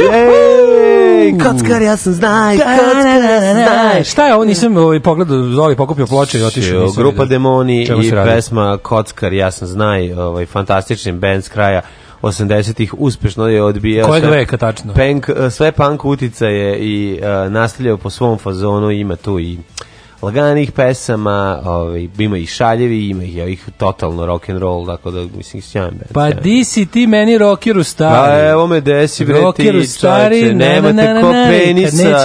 Ej, kockar, ja sam znaj, da, da, da, kockar, znaj. Šta je ovo, nisam ovaj, pogledao, Zoli ovaj, pokupio ploče i otišao. Znači, Grupa Demoni i pesma Kockar, ja sam znaj, ovaj, fantastični band s kraja 80-ih uspešno je odbijao Kojeg veka tačno? Punk, e, sve punk je i uh, e, nastavljao po svom fazonu ima tu i laganih pesama, ovaj, ima i šaljevi, ima ih ovih totalno rock and roll, tako da mislim sjajan band. Pa di si ti meni rockeru stari? Pa evo me desi bre ti, stari, nemate na, na, na, ko na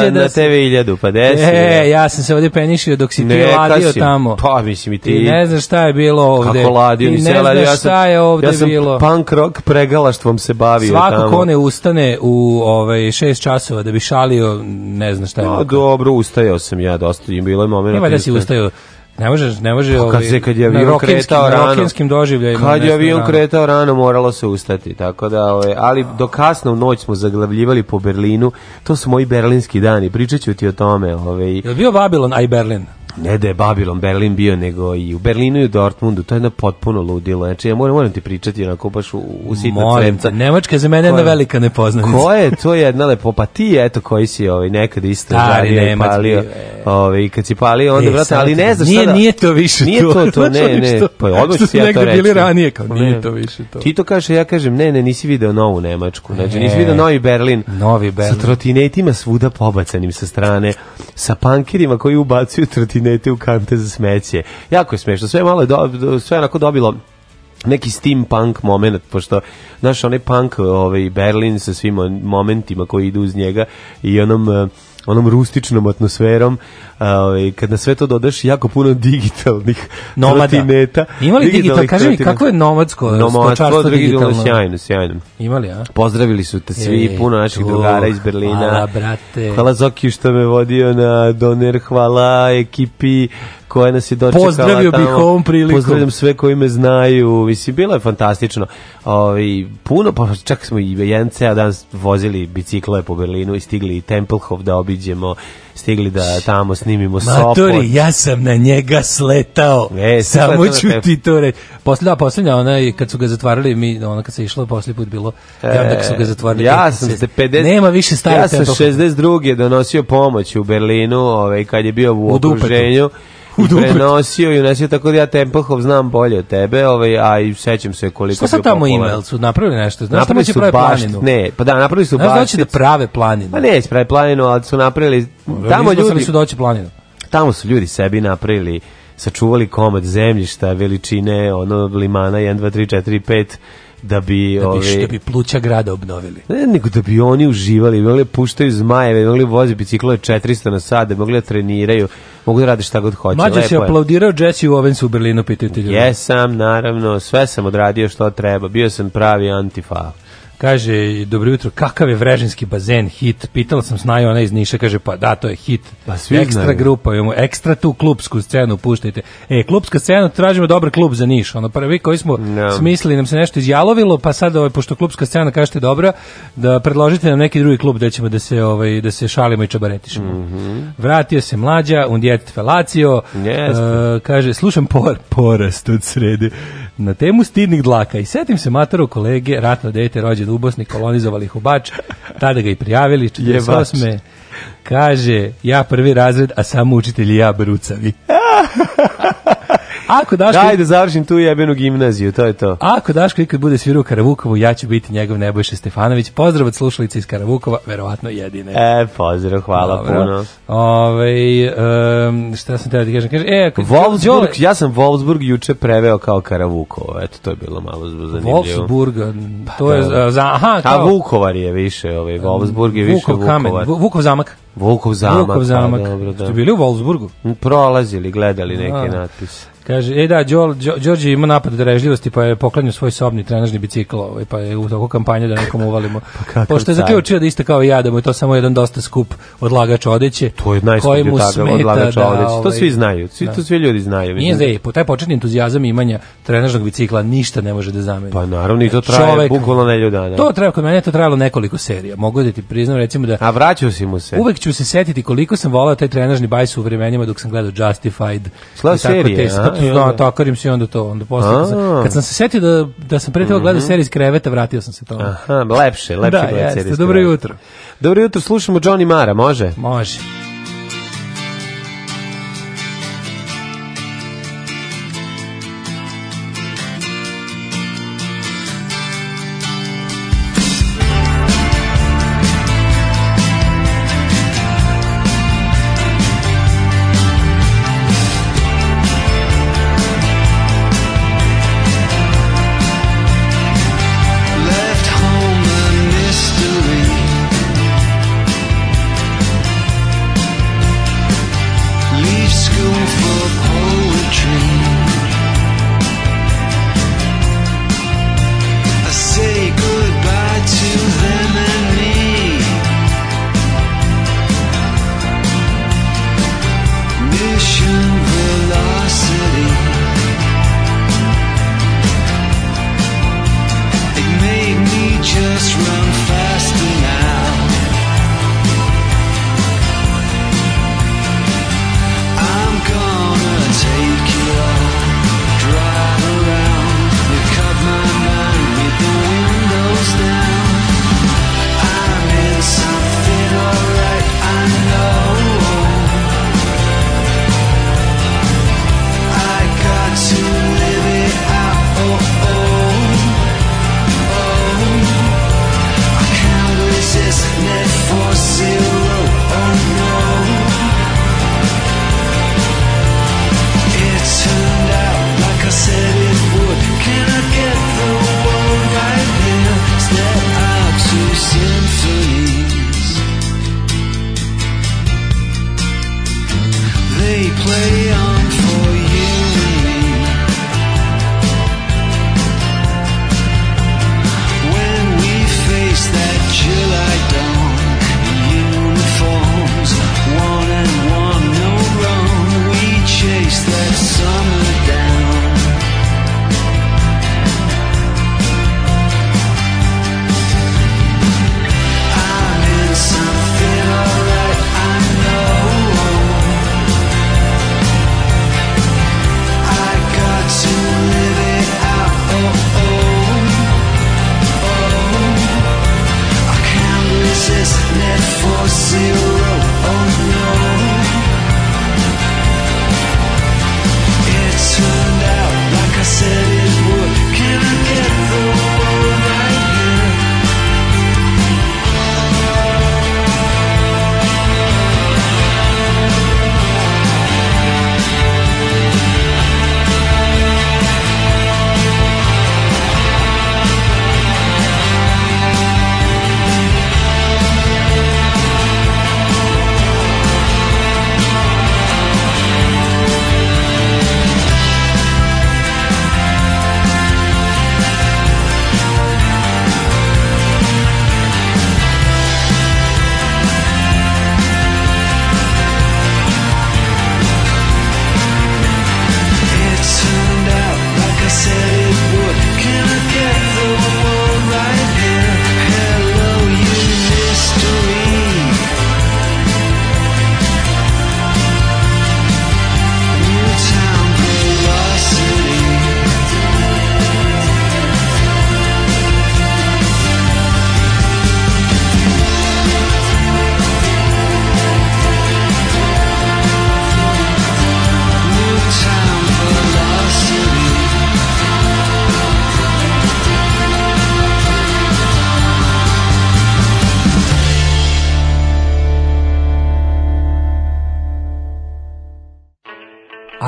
da TV 1000, pa desi. E, ja. sam se ovdje penišio dok si ti Neka ladio si, tamo. Pa mislim i ti. Ti ne znaš šta je bilo ovde. Kako ladio, ti ne znaš ja sam, šta je ovde ja sam bilo. punk rock pregalaštvom se bavio Svako tamo. Svako ko ne ustane u ovaj, 6 časova da bi šalio, ne znaš šta je. No, pa, dobro, ustajao sam ja dosta, im bilo je moment verovatno. Ima da, da si ustaju ne možeš, ne može pa, kad ovaj se kad je avion kretao rano. Rokenskim doživljajima. Kad je avion kretao rano, moralo se ustati. Tako da, ove, ovaj, ali do kasno u noć smo zaglavljivali po Berlinu. To su moji berlinski dani. Pričat ću ti o tome. Ove. Ovaj. Je bio Babylon, a i Berlin? Ne da je Babilon Berlin bio, nego i u Berlinu i u Dortmundu. To je jedna potpuno ludilo. Znači, ja moram, moram ti pričati onako baš u, u sitna cremca. Nemačka za mene jedna velika nepoznanica. Ko je? To je jedna lepo. Pa ti, eto, koji si ovaj, nekad isto žario i palio. E. Ovaj, kad si palio, onda, e, vrata, ali ne znaš nije, sada. Nije to više nije to. Nije to, to, znači ne, ne. Pa odmah ću ja to reći. bili ranije, kao, nije to više to. Ti to kažeš, ja kažem, ne, ne, nisi video novu Nemačku. Znači, nisi e. video novi Berlin. Novi Berlin. Sa trotinetima svuda pobacanim sa strane sa pankirima koji ubacuju trotinete u kante za smeće. Jako je smešno. Sve malo je do, sve onako dobilo neki steampunk moment, pošto naš onaj punk ovaj, Berlin sa svim momentima koji idu uz njega i onom eh, onom rustičnom atmosferom, ovaj kad na sve to dodaš jako puno digitalnih Nomada. trotineta. Imali digital, kaži mi kako je nomadsko, nomadsko digitalno. Sjajno, sjajno. Imali, a? Pozdravili su te svi, e, puno naših to, drugara iz Berlina. Hvala, brate. Hvala Zoki što me vodio na doner, hvala ekipi koja nas je dočekala Pozdravio tamo. bih ovom prilikom. Pozdravljam sve koji me znaju. Mislim, bilo je fantastično. Ovi, puno, pa čak smo i jedan ceo dan vozili bicikle po Berlinu i stigli i Tempelhof da obiđemo stigli da tamo snimimo Matori, Sopot. ja sam na njega sletao. E, Samo ću ti to reći. Posljedna, posljednja, ona i kad su ga zatvarali, mi, ona kad se išla, posljednji put bilo, e, ja kad su ga e, zatvarali. Ja sam se 50... Nema više stavio Ja sam 62. donosio pomoć u Berlinu, ovaj, kad je bio u, u okruženju. Dupetu prenosio i unesio, tako da ja Tempelhof znam bolje od tebe, ovaj, a i sećam se koliko Šta sad tamo popular. ima, su napravili nešto? Znaš napravili su prave planinu? Ne, pa da, napravili su baš. Znači da, da prave planinu? Pa ne, prave planinu, ali su napravili, tamo da ljudi... su doći planinu. Tamo su ljudi sebi napravili sačuvali komad zemljišta, veličine, ono, limana 1, 2, 3, 4, 5, da bi da bi, da ovi, da bi pluća grada obnovili. Ne, nego da bi oni uživali, mogli puštaju zmajeve, mogli vozi biciklove 400 na sat, da mogli da treniraju, mogu da rade šta god hoće. Mađo se aplaudirao Jesse Owens u Berlinu, pitaju ti ljudi. Jesam, naravno, sve sam odradio što treba, bio sam pravi antifa. Kaže, dobro jutro, kakav je vrežinski bazen hit? Pitala sam snaju ona iz Niša, kaže, pa da, to je hit. Pa svi ekstra znaju. grupa, imamo ekstra tu klubsku scenu, puštajte. E, klubska scena, tražimo dobar klub za Niš. Ono, prvi koji smo no. Da. smislili, nam se nešto izjalovilo, pa sad, ovaj, pošto klubska scena kažete dobra, da predložite nam neki drugi klub gde ćemo da se, ovaj, da se šalimo i čabaretišemo. Mm -hmm. Vratio se mlađa, un djetet felacio, yes. uh, e, kaže, slušam por, porast od srede na temu stidnih dlaka i setim se matoru kolege, ratno dete, rođe rođen u Bosni, kolonizovali Hubač, tada ga i prijavili, 48. Kaže, ja prvi razred, a samo učitelji ja brucavi. Ako daš Daj da završim tu jebenu gimnaziju, to je to. Ako Daško ikad bude svirao u Karavukovu, ja ću biti njegov Nebojša Stefanović. Pozdrav od slušalice iz Karavukova, verovatno jedine. E, pozdrav, hvala Dobro. puno. Ove, um, šta sam teo da kažem? Kaže, e, Wolfsburg, ja sam Wolfsburg juče preveo kao Karavukovo. Eto, to je bilo malo zanimljivo. Wolfsburg, pa to je... Za, aha, kao... A Vukovar je više, ovaj, Wolfsburg je više Vukov Vukovar. Kamen, Vukov zamak. Vukov zamak. Vukov pa zamak. Pa, dobro, da. Ste bili u Wolfsburgu? Prolazili, gledali neke natpise. Kaže, e da, Đorđe ima napad drežljivosti, pa je poklanio svoj sobni trenažni bicikl, ovaj, pa je u toku kampanje da nekom uvalimo. pa Pošto je zaključio da isto kao i ja, da mu je to samo jedan dosta skup odlagač odeće. To je koji mu smeta, odlagač da, ovaj, To svi znaju, svi, da. to svi ljudi znaju. Nije zej, po taj početni entuzijazam imanja trenažnog bicikla ništa ne može da zameni. Pa naravno, i to traje Čovek, bukvalno nelju dana. To traje, kod mene to trajalo nekoliko serija. Mogu da ti priznam, recimo da... A vraćao si mu se. Uvek ću se setiti koliko sam volao taj trenažni bajs u vremenima dok sam gledao Justified. Sla serija, Da, takarim se i onda to. Onda posle, kad, sam, se setio da, da sam pre toga mhm. gledao mm -hmm. seriju iz kreveta, vratio sam se to. Aha, lepše, lepše da, gledati seriju Da, jeste, Dobro jutro. Dobro jutro, slušamo Johnny Mara, može? Može.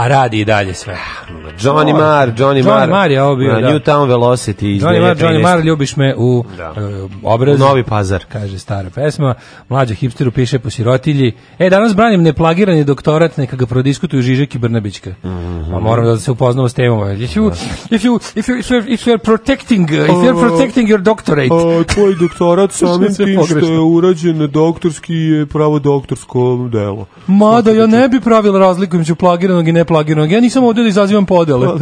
radi i dalje sve. Johnny Marr, Johnny Marr. Johnny Marr je ovo bio, da. Newtown Velocity iz Johnny Marr, Johnny Marr, ljubiš me u da. uh, e, obraz. novi pazar. Kaže stara pesma. Mlađa hipsteru piše po sirotilji. E, danas branim neplagirani doktorat, neka ga prodiskutuju Žižek i Brnabićka. Mm -hmm. Pa moram da se upoznamo s temom. If you, da. if you, if you, if you, if you are protecting, if you are protecting your doctorate. A, tvoj doktorat samim tim što je urađen doktorski je pravo doktorsko delo. Mada ja da ne bi pravila razliku između plagiranog i neplagiranog. Ja nisam ovdje da izazivam pod Valeu.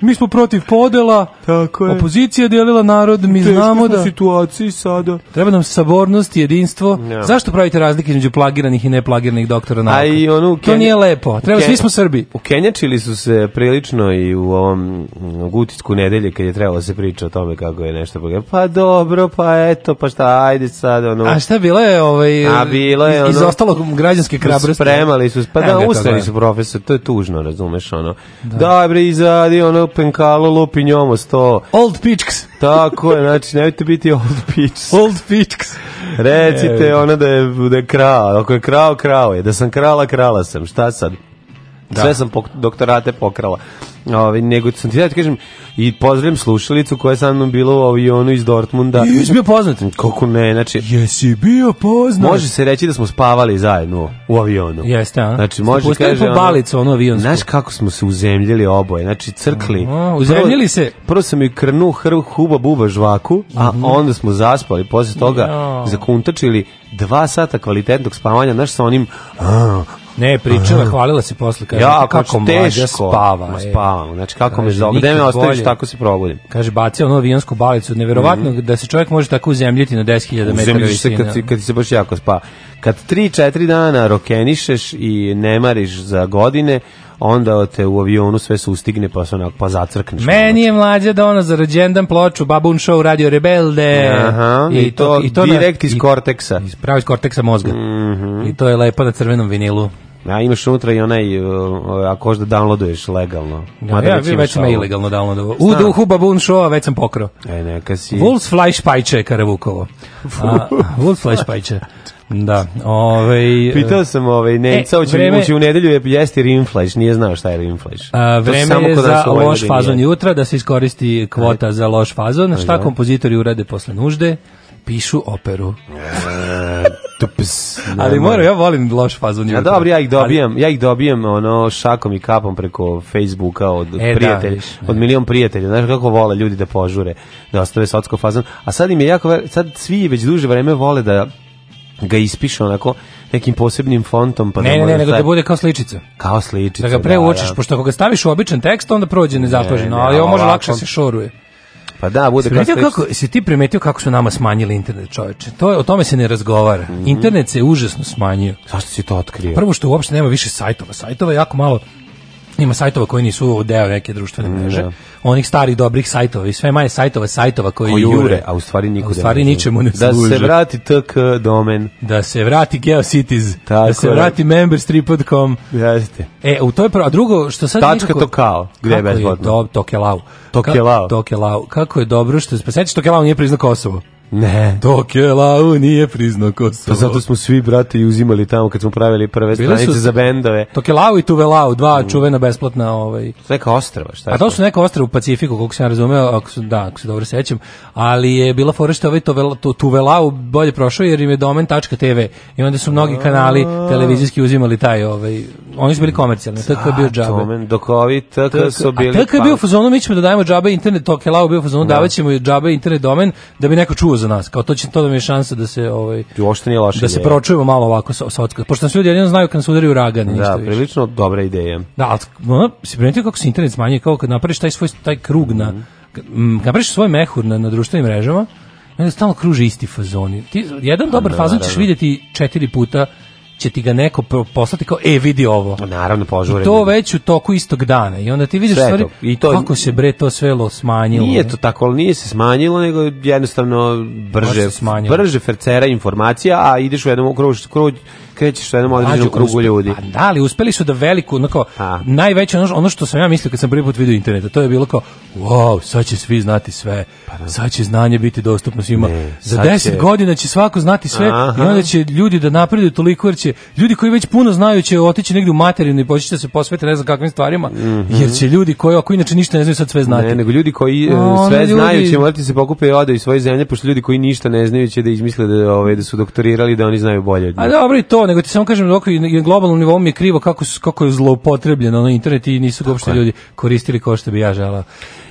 mi smo protiv podela, Tako je. opozicija delila narod, mi Teško znamo da... situaciji sada. Treba nam sabornost, jedinstvo. Ja. Zašto pravite razlike između plagiranih i neplagiranih doktora nauka? A i ono Kenja... To nije lepo. Treba, Ken... svi smo Srbi. U Kenjačili su se prilično i u ovom mm, gutisku nedelje kad je trebalo da se priča o tome kako je nešto. Pa dobro, pa eto, pa šta, ajde sad, ono... A šta bilo je, ovaj... A bilo je, ono... Iz ostalog građanske hrabrosti. Spremali su, pa e, da, ustali da. su profesor, to je tužno, razumeš, ono. Da. Dobre, da, izadi, ono, ono penkalo lupi njomo sto. Old pičks. Tako je, znači, nemojte biti old pičks. Old pičks. Recite e. ona da je, da je krao. Ako je krao, krao je. Da sam krala, krala sam. Šta sad? Da. Sve sam pok doktorate pokrala. Ovaj nego sam ti da kažem i pozdravim slušalicu koja je sa mnom bila u avionu iz Dortmunda. Jesi bio poznat? Kako ne, znači Jesi bio poznat? Može se reći da smo spavali zajedno u avionu. Jeste, a. Znači može kaže po balicu ono avion. Znaš kako smo se uzemljili oboje, znači crkli. A, uzemljili se. Prvo sam i krnu hrv huba buba žvaku, a mm -hmm. onda smo zaspali, posle toga ja. zakuntačili dva sata kvalitetnog spavanja, znaš sa onim a, ne, pričala, hvalila se posle. Kaže, ja, kako, kako teško. spava. E. spava navam, znači kako kaže, me zove, gde me ostaviš, tako se probudim. Kaže, baci ono avionsku balicu, neverovatno mm -hmm. da se čovjek može tako uzemljiti na 10.000 metara visine. Uzemljiš se kad, kad ti se baš jako spa. Kad 3-4 dana rokenišeš i nemariš za godine, onda te u avionu sve sustigne pa se onako pa zacrkneš. Meni je mlađa da ona za rođendan ploču Babun Show Radio Rebelde. Aha, i, i to, i to direkt na, iz korteksa. Iz, pravo iz korteksa mozga. Mm -hmm. I to je lepo na crvenom vinilu. A imaš unutra i onaj, ako hoš da downloaduješ legalno. Da, ja, ja već, već sam ilegalno downloadovao. U duhu babun showa već sam pokrao. E, neka si... Wolf Fleisch Pajče Karavukovo. Wolf Wolf's Fleisch Da, ovaj Pitao sam ovaj Nemca, e, hoće vreme... ući u nedelju je jesti rinflaš, nije znao šta je rinflaš. A vreme samo je za ovaj loš fazon jutra da se iskoristi kvota za loš fazon, šta kompozitori urade posle nužde pišu operu. E, ali mora, ja volim loš fazon. Ja dobro, ja ih dobijem, ali... ja ih dobijem ono šakom i kapom preko Facebooka od e, da, prijatelja, da, od milion prijatelja. Znaš kako vole ljudi da požure, da ostave sotsko fazon. A sad im je jako, sad svi već duže vreme vole da ga ispišu onako nekim posebnim fontom pa ne, da ne, ne, nego da bude kao sličica. Kao sličica. Da ga pre da, da. pošto ako ga staviš u običan tekst onda prođe nezapaženo, ne, ne, ali ovo može lakše da se šoruje. Pa da, bude kao kako si ti primetio kako su nama smanjili internet, čoveče. To je o tome se ne razgovara. Mm -hmm. Internet se užasno smanjio. Zašto si to otkrio? Prvo što uopšte nema više sajtova, sajtova je jako malo ima sajtova koji nisu deo neke društvene mm, mreže. Mm, Onih starih dobrih sajtova i sve manje sajtova, sajtova koji Ko jure, a u stvari nikude. U stvari ničemu ne da služe. Da se vrati tk domen, da se vrati GeoCities, Tako da se vrati memberstrip.com. Jeste. E, u toj a drugo što sad Tačka nikako, to kao, gde je bezbedno. To Tokelau. Tokelau. Tokelau. Kako je dobro što se pa sećaš Tokelau nije priznao Kosovo. Ne. Dok je Lau nije priznao Kosovo. Pa zato smo svi, brati uzimali tamo kad smo pravili prve stranice za bendove. Dok je Lau i Tuvelau, dva mm. čuvena besplatna... Ovaj. To neka ostrava, šta je? Pa to su neka ostrava u Pacifiku, koliko sam ja razumeo, ako su, da, ako se dobro sećam. Ali je bila fora što ovaj Tuvelau bolje prošao jer im je domen.tv i onda su mnogi kanali televizijski uzimali taj... Ovaj, oni su bili komercijalni, tako je bio džabe. Domen, dok ovi tako su bili... A tako je bio fazonu, mi ćemo da dajemo džabe internet, dok je Lau bio fazonu, da. davaćemo džabe internet domen da bi neko čuo drugo za nas. Kao to će to da mi je šansa da se ovaj Ti uopšte nije loša da ideja. se pročujemo malo ovako sa sa otkaz. Pošto nas ljudi jedino znaju kad nas udari uragan ništa Da, više. prilično dobra ideja. Da, al se primetio kako se internet smanjuje kao kad napraviš taj svoj taj krug na mm -hmm. kad napraviš svoj mehur na, na društvenim mrežama, onda stalno kruže isti fazoni. Ti da, jedan dobar da, fazon da, ćeš videti četiri puta će ti ga neko poslati kao e vidi ovo. Naravno požure. I to već u toku istog dana. I onda ti vidiš stvari i to kako se bre to svelo smanjilo. Nije to tako, ali nije se smanjilo, nego jednostavno brže brže fercera informacija, a ideš u jednom krugu, kruž, krećeš u jednom određenom krugu ljudi. Pa da, ali uspeli su da veliku, onako, a. Pa. najveće ono, ono što sam ja mislio kad sam prvi put vidio interneta, to je bilo kao, wow, sad će svi znati sve, pa da. sad će znanje biti dostupno svima. Ne, Za deset će... godina će svako znati sve Aha. i onda će ljudi da napreduju toliko jer će će, ljudi koji već puno znaju će otići negde u materinu i početi da se posvete ne znam kakvim stvarima, mm -hmm. jer će ljudi koji ako inače ništa ne znaju sad sve znati. Ne, nego ljudi koji e, sve ljudi... znaju će morati da se pokupe i ode iz svoje zemlje, pošto ljudi koji ništa ne znaju će da izmisle da, ove, da su doktorirali da oni znaju bolje od njih. A dobro i to, nego ti samo kažem, dok je globalnom nivou mi je krivo kako, kako je zloupotrebljeno na internet i nisu uopšte ljudi koristili kao što bi ja želao.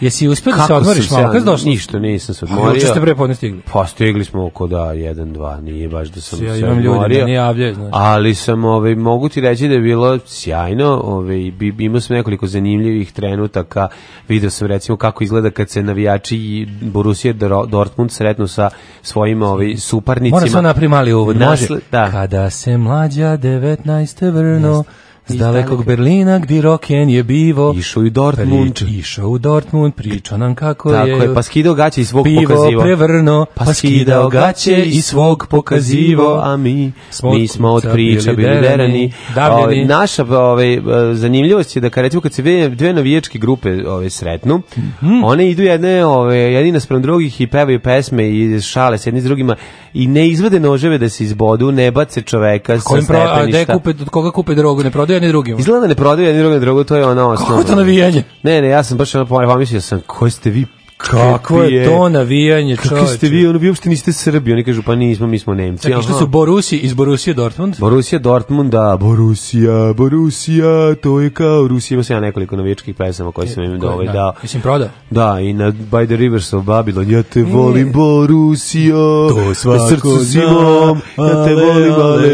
Jesi uspio da se odmoriš malo? Kako došlo? Ništa, nisam se odmorio. A ste pre podne stigli? Pa stigli smo oko da, jedan, dva, nije baš da sam ja se imam odmorio. ljudi da ne javljaju, znači ali sam ovaj mogu ti reći da je bilo sjajno, ovaj imao sam nekoliko zanimljivih trenutaka. Video sam recimo kako izgleda kad se navijači Borussia Dortmund sretnu sa svojim ovaj suparnicima. Mora sam napraviti mali uvod, da, da. da. Kada se mlađa 19. vrno, Just iz dalekog Berlina gdje Roken je bivo. Išao i Dortmund. išao u Dortmund, pričao nam kako je. Tako je, pa skidao gaće i svog pokazivo. Pivo prevrno, pa, pa skidao gaće i svog pokazivo. A mi, smo mi smo od priča bili derani. derani. Ovaj, naša ove, ovaj, zanimljivost je da kad recimo kad se dve, dve navijačke grupe ove, ovaj, sretnu, mm one idu jedne, ove, jedina sprem drugih i pevaju pesme i šale s jedni s drugima i ne izvede noževe da se izbodu, ne bace čoveka sa stepeništa. Pro, a gde kupe, od koga kupe drogu, ne prodaju prodaju jedni drugima. Izgleda da ne prodaju jedni drugima drugo, to je ono osnovno. Kako to navijanje? Ne, ne, ja sam baš ono pomislio sam, koji ste vi Kako je to e. navijanje, čoveče. Kako ste vi, ono, vi uopšte niste Srbi, oni kažu, pa nismo, mi smo Nemci. Čekaj, što su Borusi iz Borusije Dortmund? Borusija Dortmund, da, Borusija, Borusija, to je kao Rusija. Ima se ja nekoliko novičkih pesama koje sam im dao. Da. da. Mislim, proda. Da, i na By the Rivers of Babylon, ja te volim, Borusija, to svako na srcu si ja te volim, ale,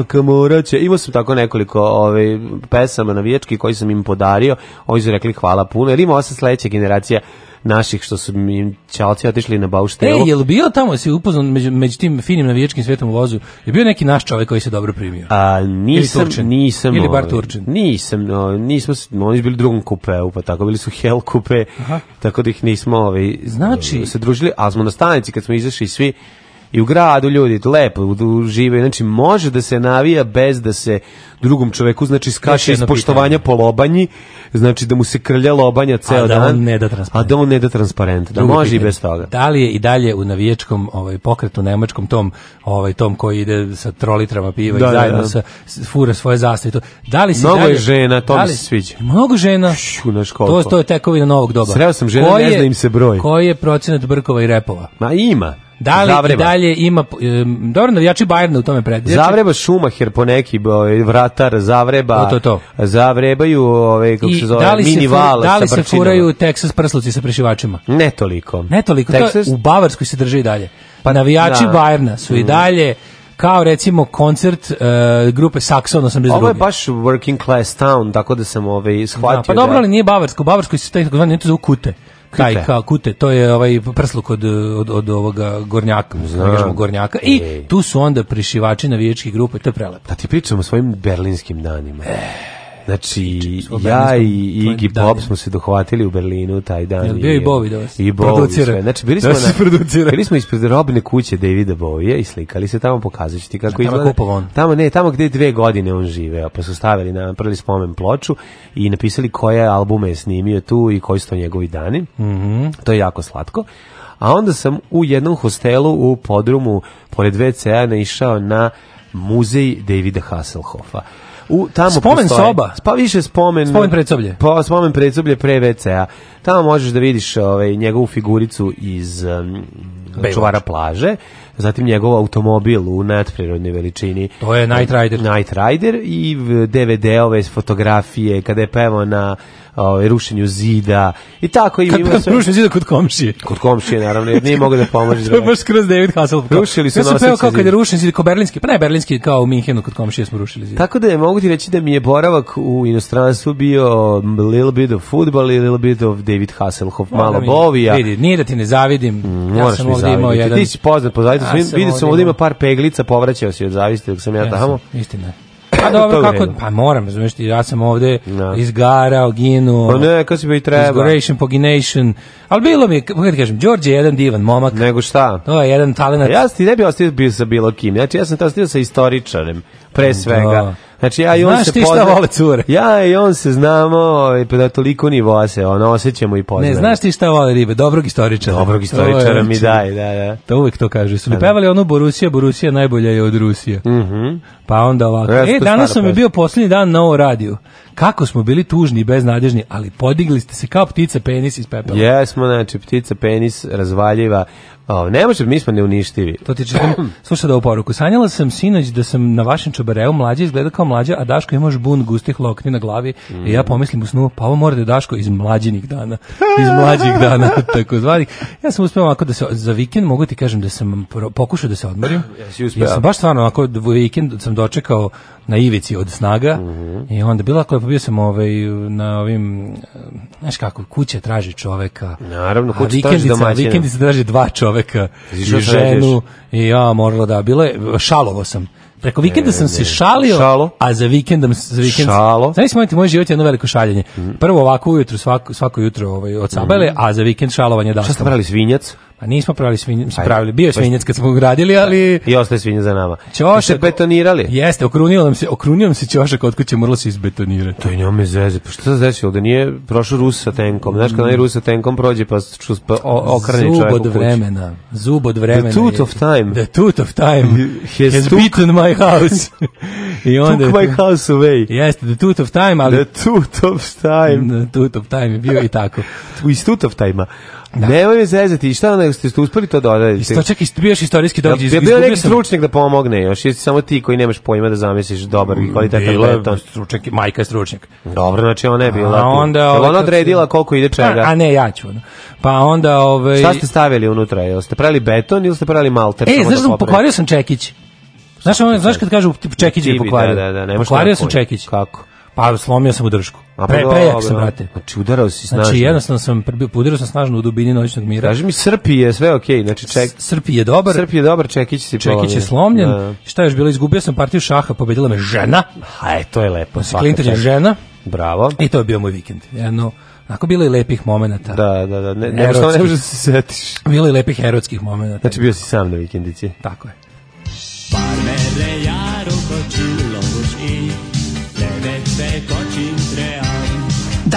Ipak morat Imao sam tako nekoliko ovaj, pesama na navijački koji sam im podario. Oni su rekli hvala puno. Jer ima osam sledeća generacija naših što su im čalci otišli na bauštelu. E, jel bio tamo, si upoznan među, među tim finim navijačkim svetom u vozu, je bio neki naš čovjek koji se dobro primio? A, nisam, Ili nisam. Ili bar ovaj, Turčin? Nisam, no, nismo, oni su bili drugom kupeu, pa tako, bili su hel kupe, Aha. tako da ih nismo ovaj, znači, se družili, ali smo na stanici kad smo izašli svi, i u gradu ljudi lepo žive, znači može da se navija bez da se drugom čoveku znači skače iz poštovanja po lobanji, znači da mu se krlja lobanja ceo a da dan, on ne da a da on ne da transparent, da može pitanje. i bez toga. Da li je i dalje u navijačkom ovaj pokretu nemačkom tom, ovaj tom koji ide sa trolitrama piva da, i da, zajedno da, da. sa fura svoje zastave to. Da li se Mnogo dalje, je žena, to da li, mi se sviđa. Mnogo žena. Šu, to, to je tekovina novog doba. Sreo sam žena, ne znam im se broj. Koji je procenat brkova i repova? Ma ima. Da li Zavreba. i dalje ima um, dobro navijači Bajerna u tome prednjače. Zavreba Šumacher po neki ovaj, vratar Zavreba. O, to, to. Zavrebaju ove ovaj, kako se zove da li mini vale Da li se furaju Texas prsluci sa prešivačima? Ne toliko. Ne toliko. Texas... To u Bavarskoj se drži dalje. Pa navijači da. Bajerna su i mm. dalje kao recimo koncert uh, grupe Saxon 82. Ovo je baš working class town, tako da sam ovaj da, pa shvatio. Da, pa dobro, da... ali nije bavarsko, bavarsko se taj zvani to kute taj kao kute, to je ovaj prsluk od, od, od ovoga gornjaka, da kažemo gornjaka i Ej. tu su onda prišivači navijačkih grupa, to je prelepo. Da ti pričamo o svojim berlinskim danima. E. Znači, ja i Iggy Pop smo se dohvatili u Berlinu taj dan. Jel bio i Bovi da vas I Bovi sve. Znači, bili da smo, na, bili smo ispred robne kuće Davida Bovije i slikali se tamo pokazat ti kako da, izgleda. Tamo Tamo ne, tamo gde dve godine on živeo, pa su stavili, napravili spomen ploču i napisali koje albume je snimio tu i koji su to njegovi dani. Mm -hmm. To je jako slatko a onda sam u jednom hostelu u podrumu pored WC-a naišao na muzej Davida Hasselhoffa u tamo spomen postoje, soba. Pa više spomen spomen predsoblje. Pa spomen predsoblje pre WC-a. Tamo možeš da vidiš ovaj njegovu figuricu iz um, čuvara plaže, zatim njegov automobil u nadprirodnoj veličini. To je Night Rider. Night Rider i DVD-ove fotografije kada je pevao na ovaj rušenju zida i tako i ima pa se rušenje zida kod komšije kod komšije naravno jer nije mogao da pomogne to je baš kroz David Hasselhoff rušili su ja nas kao kad je rušen zid kod berlinski pa ne berlinski kao u Minhenu kod komšije smo rušili zida tako da je mogu ti reći da mi je boravak u inostranstvu bio little bit of football i little bit of David Hasselhoff malo bovija vidi nije da ti ne zavidim mm, ja sam ovdje imao jedan ti si poznat po zavidu vidio sam ovdje ima par peglica povraćao se od zavisti dok sam ja tamo istina Pa dobro, kako, pa moram, razumiješ ti, ja sam ovde no. Da. izgarao, ginu Pa ne, kako se bi pa treba. Izgoration, pogination. al bilo mi, kako da kažem, Đorđe je jedan divan momak. Nego šta? To je jedan talent. Ja ti ne bi ostavio bio sa bilo kim. Znači, ja sam da tamo stio sa istoričarem, pre svega. Da Znači ja i on se pozna... vole cure? Ja i on se znamo, da toliko nivoa se, ono osećamo i poznajemo. Ne, znaš ti šta vole ribe? Dobrog istoričara. Dobrog istoričara mi daj, da, da. To uvek to kaže. Su mi da, da. pevali ono Borusija, Borusija najbolja je od Rusije. Mhm. Mm pa onda ovako. Ja, e, danas sam je bio posljednji dan na ovo radiju. Kako smo bili tužni i beznadežni, ali podigli ste se kao ptica penis iz pepela. Jesmo, znači ptica penis razvaljiva O, ne može, mi smo neuništivi. To ti čitam, slušaj da u poruku. Sanjala sam sinoć da sam na vašem čobareu mlađe izgleda kao mlađa, a Daško imaš bun gustih lokni na glavi. Mm. I ja pomislim u snu, pa ovo mora da je Daško iz mlađenih dana. Iz mlađih dana, tako zvani. Ja sam uspeo ovako da se, za vikend mogu ti kažem da sam pokušao da se odmorim. Ja, ja sam baš stvarno onako, vikend sam dočekao na ivici od snaga mm -hmm. i onda bilo ako bio sam ovaj na ovim znaš kako kuće traži čoveka naravno kuće traži domaćina vikendi se traži dva čoveka Ziš, i ženu tražiš? i ja morala da bilo je šalovo sam Preko vikenda e, sam se šalio, šalo. a za vikendom za vikend. Šalo. Znaš, moj, moj život je jedno veliko šaljenje. Mhm. Prvo ovako ujutru, svako, svako jutro ovaj, od sabele, mm a za vikend šalovanje da. Šta ste brali, svinjac? Pa nismo pravili svinjac, pravili. Bio je pa- svinjac kad smo gradili, da. ali i ostaje svinje za nama. Ćošak se betonirali. Jeste, okrunio nam se, okrunio nam se ćošak od kuće, moralo se izbetonirati. To je njome zeze. Pa šta se desilo da nije prošao Rus sa tenkom? Znaš kad onaj Rus sa tenkom prođe pa čus pa okrani čovjek. Zub od vremena. Zub od vremena. The tooth of time. The tooth of time has, has beaten my house. I onda took my house away. Jeste, the tooth of time, ali the tooth of time. The tooth of time je bio i tako. Iz tooth of time-a. Da. Nemoj me zezati, šta onda ste, ste uspeli to dodati? Isto, čekaj, bio još istorijski događaj. Da, bio neki stručnjak da pomogne još, jesi samo ti koji nemaš pojma da zamisliš dobar i kvalitetan bila beton. stručnjak, majka je stručnjak. Dobro, znači ona je bila. A onda... Je ovaj ona odredila koliko ide čega? A, a ne, ja ću. Pa onda... Ovaj... Šta ste stavili unutra? Jel ste pravili beton ili ste pravili malter? E, da znaš, da pokvario sam čekić. Znaš, on, znaš kad kažu čekić je pokvario? Da, da, da, pokvario sam čekić. Kako? Pa slomio sam u dršku. A pa pre, prejak sam, brate. Znači udarao si znači, snažno. Znači jednostavno sam udarao sam snažno u dubini noćnog mira. Kaži mi Srpi je sve okej, okay. znači ček. Srpi je dobar. Srpi je dobar, Čekić si Čekić polomio. je slomljen. Da. Šta je još bilo? Izgubio sam partiju šaha, pobedila me žena. A Aj, e, to je lepo. Klintar je žena. Bravo. I to je bio moj vikend. Jedno, Ako bilo i lepih momenata. Da, da, da, ne, ne, ne možeš da se setiš. Bilo i lepih erotskih momenata. Znači bio si sam na vikendici. Tako je. Par Parmere jaro hoću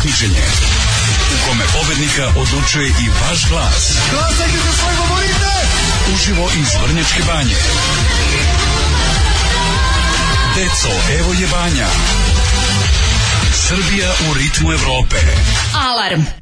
takmičenje u kome pobednika odlučuje i vaš glas. Glasajte za svoj govorite! Uživo iz Vrnjačke banje. Deco, evo je banja. Srbija u ritmu Evrope. Alarm!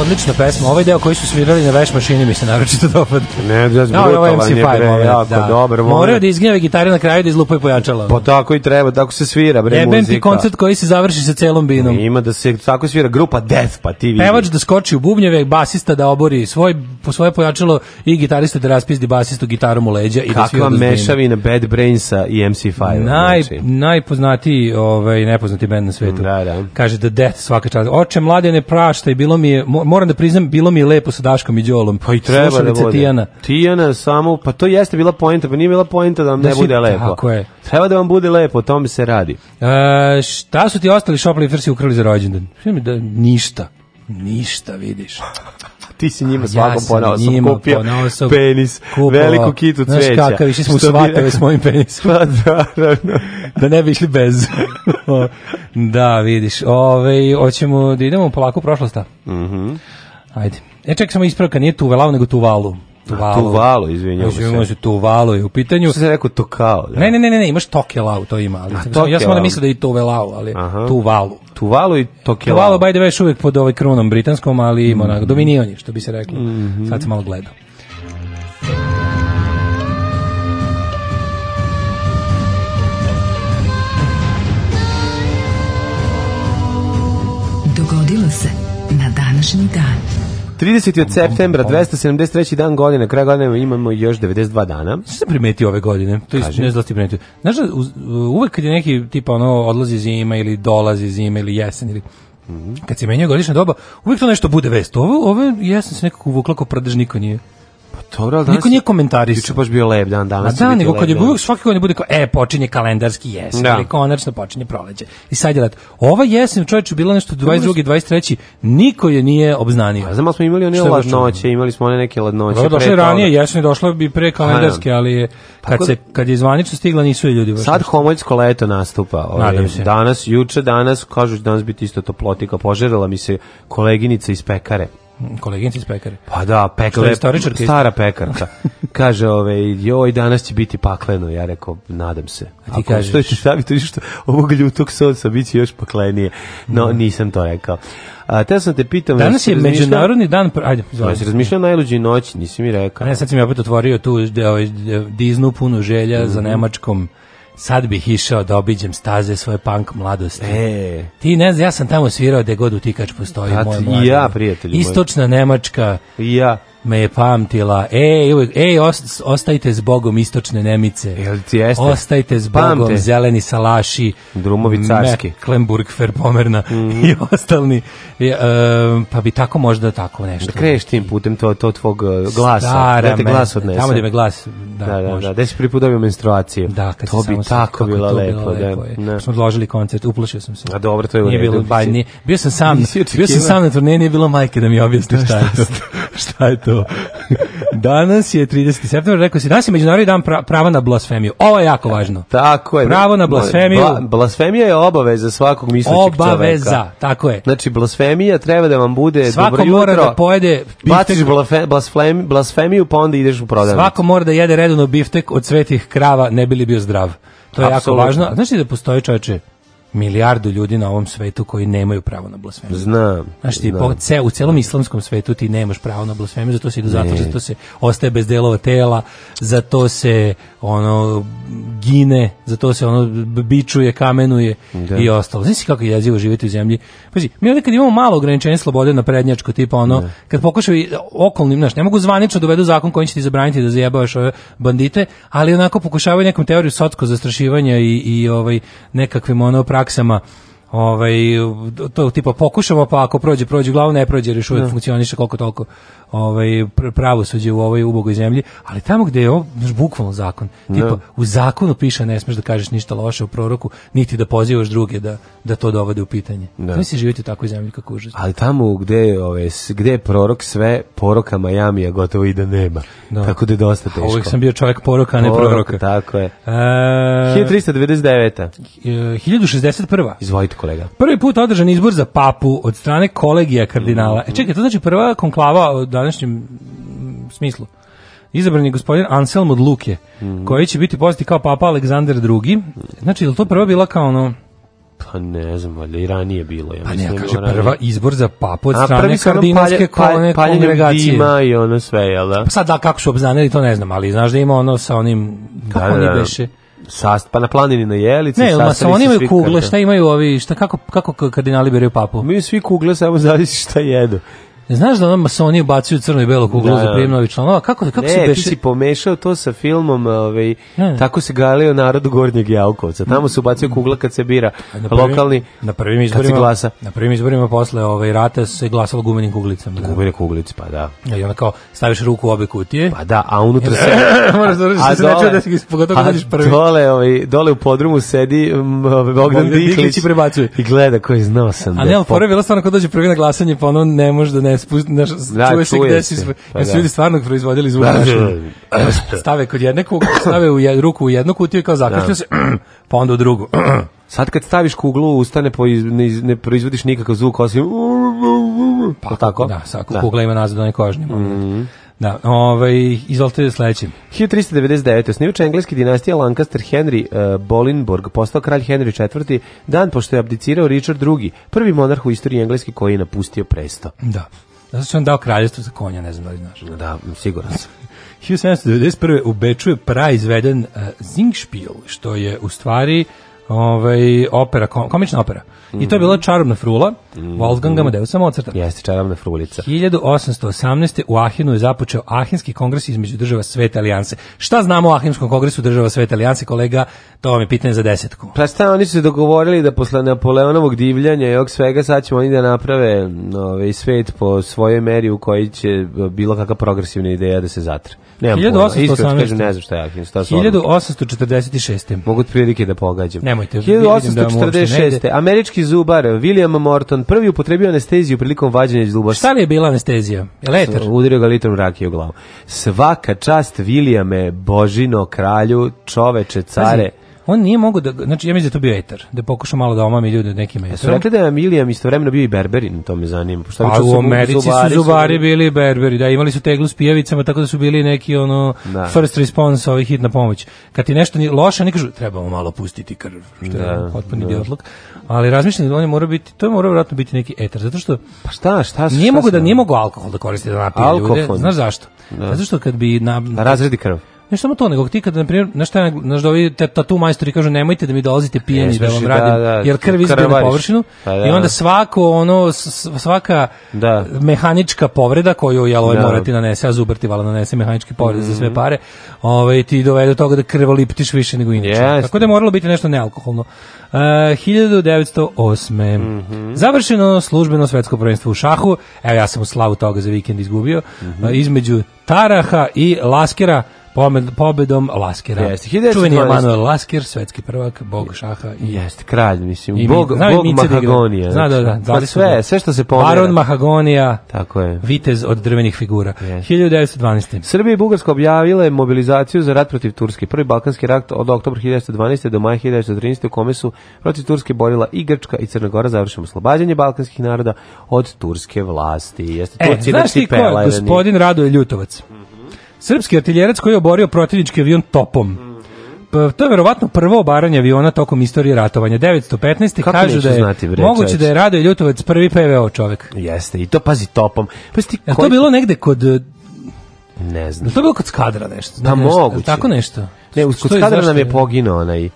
odlična pesma. Ovaj deo koji su svirali na veš mašini mi se naročito dopada. Ne, ja da, ovaj je no, brutalan no, je bre, ovaj, jako da. dobro. Moraju da izgnjave gitare na kraju da izlupaju pojačala. Pa tako i treba, tako se svira bre Jebem muzika. ti koncert koji se završi sa celom binom. Ima da se tako svira grupa Death, pa ti vidi. Pevač da skoči u bubnjeve, basista da obori svoj, po svoje pojačalo i gitarista da raspizdi basistu gitarom u leđa. I da Kakva da mešavina Bad Brainsa i MC5. Naj, znači. Najpoznatiji, ovaj, nepoznati band na svetu. Da, da. Kaže da Death svaka čast. Oče mlade ne prašta i bilo mi je, moram da priznam, bilo mi je lepo sa Daškom i Đolom. Pa i treba Slušalice da bude. Tijana. Tijana samo, pa to jeste bila poenta, pa nije bila poenta da vam ne da si, bude lepo. Tako je. Treba da vam bude lepo, o tome se radi. E, šta su ti ostali šopliftersi ukrali za rođendan? Da, ništa. Ništa, vidiš ti si njima svakom ja ponao sam njima kupio ponosov, penis, kupo, veliku kitu cveća. Znaš kakav, išli smo u svatove s mojim penisom. Pa da, da, da. da ne bi išli bez. da, vidiš. Ove, hoćemo da idemo polako u prošlost. Mhm. Mm Ajde. E, ček, samo ispravka, nije tu tuvelao, nego tu valu. Tuvalo. Tuvalo, izvinjavam se. Izvinjavam se, Tuvalo je u pitanju. Što da se rekao Tokao? Da? Ne, ne, ne, ne, imaš Tokelau, to ima. Ali, A, ja sam onda mislio da je i Tovelau, ali Aha. Tuvalu. Tuvalu i Tokelau. Tuvalu, by the way, uvijek pod ovaj krunom britanskom, ali ima mm -hmm. onako, što bi se reklo. Mm -hmm. Sad se malo gleda. Dogodilo se na današnji dan. 30. septembra, 273. dan godine, kraj godine imamo još 92 dana. Što sam primetio ove godine? To je ne znam da ti primetio. Znaš da uvek kad je neki tipa ono odlazi zima ili dolazi zima ili jesen ili mhm. kad se menja godišnja doba, uvek to nešto bude vest. Ovo, ove jesen se nekako uvukla kao prdež niko nije. Dobro, danas niko nije komentarisao. Juče baš bio lep dan, danas. A da, nego kad je bio svake godine bude kao e počinje kalendarski jesen, da. ali konačno počinje proleće. I sad je let. Ova jesen čoveče bilo nešto 22. 23. niko je nije obznanio. A znamo smo imali one ladnoće, imali smo one neke ladnoće. Da, došle ranije jesen došla bi pre kalendarske, ali je, pa kad se kad je zvanično stigla nisu je ljudi baš. Sad homoljsko leto nastupa. Ovaj, danas, juče, danas kažu da danas biti isto toplotika, požerala mi se koleginica iz pekare. Koleginica iz pekare. Pa da, pekle, stara pekarka. kaže, ove, joj, danas će biti pakleno, ja rekao, nadam se. A ti Ako kažeš? Što ćeš staviti, vidiš što ovog ljutog sosa bit će još paklenije. No, mm. nisam to rekao. A te sam te pitam... Danas je međunarodni dan... Ajde, zove. se razmišljao najluđi noć, nisi mi rekao. Ne, sad si mi opet otvorio tu ovaj, diznu punu želja mm za Nemačkom sad bih išao da obiđem staze svoje punk mladosti. E. Ti ne znam, ja sam tamo svirao gde god utikač postoji. Zat, moj I ja, prijatelji Istočna Nemačka. I ja me je pamtila. Ej, ej, ostajte s Bogom istočne Nemice. Jel ti jeste? Ostajte s Bogom Pamte. zeleni salaši. Drumovi carski. Klemburg, Ferpomerna mm i ostalni. E, pa bi tako možda tako nešto. Da kreneš tim putem to, to tvog eh, glasa. Stara da te glas odnese. Tamo gdje me glas, da, da, da, da, da si pripodobio menstruaciju. Da, kad to bi tako bilo lepo. da, da. Smo odložili koncert, uplašio sam se. A dobro, to je u Bilo, pa, nije, bio sam sam, bio sam sam na turneji, nije bilo majke da mi objasni da, šta je Šta je to? Danas je 30. septembar, rekao si, danas je Međunarodni dan prava na blasfemiju. Ovo je jako važno. Tako je. Pravo na blasfemiju. Bla, blasfemija je obaveza svakog mislećeg obaveza, čoveka. Obaveza, tako je. Znači, blasfemija treba da vam bude Svako dobro jutro. Svako mora da pojede biftek. Blasfem, blasfemiju, pa onda ideš u prodavnicu. Svako mora da jede redovno biftek od svetih krava, ne bi li bio zdrav. To je Absolutno. jako važno. Znaš li da postoji čoveče? milijardu ljudi na ovom svetu koji nemaju pravo na blasfemiju. Znam. Znaš ti, po, ce, u celom islamskom svetu ti nemaš pravo na blasfemiju, zato se idu zatvor, zato se ostaje bez delova tela, zato se ono gine, zato se ono bičuje, kamenuje da. i ostalo. Znaš kako je jezivo živjeti u zemlji? Pazi, mi ovdje kad imamo malo ograničenje slobode na prednjačko, tipa ono, da. kad pokušaju okolnim, znaš, ne mogu zvanično dovedu zakon koji će ti zabraniti da zajebavaš ove bandite, ali onako pokušavaju nekom teoriju sotsko zastrašivanja i, i ovaj, nekakvim ono prav praksama ovaj to tipa pokušamo pa ako prođe prođe glavno ne prođe jer još uvijek da. funkcioniše koliko toliko ovaj pravo suđe u ovoj ubogoj zemlji ali tamo gde je ovo bukvalno zakon no. Da. tipa u zakonu piše ne smeš da kažeš ništa loše u proroku niti da pozivaš druge da da to dovode u pitanje no. to se živite u takvoj zemlji kako užas ali tamo gde, ove ovaj, gde je prorok sve poroka je gotovo i da nema no. Da. tako da je dosta teško uvijek sam bio čovjek poroka a ne proroka tako je e, 1399 1061 e, izvolite kolega. Prvi put održan izbor za papu od strane kolegija kardinala. E čekaj, to znači prva konklava u današnjem mm, smislu. Izabran je gospodin Anselm od Luke, mhm. koji će biti poznati kao papa Aleksandar II. Znači, je li to prva bila kao ono... Pa ne znam, valjda i ranije bilo. Ja pa ne, mislim, da kaže ranije. prva izbor za papu od strane kardinalske palje- pa- kolone palje- paljenjem kongregacije. dima i ono sve, jel da? Pa sad da, kako su obznanili, to ne znam, ali znaš da ima ono sa onim, kako Da, da, da. beše? Sast, pa na planini na jelici. Ne, masoni imaju kugle, šta imaju ovi, šta, kako, kako kardinali biraju papu? Mi svi kugle, samo zavisi šta jedu. Znaš da ono masoni ubacuju crno i belo kuglu da. za prijem novih članova? Kako, kako ne, se beše? ti si pomešao to sa filmom ovaj, Tako se galio narod Gornjeg Jalkovca. Tamo se ubacuje kugla kad se bira na prvim, lokalni, na prvim izborima, kad se glasa. Na prvim izborima posle ovaj, rata se glasalo gumenim kuglicama. Da. Gumene kuglice, pa da. da. I onda kao staviš ruku u obe kutije. Pa da, a unutra se... Moraš da, da se dole, da si, pogotovo kad prvi. Dole, ovaj, dole u podrumu sedi mm, ovaj, Bogdan, Diklić, i prebacuje. I gleda koji znao sam. A da ne, ali je bila stvarno kad dođe prvi na glasanje, pa ono ne može da ne ne spusti, naš, da, čuje, se gde si, pa, su da. ljudi stvarno proizvodili zvuk. Da, da, stave kod jedne kukle, stave u jed, ruku u jednu kutiju i kao zakašlja se, pa onda u drugu. Sad kad staviš kuglu ustane, usta ne, ne, ne proizvodiš nikakav zvuk osim pa, pa tako? Da, sad da. kugla ima nazad onaj kožni Mm -hmm. Da, ovaj, izvolite sledeći. 1399. Osnivač engleske dinastije Lancaster Henry uh, Bolinborg postao kralj Henry IV. dan pošto je abdicirao Richard II. Prvi monarh u istoriji engleske koji je napustio presto. Da. Zato se on dao kraljevstvo za konja, ne znam da li znaš. Da, siguran sam. 1791. u Beču je praizveden uh, eh, Zingspiel, što je u stvari ovaj, opera, komična opera. -hmm. I to je bila čarobna frula mm -hmm. Wolfganga Amadeusa mhm. Mozarta. Jeste čarobna frulica. 1818. u Ahinu je započeo Ahinski kongres između država Svete alijanse. Šta znamo o Ahinskom kongresu država Svete alijanse, kolega? To vam je pitanje za desetku. Pa šta, oni su se dogovorili da posle Napoleonovog divljanja i ovog svega sad ćemo oni da naprave ovaj svet po svojoj meri u koji će bilo kakva progresivna ideja da se zatre. Nemam 1818. Isto, kažem, ne znam šta je 1846. Mogu prilike da pogađam. Nemojte. 1846. Da Američki Engleski zubar William Morton prvi upotrebio anesteziju prilikom vađenja zuba. Šta li je bila anestezija? Eleter. Udario ga litrom rakije u glavu. Svaka čast Vilijame, Božino, kralju, čoveče, care on nije mogao da, znači ja mislim da to bio etar, da pokuša malo da omami ljude od nekim etarom. Su rekli da je Milijam istovremeno bio i berberin, to me zanima. Pošto pa u Americi zubari, su zubari bili berberi, da imali su teglu s pijavicama, tako da su bili neki ono da. first response, ovih hitna pomoć. Kad ti nešto loše, oni kažu trebamo malo pustiti krv, što da, je potpuni da. Diotlog. Ali razmišljam da on je mora biti, to je mora vjerojatno biti neki etar, zato što pa šta, šta, šta nije mogu da nije mogu alkohol da koristi da napije ljude. Znaš zašto? Da. Zato što kad bi na pa razredi krv Ne samo to, nego ti kada, na primjer, na šta, na da ovi tatu majstori kažu nemojte da mi dolazite pijani Jesmiš, da vam da, radim, da, da, jer krv izbije na površinu pa, da, i onda svako ono, svaka da. mehanička povreda koju jel ovaj da. morati nanese, a zubar ti vala nanese mehanički povrede mm -hmm. za sve mhm. pare, ovaj, ti dovede do toga da krvo liptiš više nego inače. Yes. Tako da je moralo biti nešto nealkoholno. Uh, 1908. Mm -hmm. Završeno službeno svetsko prvenstvo u šahu, evo ja sam u slavu toga za vikend izgubio, mm -hmm. uh, između Taraha i Laskera, pobedom Laskera. Jeste, 1912. Čuveni je Lasker, svetski prvak, bog šaha. I, Jeste, kralj, mislim. I, bog, zna, bog da Mahagonija. Zna, da, znači. da. da sve, sve što se pomera. Baron Mahagonija, Tako je. vitez od drvenih figura. Jeste. 1912. Srbija i Bugarska objavile mobilizaciju za rat protiv Turske. Prvi balkanski rat od oktobra 1912. do maja 1913. u kome su protiv Turske borila i Grčka i Crna Gora završimo oslobađanje balkanskih naroda od turske vlasti. Jeste, e, Turci znaš ti ko je gospodin Radoje Ljutovac? Mm -hmm Srpski artiljerac koji je oborio protivnički avion topom. Pa, to je verovatno prvo obaranje aviona tokom istorije ratovanja. 915. Kako kažu da je znati, bre, moguće čovječ. da je Radoje Ljutovac prvi PVO čovek. Jeste, i to pazi topom. Pa sti, koji... to bilo negde kod eh, ne znam. To bilo kod skadra nešto. Da, pa nešto, moguće. Tako nešto. Ne, kod skadra nam je poginuo onaj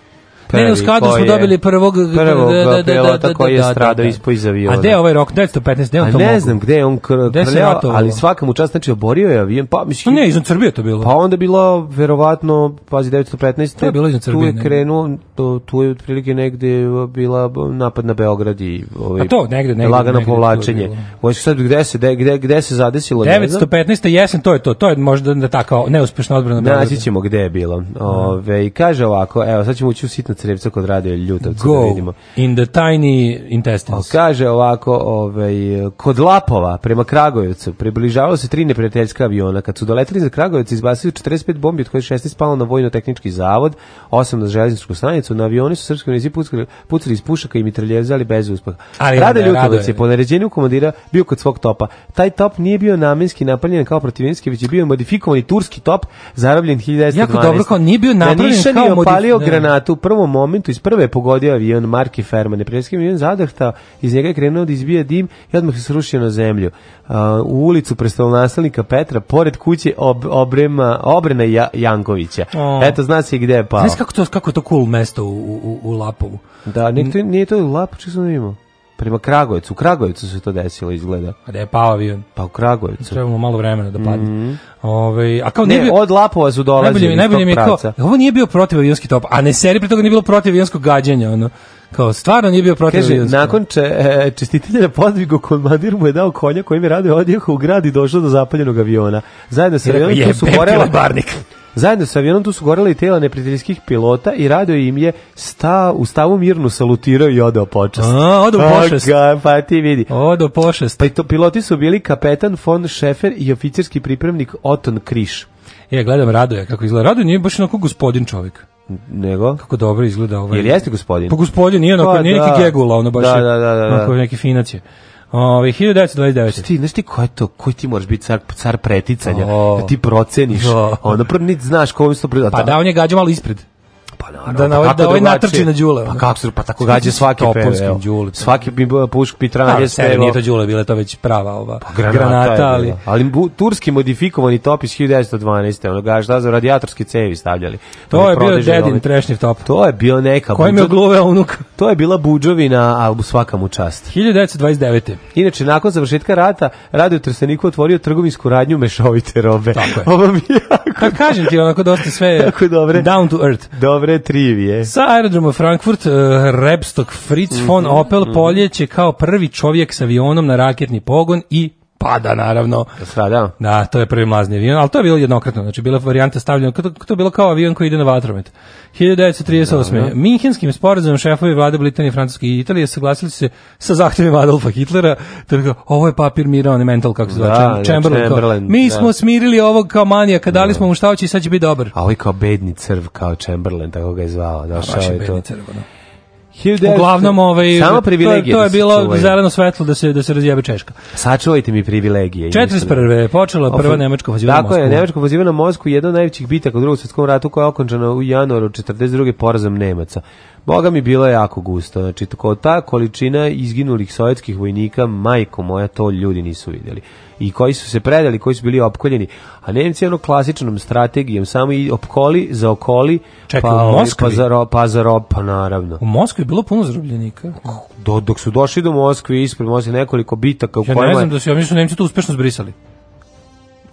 prvi. Ne, u skladu smo dobili prvog prvog da, da, da, pilota da, da, koji je stradao ispod iz aviona. A gde je ovaj rok 915 gde on to? Ne znam gde je on krljao, ali svaka mu čast znači oborio je avion, pa mislim. Ne, iznad Srbije to bilo. Pa onda bilo verovatno pazi 915. To je bilo iznad Srbije. Tu je krenuo to tu je otprilike negde bila napad na Beograd i ovaj A to negde negde lagano povlačenje. Hoće sad gde se gde gde se zadesilo? 915. jesen to je to. To je možda da tako neuspešna odbrana Beograda. gde je bilo. Ove, kaže ovako, evo sad ćemo ući u sitno crevca kod radio ljutavca Go da vidimo. in the tiny intestines. O, kaže ovako, ovaj, kod Lapova prema Kragujevcu približavalo se tri neprijateljska aviona. Kad su doletili za Kragujevac izbasili 45 bombi od kojih 16 palo na vojno-tehnički zavod, 8 na železničku stanicu, na avioni su srpski vojnici pucali, pucali iz pušaka i mitraljezali bez uspeha. Rade Ljutavac je po naređenju komandira bio kod svog topa. Taj top nije bio namenski napaljen kao protivnijenski, već je bio modifikovani turski top zarobljen 1912. Jako dobro, kao nije bio napravljen da, kao da. opalio granatu u prvom momentu iz prve pogodio avion Marki Ferman, neprijateljski avion zadahta, iz njega je krenuo da izbija dim i odmah se srušio na zemlju. Uh, u ulicu predstavljenika Petra, pored kuće ob, obrema, obrena ja, Jankovića. O. Eto, zna se gde je pao. Znaš kako, to, kako je to cool mesto u, u, u Lapovu? Da, nije to, nije to Lapo, čisto sam da imao prema Kragujevcu. U Kragujevcu se to desilo izgleda. A da je pao avion? Pa u Kragujevcu. Trebamo malo vremena da padne. Mm -hmm. Ove, ovaj, a kao ne, bio, od Lapova su dolazili najbolje, najbolje mi kao, ovo nije bio protiv avionski top, a ne seri pre toga nije bilo protiv avionskog gađanja, ono kao stvarno nije bio protiv Kaže, nakon če, e, čestitelja podvigu komandir mu je dao kolja kojim je radio odjeh u grad i došao do zapaljenog aviona. Zajedno sa avionom su borela barnik. Zajedno sa avionom tu su gorela i tela neprijateljskih pilota i rado im je sta, u stavu mirno salutirao i odao počast. A, odao pa počast. Oga, pa ti vidi. Odao počast. Pa i to, piloti su bili kapetan von Šefer i oficirski pripremnik Oton Kriš. Ja e, gledam Radoja kako izgleda. Radoje nije baš onako gospodin čovjek nego kako dobro izgleda ovaj. Ili jeste gospodin? Pa gospodin nije onako, pa nije neki da. gegula, ono baš. Da, da, da, da, da. Onako neki finac je. Ove, 1929. Ti, znaš ti ko je to, koji ti moraš biti car, car preticanja, oh. da ti proceniš, oh. onda prvo niti znaš kojom se to Pa da. da, on je gađao malo ispred. Pa naravno. Da, na pa ovaj, da ovaj natrči na Đule. Pa kako se, pa tako gađa svaki peve. Đule. Pa- svaki bi pušk pitran je sve. Nije to Đule, bila to već prava ova pa, granata, granata ali. Ali bu, turski modifikovani top iz 1912. Ono ga šta za radijatorske cevi stavljali. To je bio dedin trešnjiv top. To je bio neka. Koji mi oglove unuk. To je bila buđovina, a svaka mu čast. 1929. Inače, nakon završetka rata, Radio Trsteniku otvorio trgovinsku radnju mešovite robe. Tako je. Ovo mi jako... Pa kažem ti, onako dosta sve... Tako dobre. Down to earth. Dobre dobre trivije. Sa aerodroma Frankfurt, uh, Rebstock Fritz mm -hmm. von Opel mhm. poljeće kao prvi čovjek s avionom na raketni pogon i pada naravno. Da Stradao? Da, to je prvi mlazni avion, ali to je bilo jednokratno, znači bila varijanta stavljena, to je bilo kao avion koji ide na vatromet. 1938. Da, da. Minhenskim sporazumom šefovi vlade Britanije, Francuske i Italije saglasili se sa zahtjevima Adolfa Hitlera, to tako ovo je papir mira, on je mental kako se zove, da, da Chamberlain. Chamberlain mi da. smo smirili ovog kao manijaka, dali da. smo mu šta hoće i sad će biti dobar. A ovaj kao bedni crv kao Chamberlain, tako ga je zvao, došao je to. crv, no. 1900, Uglavnom ovaj samo privilegije. To, to je da bilo čuvaju. zeleno svetlo da se da se razjebe Češka. Sačuvajte mi privilegije. 41. je počela prva nemačka vozivana na Tako je, nemačka vozivana na Moskvu, jedna od najvećih bitaka u Drugom svetskom ratu koja je okončana u januaru 42. porazom Nemaca. Boga mi bilo je jako gusto. Znači, tako, ta količina izginulih sovjetskih vojnika, majko moja, to ljudi nisu vidjeli. I koji su se predali, koji su bili opkoljeni. A Nemci jednom klasičnom strategijom, samo i opkoli, zaokoli, Čekaj, pa, u ovaj, Moskvi? Pa, zaro, pa, zaro, pa naravno. U Moskvi je bilo puno zarobljenika. Do, dok su došli do Moskve, ispred Moskve nekoliko bitaka u ja kojima... Ja ne znam da su, ja mislim, da Nemci to uspešno zbrisali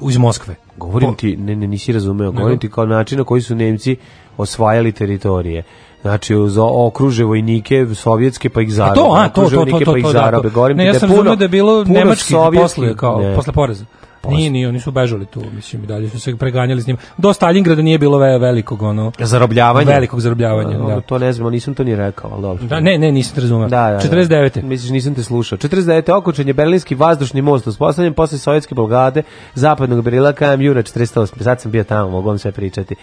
iz Moskve. Govorim po... ti, ne, ne nisi razumeo, govorim ti kao način na koji su Nemci osvajali teritorije znači uz okruže vojnike sovjetske pa ih zarabe. to, a, to, to, to, to, to, pa ih da, zarabe. Govorim ne, ja da sam puno, da je bilo nemački posle, kao, ne. posle poreza. Posle. Nije, nije, oni su bežali tu, mislim, i dalje su se preganjali s njima. Do Stalingrada nije bilo velikog, ono... Zarobljavanja. Velikog zarobljavanja, da. To ne znam, nisam to ni rekao, ali dobro. Da, ne, ne, nisam te razumio. Da, da, 49. Da. Misliš, nisam te slušao. 49. okočen je Berlinski vazdušni most, uz uspostavljen posle sovjetske blokade zapadnog Berila, KMU na 48. Sad sam bio tamo, mogu vam sve pričati.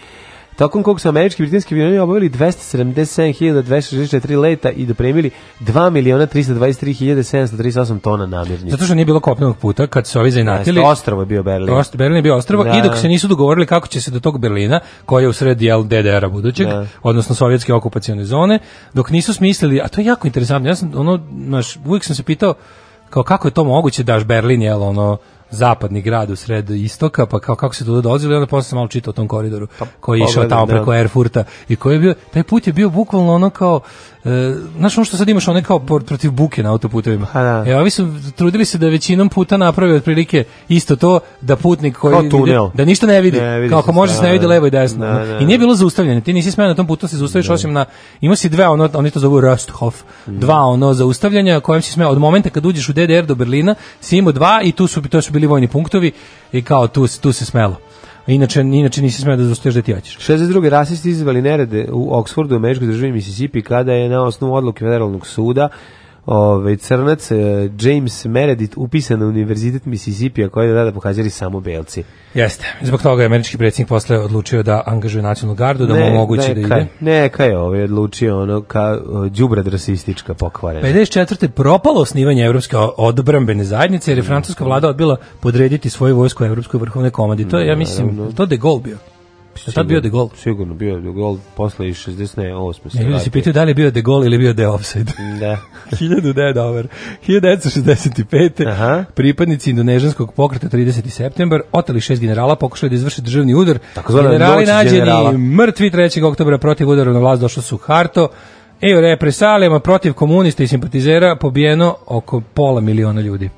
Tokom kog su američki i britanski avioni obavili 277.264 leta i dopremili 2.323.738 tona namirnica. Zato što nije bilo kopnenog puta kad su ovi zainatili. Jeste, ostrovo je bio Berlin. Ost, Berlin je bio ostrovo da. i dok da. se nisu dogovorili kako će se do tog Berlina, koji je u sred jel DDR-a budućeg, da. odnosno sovjetske okupacione zone, dok nisu smislili, a to je jako interesantno, ja sam ono, naš, uvijek sam se pitao kao kako je to moguće daš Berlin, jel ono, zapadni grad u sred istoka, pa kao kako se tu dolazilo, onda posle sam malo čitao o tom koridoru pa, koji je išao tamo da. preko Erfurta i koji je bio, taj put je bio bukvalno ono kao E, znaš ono što sad imaš one kao protiv buke na autoputovima. Da. E, ovi su trudili se da većinom puta naprave otprilike isto to da putnik koji ide, da ništa ne vidi, ne, vidi kako se, može da, se ne vidi da, levo i desno. Da, da, I nije da. bilo zaustavljanje. Ti nisi smeo na tom putu se zaustaviš osim na ima si dve ono oni to zovu Rosthof. Mm. Dva ono zaustavljanja kojem si smeo od momenta kad uđeš u DDR do Berlina, si imao dva i tu su to su bili vojni punktovi i kao tu tu se smelo. Inače, inače nisi smeo da dostoješ da ti hoćeš. 62. rasisti izvali nerede u Oksfordu, u Američkoj državi Mississippi, kada je na osnovu odluke federalnog suda Ove, ovaj, crnac eh, James Meredith upisan na univerzitet Mississippi, koji je da pokazali samo belci. Jeste. Zbog toga je američki predsjednik posle odlučio da angažuje nacionalnu gardu, da ne, mu omogući da ide. Ne, Neka je ovaj odlučio ono ka eh, đubre rasistička pokvarena. 54. propalo osnivanje Evropske odbrambene zajednice jer je mm. francuska vlada odbila podrediti svoju vojsku Evropskoj vrhovnoj komandi. To je, ja mm, mislim, to de Gaulle bio. Sigurno, tad bio de gol? Sigurno, bio de gol posle i 60, ne, 8. Ne, ljudi se pitaju da li je bio de gol ili bio de offside. Da. 1965. Aha. Pripadnici indonežanskog pokreta 30. septembar oteli šest generala, pokušali da izvrše državni udar. Tako generali nađeni generala. mrtvi 3. oktobra protiv udara na vlast došlo su Harto, E, u represalijama protiv komunista i simpatizera pobijeno oko pola miliona ljudi.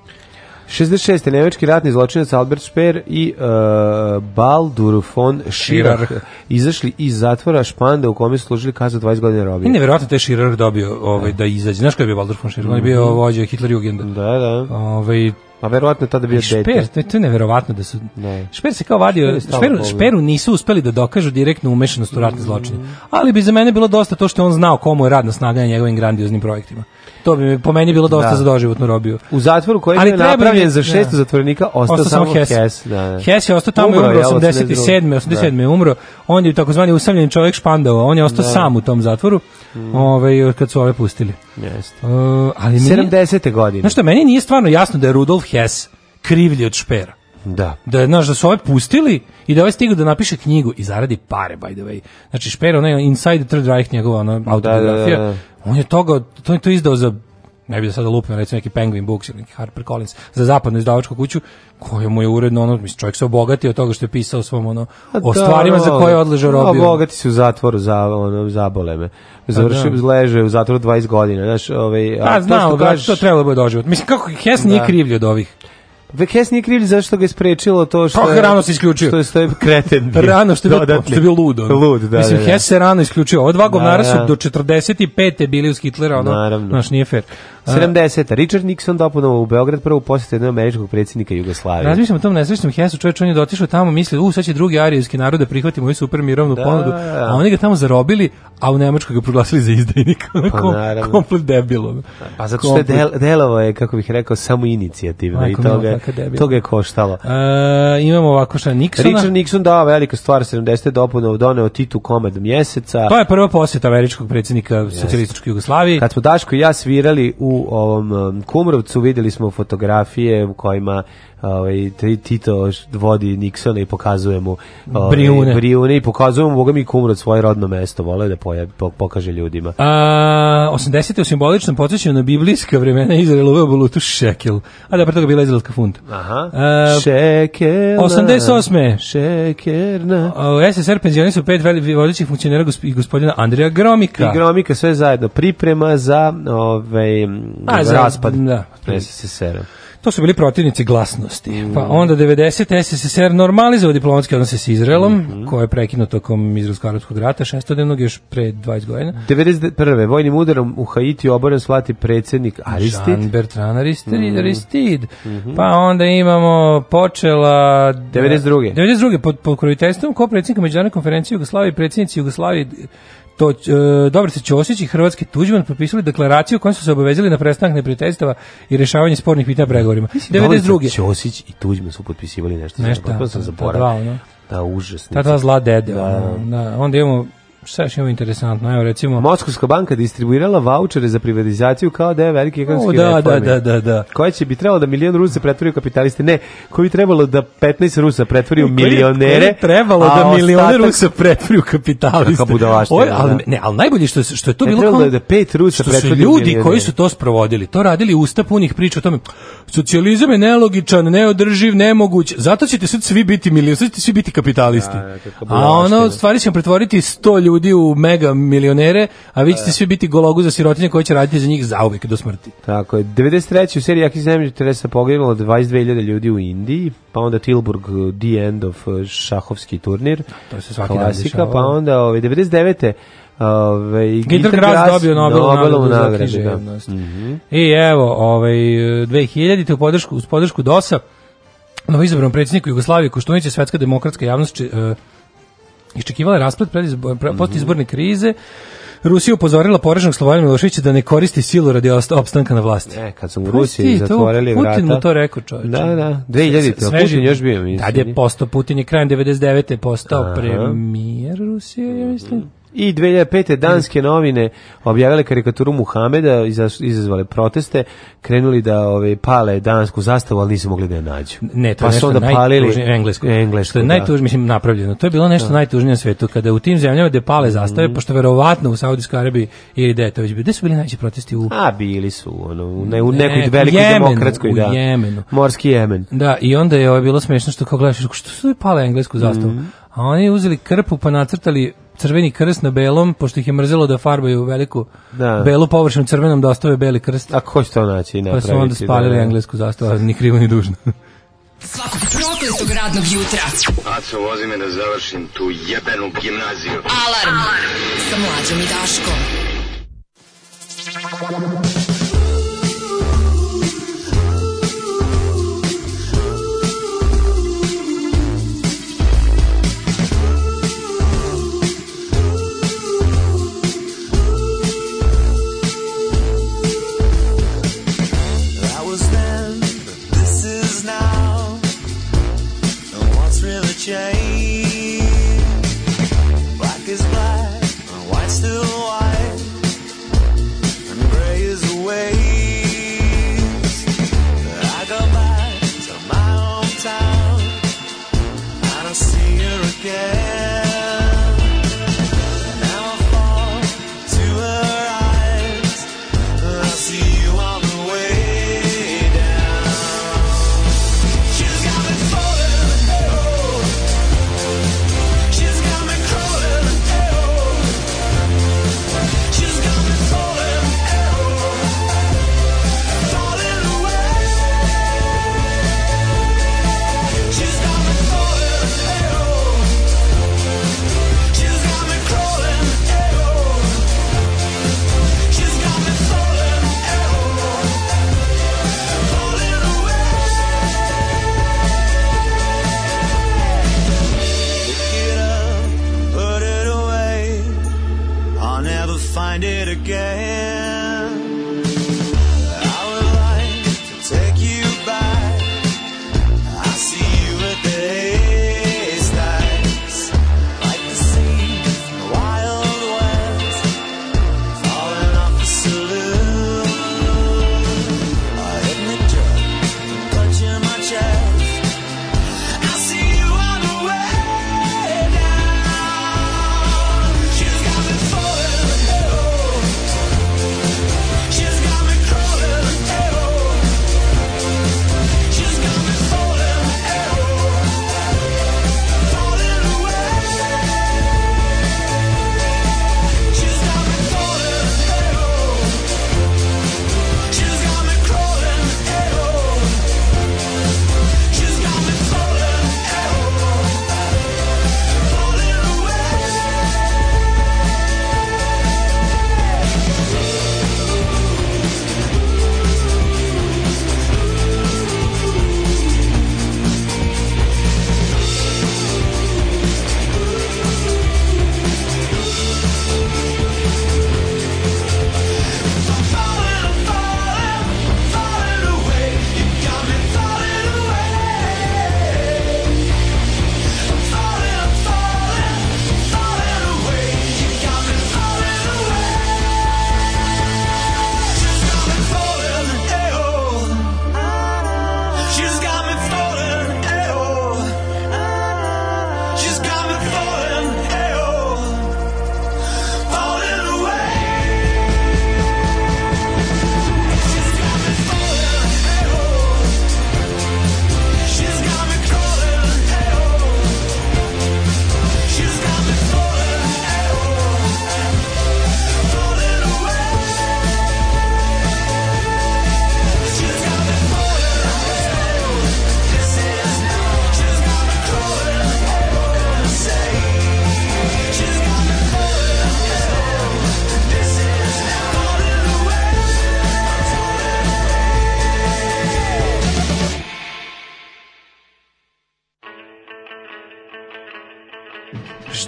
66. nemački ratni zločinac Albert Speer i uh, Baldur von Schirach izašli iz zatvora Španda u kome su služili kaznu 20 godina robije. I nevjerojatno to Schirach dobio ovaj, da izađe. Znaš ko je bio Baldur von Schirach? Mm -hmm. On je bio mhm. vođa Hitlerjugenda. Da, da. Ovaj, a verovatno tada bio šper, dete. Šper, to je neverovatno da su... Ne. Šper se kao vadio, Speeru, šperu nisu uspeli da dokažu direktnu umešanost u ratne zločine. Mhm. Ali bi za mene bilo dosta to što on znao komu je radna snaga na njegovim grandioznim projektima. To bi po meni bilo dosta da. za doživotnu robiju. U zatvoru koji je napravljen za šest da. zatvornika ostao, ostao samo Hess. Hess, da, da, Hess je ostao tamo umro, i umro 87. 87. je umro. On je takozvani usamljeni čovjek špandao. On je ostao da. sam u tom zatvoru mm. ovaj, kad su ove pustili. Jeste. Uh, ali 70. godine. Znaš što, meni nije stvarno jasno da je Rudolf Hess krivlji od špera. Da. Da, znaš, da su ovaj pustili i da ovaj stigao da napiše knjigu i zaradi pare, by the way. Znači, Šper, onaj Inside the Third Reich, njegova ona da, da, autobiografija, da, da, da, on je toga, to je to izdao za ne bi da sada lupio, recimo neki Penguin Books ili neki Harper Collins za zapadnu izdavačku kuću, koju mu je uredno, ono, mislim, čovjek se obogatio od toga što je pisao svom, ono, da, o stvarima no, da, za koje je odležao robio. Obogati se u zatvoru za, ono, zabole me. Pa Završio, da. leže u zatvoru 20 godina, znaš, ovaj... A, a pa to, što gaš... to trebalo bi doživot. Mislim, kako, Hess nije krivlji od ovih. Vekes nije kriv zašto ga je sprečilo to što Kako pa, je rano se isključio. Što je stoje kreten. Bio. rano što je bio, što je bio lud. Ono. Lud, da. Mislim, da, da. Hess se rano isključio. Ova dva govnara da, su da. do 45. bili uz Hitlera, ono, naš nije fair. 70. Richard Nixon dopunovo u Beograd prvu posjetu jednog američkog predsjednika Jugoslavije. Razmišljam o tom nesrećnom Hesu, čovječ, on je dotišao tamo, misli, u, sad će drugi arijski narod da prihvati moju super mirovnu da, ponudu, a oni ga tamo zarobili, a u Nemačkoj ga proglasili za izdajnika. Pa, Kom, komplet debilom. Pa zato što je del, delovo je, kako bih rekao, samo inicijativno Ajko, i toga, toga je koštalo. E, imamo ovako šta Nixona. Richard Nixon, dao velika stvar, 70. dopunovo doneo Titu komad mjeseca. To je prva posjeta američkog predsjednika yes. socijalističke Jugoslavije. Kad smo Daško i ja svirali u ovom um, Kumrovcu videli smo fotografije u kojima ovaj Tito vodi Nixona i pokazuje mu ovaj, Brijune. Brijune i pokazuje mu boga mi Kumrod svoje rodno mesto, vole da pojavi, pokaže ljudima. A 80 u simboličnom podsećanju na biblijska vremena Izrael uveo valutu šekel, a da pre toga bila izraelska funda. Aha. A, šekel. 88. Šekerna. U SSR penzioneri su pet vodećih funkcionera i gospodina Andrija Gromika. I Gromika sve zajedno priprema za ovaj a, raspad da. SSR. -a. To su bili protivnici glasnosti. Mm. Pa onda 90. SSSR normalizovao diplomatske odnose s Izraelom, mm -hmm. koje je prekinuto tokom Izraelsko-Arabskog rata, šestodnevnog još pre 20 godina. 91. vojnim udarom u Haiti oboren slati predsjednik Aristid. Jean Bertrand Aristid. Mm. Aristid. -hmm. Pa onda imamo počela... 92. E, 92. pod pod pokroviteljstvom ko predsjednika Međunarodne konferencije Jugoslavije, predsednici Jugoslavije to, e, dobro se Ćosić i Hrvatski Tuđman potpisali deklaraciju kojom su se obavezali na prestanak neprijateljstava i rešavanje spornih pitanja pregovorima. 92. Da Ćosić i Tuđman su potpisivali nešto. Nešto. Pa da, sam, sam da, zaboravio. Da, ono. da, užasno. Ta da, zla dede. Da. Ono, da, onda imamo Šta još interesantno? Evo recimo Moskovska banka distribuirala vaučere za privatizaciju kao da je veliki ekonomski da, Da, da, da, da. Koja će bi trebalo da milion Rusa pretvori u kapitaliste? Ne, koji bi trebalo da 15 Rusa pretvori u milionere? Koji trebalo da milione Rusa pretvori u kapitaliste? Ovo, Al da. ne, al najbolje što, što je to ne bilo... Trebalo kao, da pet Rusa što su ljudi koji su to sprovodili, to radili usta punih priča o tome. Socijalizam je nelogičan, neodrživ, nemoguć. Zato ćete sad svi biti milioneri, ćete svi biti kapitalisti. Da, da, da A ono, stvari ćemo pretvoriti 100 ljudi ljudi u mega milionere, a vi da, ćete da. svi biti gologu za sirotinje koji će raditi za njih zauvek do smrti. Tako je. 93. u seriji Jakih zemlji Teresa poginula 22.000 ljudi u Indiji, pa onda Tilburg uh, The End of uh, šahovski turnir. Da, to se svaki klasika, Pa onda ove, 99. Ove, Gitar Gras dobio Nobelovu Nobelu nagradu za književnost. Mm -hmm. I evo, ovaj, 2000. U podršku, uz podršku DOS-a, novoizabran predsjedniku Jugoslavije Koštunić je svetska demokratska javnost či, uh, Iščekivala pred rasplet postizborne krize, Rusija upozorila poražnog Slobodana Miloševića da ne koristi silu radi opstanka na vlasti. Ne, kad su u pa Rusiji zatvorili vrata. Putin mu to rekao, čovječe. Da, da, 2000. Putin još bio, mislim. Tad je postao, Putin je krajem 99. postao premijer Rusije, ja mislim. I 2005. danske novine objavile karikaturu Muhameda, izazvale proteste, krenuli da ove pale dansku zastavu, ali nisu mogli da je nađu. Ne, to je pa nešto da palili englesko. englesko što je da. najtužnije, mislim, napravljeno. To je bilo nešto da. najtužnije na svetu, kada u tim zemljama gde pale zastave, mm. pošto verovatno u Saudijskoj Arabiji ili gde je to već bilo, gde su bili najveći protesti u... A, bili su, ono, ne, u nekoj ne, velikoj Jemenu, demokratskoj, da. U Jemenu. Morski Jemen. Da, i onda je ovo bilo smešno što kao gledaš, što su pale englesku zastavu? Mm. A oni uzeli krpu pa nacrtali crveni krst na belom, pošto ih je mrzelo da farbaju veliku da. belu površinu crvenom da ostave beli krst. A ko će to naći? Pa su onda spalili da, da, englesku zastavu, ni krivo ni dužno. Svakog prokletog radnog jutra. Aco, vozi me da završim tu jebenu gimnaziju. Alarm, Alarm. sa mlađom i Daškom. Black is black, still white, and gray is the I go back to my hometown, I don't see her again.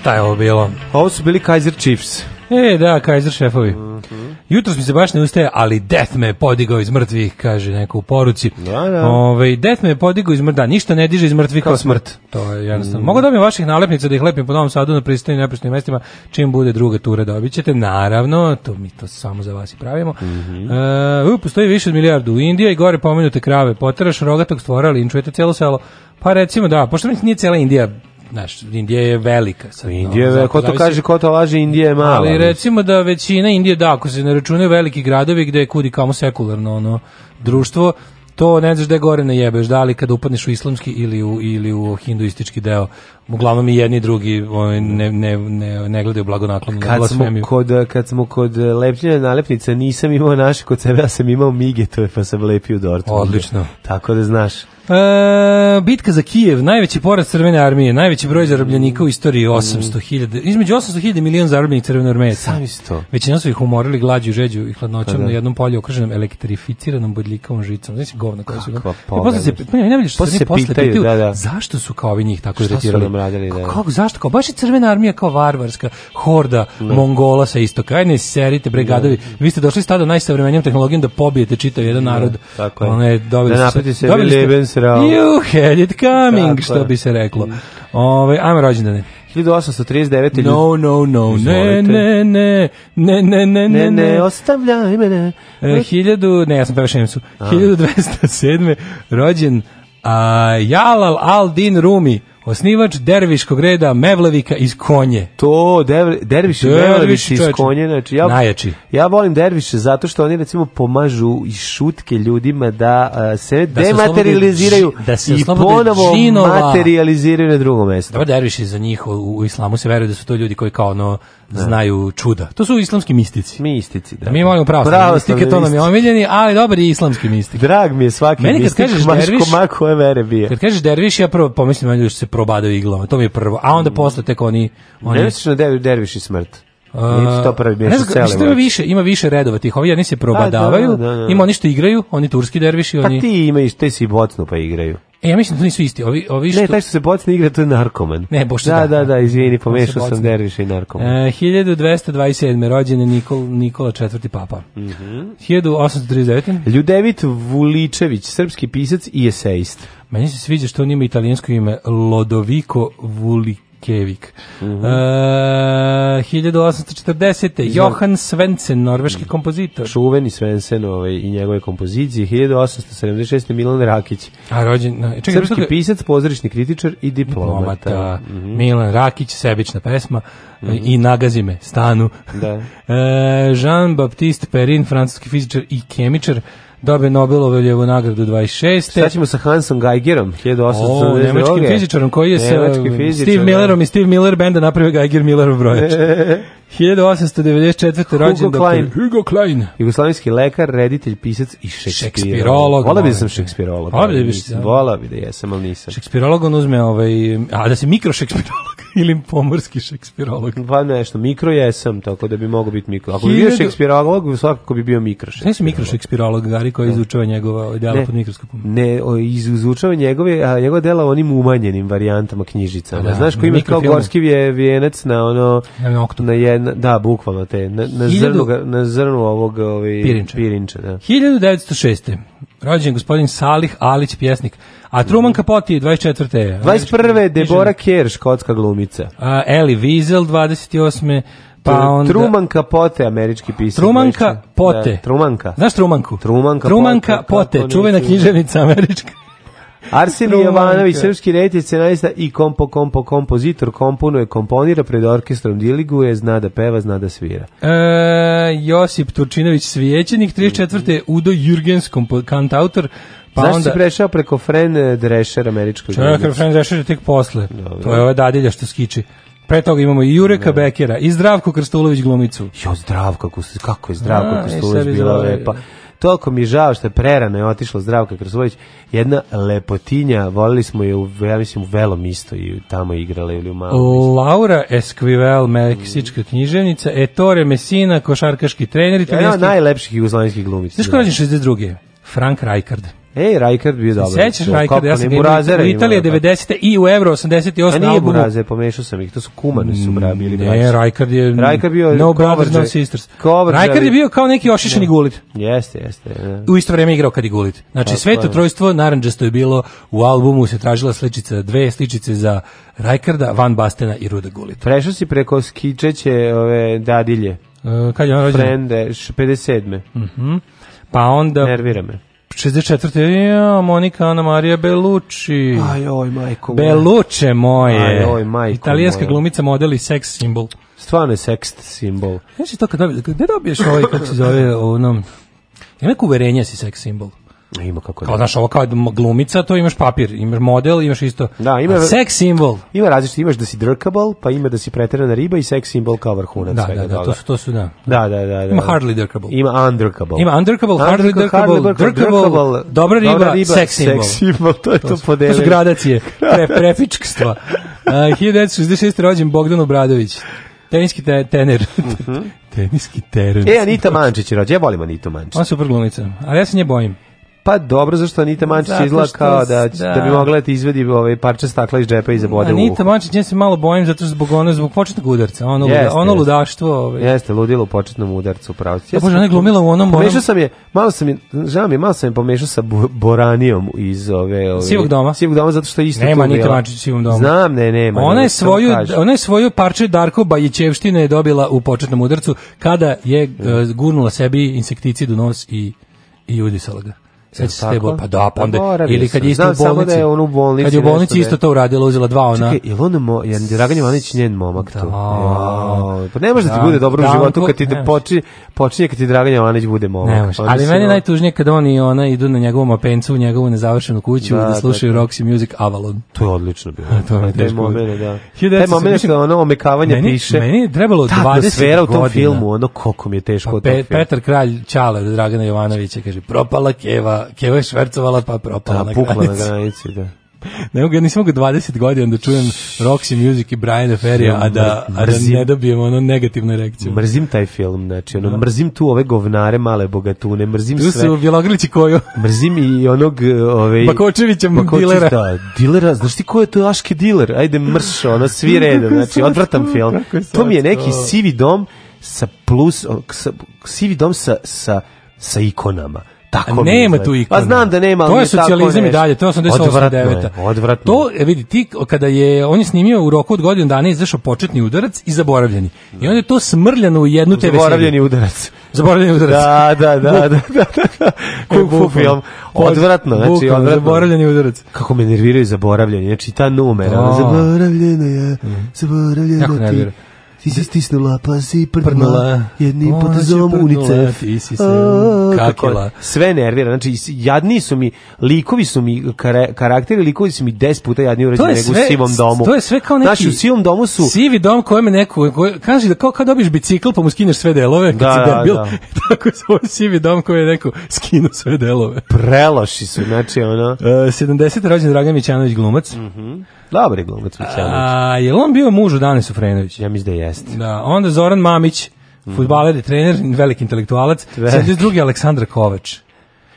Šta je ovo bilo? Pa ovo su bili Kaiser Chiefs. E, da, Kaiser šefovi. Mm -hmm. Jutros mi se baš ne ustaje, ali Death me je podigao iz mrtvih, kaže neko u poruci. Da, da. Ove, ovaj, death me je podigao iz mrtvih, da, ništa ne diže iz mrtvih kao, kao smrt. smrt. To je jednostavno. Mm. Mogu dobijem vaših nalepnica da ih lepim po Novom Sadu na pristojnim i nepristanim mestima, čim bude druga tura dobit ćete. Naravno, to mi to samo za vas i pravimo. Mm -hmm. e, postoji više od milijardu u Indiji i gore pomenute krave. Poteraš rogatog stvora, linčujete celo selo. Pa recimo da, pošto mi nije cela Indija znaš, Indija je velika. Sad, Indija je, ko to kaže, ko to laže, Indija je mala. Ali recimo da većina Indije, da, ako se ne računaju veliki gradovi gde je kudi kamo sekularno ono, društvo, to ne znaš da gore ne jebeš, da li kada upadneš u islamski ili u, ili u hinduistički deo, uglavnom i jedni i drugi ovaj, ne, ne, ne, ne gledaju blagonaklono. Kad, smo kod, kad smo kod eh, lepljenja nalepnica nisam imao naše kod sebe, ja sam imao mige, to je pa sam lepio Dortmund. Odlično. Tako da znaš. E, bitka za Kijev, najveći poraz Crvene armije, najveći broj zarobljenika u istoriji 800.000, između 800.000 i milion zarobljenih crvenoarmejaca. Većina su ih umorili glađu, žeđu i hladnoćom pa da. na jednom polju okruženom elektrificiranom bodljikavom žicom. Znači govna koja su. E, posle se pa ne, ne vidiš, posle se pitaju, pitaju da, da. zašto su kao ovi njih tako izretirali. Kako da. zašto kao baš i Crvena armija kao varvarska horda ne. Da. Mongola sa istoka. Ajde serite bregadovi. Da. Ne. Vi ste došli s tada najsavremenijom tehnologijom da pobijete čitav jedan narod. Tako je. One dobili da se, dobili se Control. You had it coming, Tako. što bi se reklo. Mm. Ove, ovaj, ajmo rođendane. 1839. No, no, no, ne, ne, ne, ne, ne, ne, ne, ne, ostavljaj mene. E, 1000, ne, ja sam peva Šemsu. 1207. rođen a, Jalal al-Din Rumi, Osnivač derviškog reda Mevlevika iz Konje. To, der, derviš i Mevlević iz čoveč, Konje. Znači, ja, najjači. Ja volim derviše zato što oni recimo pomažu i šutke ljudima da uh, se da dematerializiraju se da se da i ponovo džinova. materializiraju na drugom mesto. Dobar derviši za njih u, u islamu se veruje da su to ljudi koji kao ono Da. znaju čuda. To su islamski mistici. Mistici, da. Mi molimo pravoslavne mistike, to nam je omiljeni, ali dobar je islamski mistik. Drag mi je svaki Meni kad kažeš derviš, koje vere bije. Kad kažeš derviš, ja prvo pomislim da se probadaju iglama, to mi je prvo, a onda mm. posle tek oni... oni... Ne misliš na derviš i smrt? Uh, to pravi ne znam, ima više, ima više redova tih. Ovi jedni se da, probadavaju, da, da, da, ima oni što igraju, oni turski derviši, pa oni... Pa ti imaš, te si bocno pa igraju. E, ja mislim da nisu isti. Ovi, ovi što... Ne, taj što se bocni igra, to je narkoman. Ne, boš da. Da, da, da, izvini, pomešao sam derviša i narkoman. E, 1227. rođen Nikol, Nikola IV. Papa. Mm -hmm. 1839. Ljudevit Vuličević, srpski pisac i esejist. Meni se sviđa što on ima italijansko ime Lodovico Vuličević Kevik. Mm -hmm. uh, 1840. Izvan... Johan Svensen, norveški kompozitor. Čuveni Svensen ovaj, i njegove kompozicije. 1876. Milan Rakić. A rođen... Na, čekaj, Srpski toga... pisac, pozorišni kritičar i diplomata. diplomata. Mm -hmm. Milan Rakić, sebična pesma. Mm -hmm. I nagazi me, stanu. Da. uh, Jean-Baptiste Perrin, francuski fizičar i kemičar dobe Nobelovu nagradu 26. Šta ćemo sa Hansom Geigerom 1872. nemačkim fizičarom koji je sa Steve da. Millerom i Steve Miller benda napravio Geiger Millerov brojač. 1894. rođen Hugo Klein. Hugo Klein. Jugoslavijski lekar, reditelj, pisac i šekspirolog. Vola bi da sam šekspirolog. Vola da da. bi da jesam, ali nisam. Šekspirolog on uzme ovaj, a da si mikrošekspirolog. ili pomorski šekspirolog. Pa nešto, mikro jesam, tako da bi mogo biti mikro. Ako bi bio šekspirolog, svakako bi bio mikro da šekspirolog. Znaš mikro šekspirolog, Gari, koji da. izučava njegova djela pod mikroskopom? Ne, izučava njegove, a njegova djela onim umanjenim varijantama knjižicama. Da, Znaš, koji ima kao gorski vijenac na ono... Na, na jedna, da, bukvalno te, na, na, Hiljadu... zrnu, na zrnu ovog ovaj, pirinča. pirinča da. 1906. Rođen gospodin Salih Alić, pjesnik. A Truman mhm. Capote 24. 21. Debora Kerr, škotska glumica. A, Eli Wiesel 28. Pa onda... Trumanka Pote, američki pisac. Truman Pote. Da, trumanka. Znaš Trumanku? Trumanka, trumanka Pote. čuvena književnica američka. Arsen Jovanović, srpski reditelj, scenarista i kompo, kompo, kompozitor, komponuje, komponira pred orkestrom, diliguje, zna da peva, zna da svira. E, Josip Turčinović, svijećenik, 34. Udo Jürgens, kantautor, pa Znaš onda... si prešao preko Fren Drescher američkog? Čekaj, Fren Drescher je tek posle. Dobre. To je ova dadilja što skiči. Pre toga imamo i Jureka da. Bekera i Zdravko Krstulović glumicu. Jo, Zdravko, kako je Zdravko Krstulović bila lepa toliko mi žao što je prerano je otišla Zdravka Krasvojić, jedna lepotinja, volili smo je u, ja mislim, u Velom isto i tamo igrala ili u Malom. Laura Esquivel, meksička književnica, Ettore Messina, košarkaški trener. Jedna od najlepših jugoslovenskih glumica. Znaš ko rođen 62. Frank Rijkaard. Ej, Rijkaard bio dobar. Sećaš Rijkaarda, ja sam ga u Italije 90. i u Euro 88. A nije albumu. Buraze, pomešao sam ih, to su kumane su bra, mm, bili braći. Ne, Rijkaard je Rijkaard bio No Brothers, No Sisters. Rijkaard je bio kao neki ošišeni gulit. Jeste, jeste. Ne. Da. U isto vreme igrao kad i gulit. Znači, sve to trojstvo naranđasto je bilo, u albumu se tražila sličica, dve sličice za Rijkaarda, Van Bastena i Ruda Gulita. Prešao si preko skičeće ove dadilje. E, kad je on rođen? Frende, 57. Uh -huh. Pa onda... Nervira me. 64. Ja, Monika Ana Maria Bellucci. Aj, oj, majko. Belluce moje. Aj, oj, majko. Italijanska moja. glumica, model i seks simbol. Stvarno je seks simbol. Znaš to kad dobiješ, gde dobiješ ovaj, kako se zove, onom... Ima neko uverenje da si seks simbol. E, ima kako kao, da- naš ovo kao glumica, to imaš papir, imaš model, imaš isto. Da, ima, sex symbol. Ima različito, imaš da si drkable, pa ima da si preterana riba i sex symbol kao vrhunac. Da, svega da, da, to su, to su, da. Da, da, da. da. da ima da. hardly drkable. Ima undrkable. Ima undrkable, hardly drkable, drkable, dobra riba, riba sex symbol. Sex symbol, to je to, to podelio. To su gradacije, pre, prefičkstva. Uh, 1966. rođen Bogdan Obradović. Teniski te, tener. Mhm. Teniski teren. E, Anita Mančić je rođen. Ja volim Anitu Mančić. On super glumica, ali ja se nje bojim. Pa dobro, zašto Anita Mančić izgleda kao da, da, da bi da. mogla da izvedi ovaj parče stakla iz džepa i zabode u Anita Mančić, ja se malo bojim zato što zbog ono, zbog početnog udarca, ono, jeste, luda, ono jeste. ludaštvo. Ovaj. Jeste, ludilo u početnom udarcu, pravo. Ja pa bože, ona je glumila u onom... Pomešao onom... sam je, malo sam je, žao mi, malo sam je pomešao sa Boranijom iz ove... ove sivog doma. Sivog doma, zato što je isto Nema Anita Mančić u Sivom Znam, ne, nema. Ona je, svoju, ona je svoju parče Darko Bajićevštine dobila u početnom udarcu kada je uh, gurnula sebi insekticid u nos i, i udisala ga. Sećaš se tebo, pa da, pa, pa onda, pa ili kad je isto u bolnici. Da je on u bolnici. Kad je u bolnici isto da to uradila, uzela dva ona. Čekaj, je on mo, je Dragan Jovanić njen momak da, pa ne može da, ti bude dobro u životu kad ti da počinje, počinje kad ti Dragan Jovanić bude momak. Ne može. Pa Ali meni da- najtužnije kad oni ona idu na njegovom apencu, u njegovu nezavršenu kuću da, da slušaju Roxy Music Avalon. To je odlično bilo. to je taj da. Taj moment što ono omekavanje piše. Meni je trebalo 20 godina. u tom filmu, ono koliko mi je teško. Pa Petar Kralj Čaler Dragana Jovanovića kaže propala keva a Keva je švercovala pa propala da, pukla na granici. da. Ne mogu, ja nisam mogu 20 godina da čujem Roxy Music i Brian Ferry, a da, mrzim, da ne dobijem ono negativnu reakciju. Mrzim taj film, znači, ono, da. mrzim tu ove govnare, male bogatune, mrzim tu sve. Tu su Bjelogrlići koju. Mrzim i onog... E, ove, Bakočevića dilera. Da, dilera, znaš ti ko je to aški diler? Ajde, mrš, ono, svi redom, znači, odvrtam film. To mi je neki sivi dom sa plus, sa, sivi dom sa, sa, sa ikonama Tako nema tu ikona. Pa znam da nema, ali to je socijalizam i dalje, to je 88 odvratno, To je e, vidi ti kada je on je snimio u roku od godinu dana izašao početni udarac i zaboravljeni. I onda je to smrljano u jednu TV seriju. Zaboravljeni udarac. Zaboravljeni udarac. Da, da, da, da, da. da, da. Kung fu film. Odvratno, znači odvratno. Zaboravljeni udarac. Kako me nerviraju zaboravljeni, znači ta numera, da. zaboravljena je, mhm. zaboravljena ti. Ti si stisnula, pa si prdnula, jednim potezom unice. Ti si se kakila. Sve nervira, znači jadni su mi, likovi su mi, kare, karakteri likovi su mi des puta jadni urađeni nego u sivom domu. To je sve kao neki... Znači, u sivom domu su... Sivi dom kojem neko, koje, kaže da kao kad dobiš bicikl pa mu skinješ sve delove, kad da, si da, debil, da, da. tako je svoj sivi dom koji je neko skinu sve delove. Preloši su, znači ono... Uh, e, 70. rođen Dragan Mićanović glumac. Mhm. Mm Dobar je glumac A, je on bio muž u Dane Sufrenović? Ja mislim da jeste. Da, onda Zoran Mamić, mhm. fudbaler i trener, veliki intelektualac. drugi Aleksandra Kovač.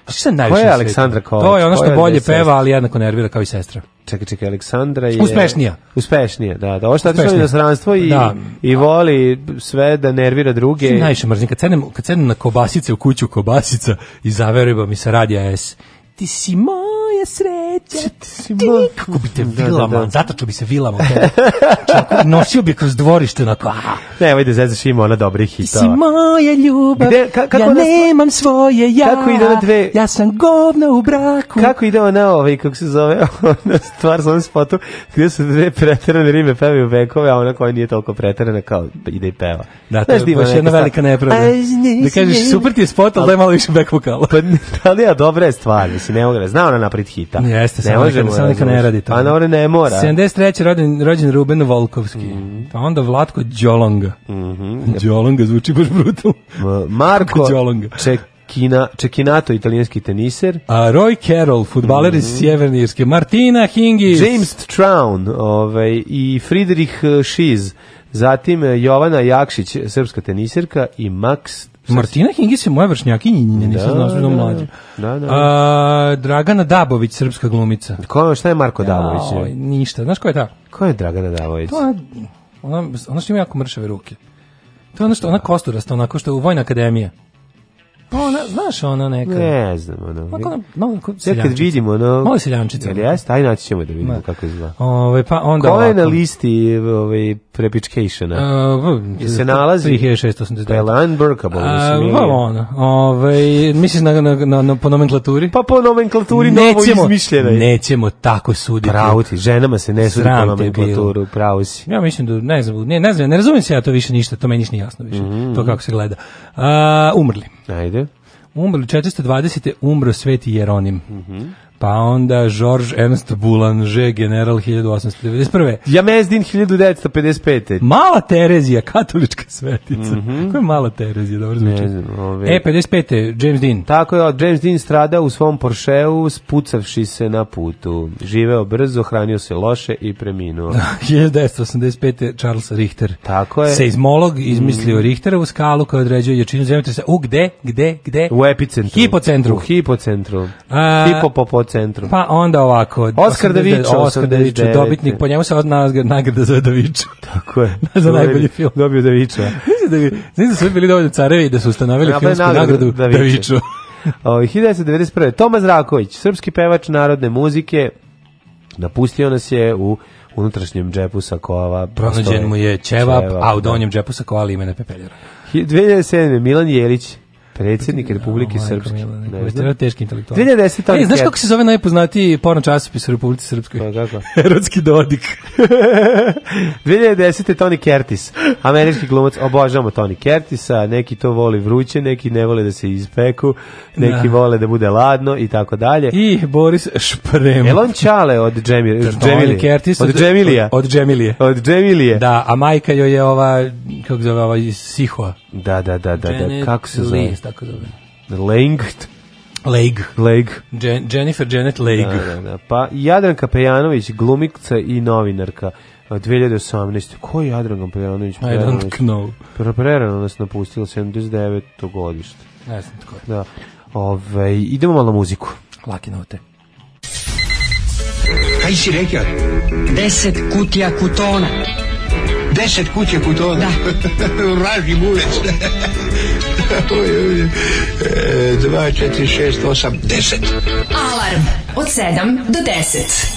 Ko šta najviše? Koja je Aleksandra Kovač? To je ona što je bolje peva, ali jednako nervira kao i sestra. Čekaj, čekaj, Aleksandra je... Uspešnija. Uspešnija, da. da. Ovo što radi inostranstvo i, da. i voli sve da nervira druge. Što najviše mrzim, kad sedem, kad sedem na kobasice u kuću kobasica i zaverujba mi se radi AS. Ti si moja sreća Kako bi te vilama, da, da. da. zataču bi se vilama. Čak, nosio bi kroz dvorište, onako, Ne, Nemoj da zezaš, ima ona dobrih hitova. Ti si moja ljubav, Gde, ka, kako ja ona, nemam svoje ja, kako ide ona dve, ja sam govna u braku. Kako ide ona, ovaj, kako se zove, ona stvar sa ovom spotu, gde su dve pretarane rime pevaju vekove, a ona koja nije toliko pretarana, kao ide i peva. Da, to Znaš, da je baš jedna velika nepravda. Da kažeš, super ti je spot, ali daj malo više back vokala. Pa, ali ja, dobra je stvar, mislim, ne mogu da, zna ona napred hita. Ne, Jeste, ne samo neka, samo neka ne radi to. Pa na one ne mora. 73. rođen, rođen Ruben Volkovski. Mm -hmm. Pa onda Vlatko Đolonga. Mm -hmm. Đolonga zvuči baš brutalno. Marko Đolonga. Ček, Kina, Čekinato, italijanski teniser. A Roy Carroll, futbaler mm -hmm. iz mhm. Sjeverne Irske. Martina Hingis. James Traun ovaj, i Friedrich Schies. Zatim eh, Jovana Jakšić, srpska teniserka i Max Martina Hingis je moja vršnjakinja, nisam da, znao da, mlađa. Da, da, da, A, Dragana Dabović, srpska glumica. Ko, šta je Marko Dabović? Oj, ništa, znaš ko je ta? Ko je Dragana Dabović? To je, ona, ona što ima jako mršave ruke. To je ono što, ona kosturasta, onako što je u Vojna akademija. Pa ona, znaš ono neka. Ne znam ono. Pa malo, ono, malo ja kad vidimo ono. Malo seljančica. Jel jeste? Aj naći ćemo da vidimo Ma. kako izgleda. Ove, pa onda Ko je na listi ovaj prepičkejšana? Uh, se nalazi 3689. Pa je Landberg, a bolo se Pa ona. Ove, misliš na, na, na, na, po nomenklaturi? Pa po nomenklaturi nećemo, novo izmišljena. Nećemo tako suditi. Pravo ti, ženama se ne sudi po nomenklaturu, pravo si. Ja mislim da, ne znam, ne, ne znam, ne razumijem se ja to više ništa, to meni nije jasno više, mm -hmm. to kako se gleda. Uh, umrli. Ajde. Umrli 420. umro Sveti Jeronim. Mhm. Mm pa onda Georges Ernst Boulanger, general 1891. Jamezdin 1955. Mala Terezija, katolička svetica. Mm -hmm. Koja je Mala Terezija, dobro zvuči? Ne znam, ove... E, 55. James Dean. Tako je, James Dean strada u svom Porscheu spucavši se na putu. Živeo brzo, hranio se loše i preminuo. 1985. Charles Richter. Tako je. Seizmolog izmislio mm. Richterovu skalu koja određuje jačinu zemljotresa. U gde? Gde? Gde? U epicentru. Hipocentru. U hipocentru. A... Hipopopo centrum. Pa onda ovako. Oskar da Davić, Oskar Davić, dobitnik, po njemu se od nagrada za Davića. Tako je. za najbolji film. Dobio Davića. Da mislim da su bili dovoljno carevi da su ustanovili filmsku nagradu Daviću. 1991. Tomas Raković, srpski pevač narodne muzike, napustio nas je u unutrašnjem džepu sa kova. Pronađen mu je ćevap, a u da. donjem džepu sa kova ime na pepeljara. 2007. Milan Jelić, Predsjednik Republike oh, Srpske. Ne znam. Teški intelektual. 2010. Ali e, znaš kako se zove najpoznatiji porno časopis u Republici Srpskoj? Da, kako? Erotski dodik. 2010. Tony Curtis. Američki glumac. Obožavamo Tony Curtisa. Neki to voli vruće, neki ne vole da se ispeku, neki da. vole da bude ladno i tako dalje. I Boris Šprem. Elon Čale od Džemilije. Džemilije. Curtis od, od Od Džemilije. Od Džemilije. Da, a majka joj je ova, kako zove, ova Sihoa. Da, da, da, da, da. kako se zove? Lee, tako zove. Lang. Leg. Leg. Jen, Jennifer Janet Leg. Da, da, da. Pa Jadran Kapejanović, glumikca i novinarka. 2018. Ko je Jadran Kapejanović? I don't know. Prerano nas napustila 79. godište. Ne znam tko je. Da. Ove, idemo malo muziku. Laki note. Kaj si rekao? 10 kutija kutona. 10 kuće kod ona. Da. U Ražnji bulec. Dva, četiri, šest, osam, 10. Alarm od sedam do deset.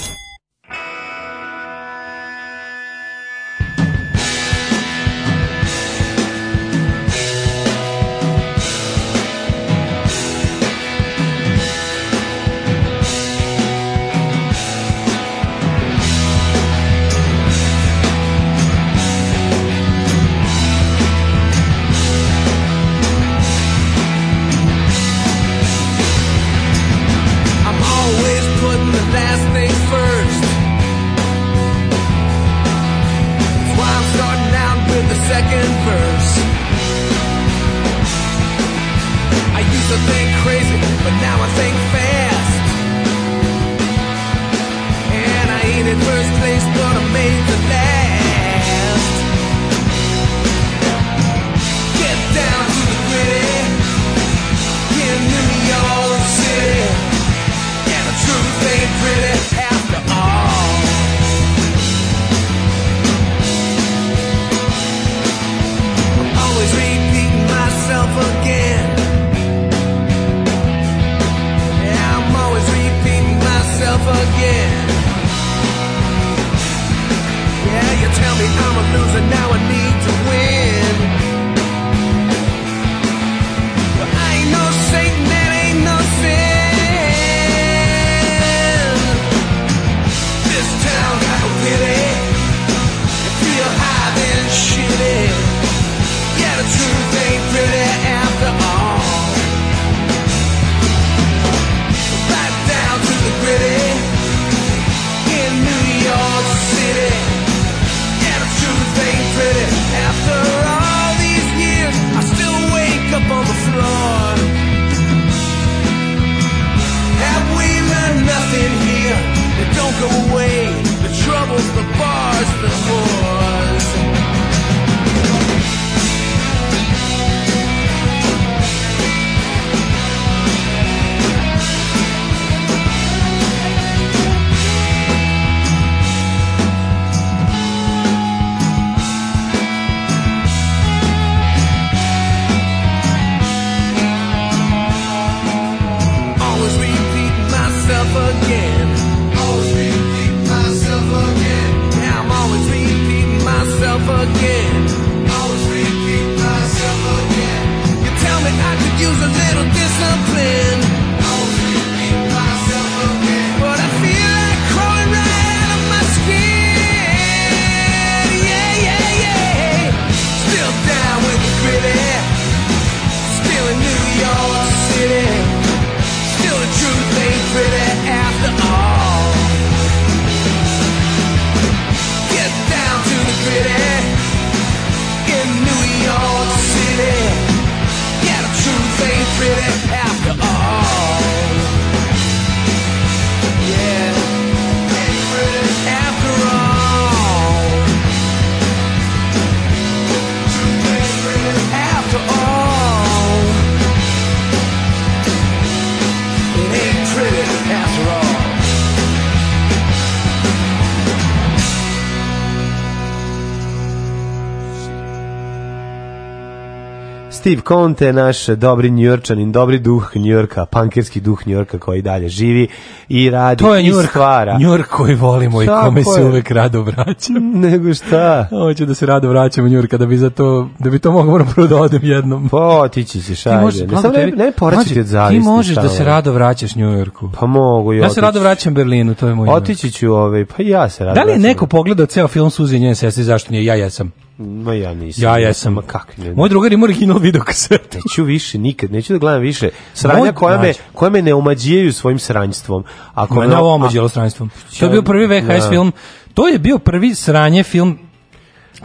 Steve Conte, naš dobri njujorčanin, dobri duh Njujorka, pankerski duh Njujorka koji dalje živi i radi to je i stvara. Njujork koji volimo šta i kome se uvek rado vraćam. Nego šta? Hoću da se rado vraćam u Njujorka, da bi, za to, da bi to mogu moram prvo da odem jednom. Potići pa, ćeš, ajde. Možeš, ne, sam ne, ne poraći od zavisti. Ti možeš da se rado vraćaš Njujorku. Pa mogu i Ja otići. se rado vraćam Berlinu, to je moj Otići ću ovaj, pa ja se rado Da li je neko pogledao ceo film Suzi i njene sestri, zašto nije? Ja jesam. Ja Ma ja nisam. Ja jesam. Ma kak? Ne, Moj drugar ima original video kasete. Neću više nikad, neću da gledam više. Sranja Moj, koja, me, koja me ne omađijaju svojim sranjstvom. Ako Mene me, ovo omađijalo sranjstvom. To je bio prvi VHS ja. Da. film. To je bio prvi sranje film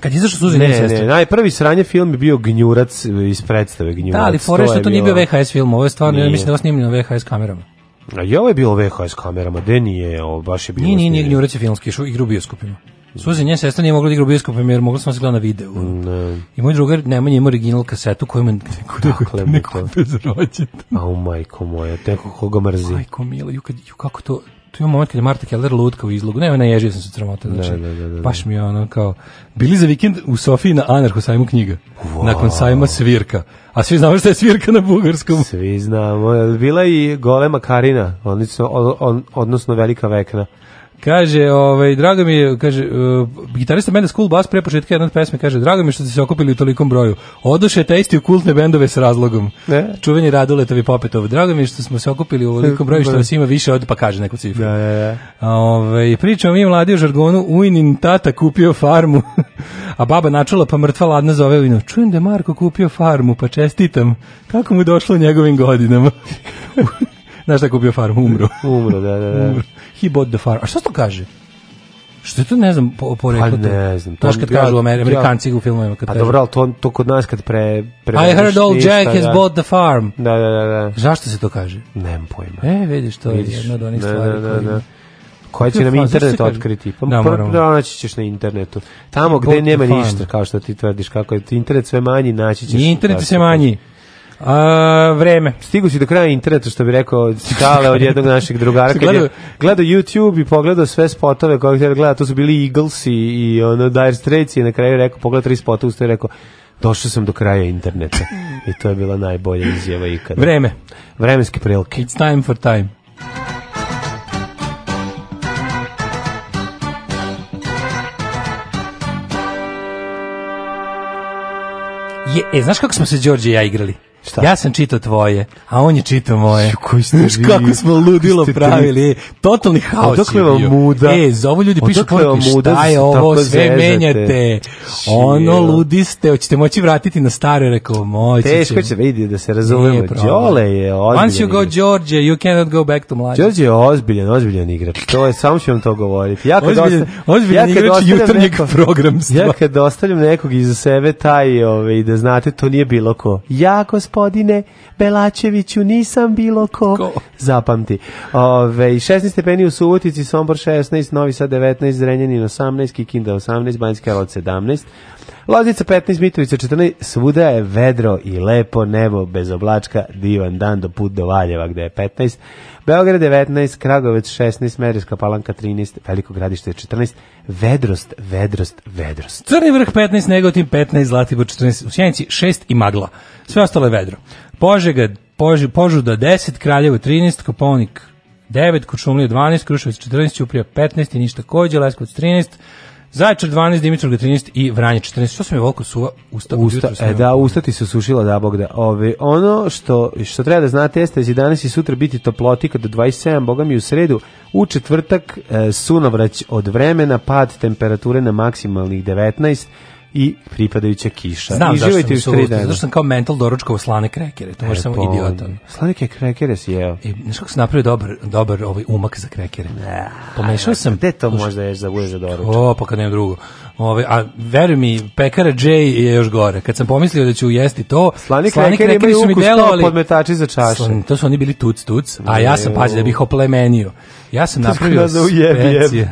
Kad izašao suze ne, sestre. Ne, najprvi sranje film je bio Gnjurac e, iz predstave Gnjurac. Da, ali fore što to nije bio VHS film, ovo je stvarno, nije. ja mislim da je snimljeno VHS kamerama. A i ovo je bilo VHS kamerama, gde nije, ovo baš je bilo... Nije, nije, nije Gnjurac je filmski, igru bioskopima. Suze, nje sestra nije mogla da igra u bioskopu, jer mogla sam da se gleda na videu. Ne. I moj drugar Nemanja ima original kasetu koju ima neko, dakle, neko, neko bezrođen. A u majko moja, teko koga mrzi. Majko mila, ju, kad, ju kako to, tu je moment kad je Marta Keller lutka u izlogu. Ne, ne, ježio sam se tramota. Da, znači, da, da, da, Baš da. mi je ono kao... Bili za vikend u Sofiji na Anarcho sajmu knjiga. Wow. Nakon sajma svirka. A svi znamo šta je svirka na bugarskom. Svi znamo. Bila i golema Karina, odnosno, odnosno velika vekna. Kaže, ovaj, drago mi je, kaže, uh, gitarista benda School Bass pre početka jedne od pesme, kaže, drago mi je što ste se okupili u tolikom broju. Odoše te isti u kultne bendove s razlogom. Ne? Čuveni Raduletovi Popetov. Drago mi je što smo se okupili u tolikom broju, što da. vas ima više od, pa kaže neku cifru. Da, da, da. Ove, ovaj, pričamo mi mladi u žargonu, Ujnin tata kupio farmu, a baba načula pa mrtva ladna zove Ujnu. Čujem da Marko kupio farmu, pa čestitam. Kako mu došlo u njegovim godinama? Znaš da je kupio farmu? Umro. Umro, da, da, da. Umro. He bought the farm. A što to kaže? Što je to, ne znam, po, poreklo pa to? Pa ne znam. Znaš kad kažu Ameri, Amerikanci ja, u filmovima. Kad pa dobro, ali to, to kod nas kad pre... pre I heard old ništa, Jack has da. bought the farm. Da, da, da. da. Zašto se to kaže? Nemam pojma. E, vidiš, to vidiš. je jedna od onih da, stvari da, da, koji... Da. Koja će nam internet otkriti? Pa da, prvo pa, da, naći ćeš na internetu. Tamo gde nema ništa, kao što ti tvrdiš, kako je internet sve manji, naći ćeš... Internet sve manji. A, vreme. Stigu si do kraja interneta, što bi rekao Skale od jednog našeg drugara. Kad je gledao YouTube i pogledao sve spotove koje htio gleda, to su bili Eagles i, i ono, Dire Straits i na kraju rekao, pogledao tri spota, ustaje rekao, došao sam do kraja interneta. I to je bila najbolja izjava ikada. Vreme. Vremenske prilike. It's time for time. Je, e, znaš kako smo se Đorđe i ja igrali? Šta? Ja sam čitao tvoje, a on je čitao moje. Koji ste Znaš kako smo ludilo pravili. Totalni haos Odakle vam muda? E, za ovo ljudi pišu poruke, šta da je ovo, sve zezate. menjate. Ono, ludiste, hoćete moći vratiti na stare, rekao, moći Teško će vidi da se razumemo. Đole je ozbiljan. Once you go George, you cannot go back to mlađe. Đorđe je ozbiljan, ozbiljan igrač. To je, samo ću vam to govoriti. Ja kad ozbiljan, ozbiljan ja kad igrač jutarnjeg programstva. Ja kad ostavljam nekog iza sebe, taj, ove, ovaj, i da znate, to nije bilo ko. Jako gospodine Belačeviću, nisam bilo ko. ko? Zapamti. Ove, 16 stepeni u Subotici, Sombor 16, Novi Sad 19, Zrenjanin 18, Kikinda 18, Banjska Jelac 17, Loznica 15, Mitrovica 14, svuda je vedro i lepo nebo, bez oblačka, divan dan do put do Valjeva gde je 15, Beograd 19, Kragovec 16, Merijska palanka 13, Veliko gradište 14, vedrost, vedrost, vedrost. Crni vrh 15, Negotin 15, Zlatibor 14, u 6 i magla. Sve ostalo je vedro. Požega, pož, Požuda 10, Kraljevo 13, Koponik 9, Kočumlija 12, Kruševac 14, Ćuprija 15 i ništa kođe, Leskovac 13, Zaječar 12, Dimitrovgrad 13 i Vranje 14. Što sam je volko suva usta? usta e, da, usta ti se sušila, da, Bog da. Ove, ono što, što treba da znate jeste da će danas i sutra biti toplotika do 27, Boga mi u sredu. U četvrtak e, sunovrać od vremena, pad temperature na maksimalnih 19, i pripadajuća kiša. Znam živite zašto, tri dana. Zašto sam kao mental doručkao slane krekere, to e, samo sam idiotan. Slane krekere si jeo. E, znaš kako sam napravio dobar, dobar ovaj umak za krekere? Ja, Pomešao sam... Gde to možda ješ da budeš za doručak? O, pa kad nema drugo. Ove, a veruj mi, pekara Jay je još gore. Kad sam pomislio da ću jesti to, slani, slani krekeri, krekeri su mi delovali... podmetači za čaše. Slan, to su oni bili tuc, tuc, a ja sam, pazi, da bih oplemenio. Ja sam napravio da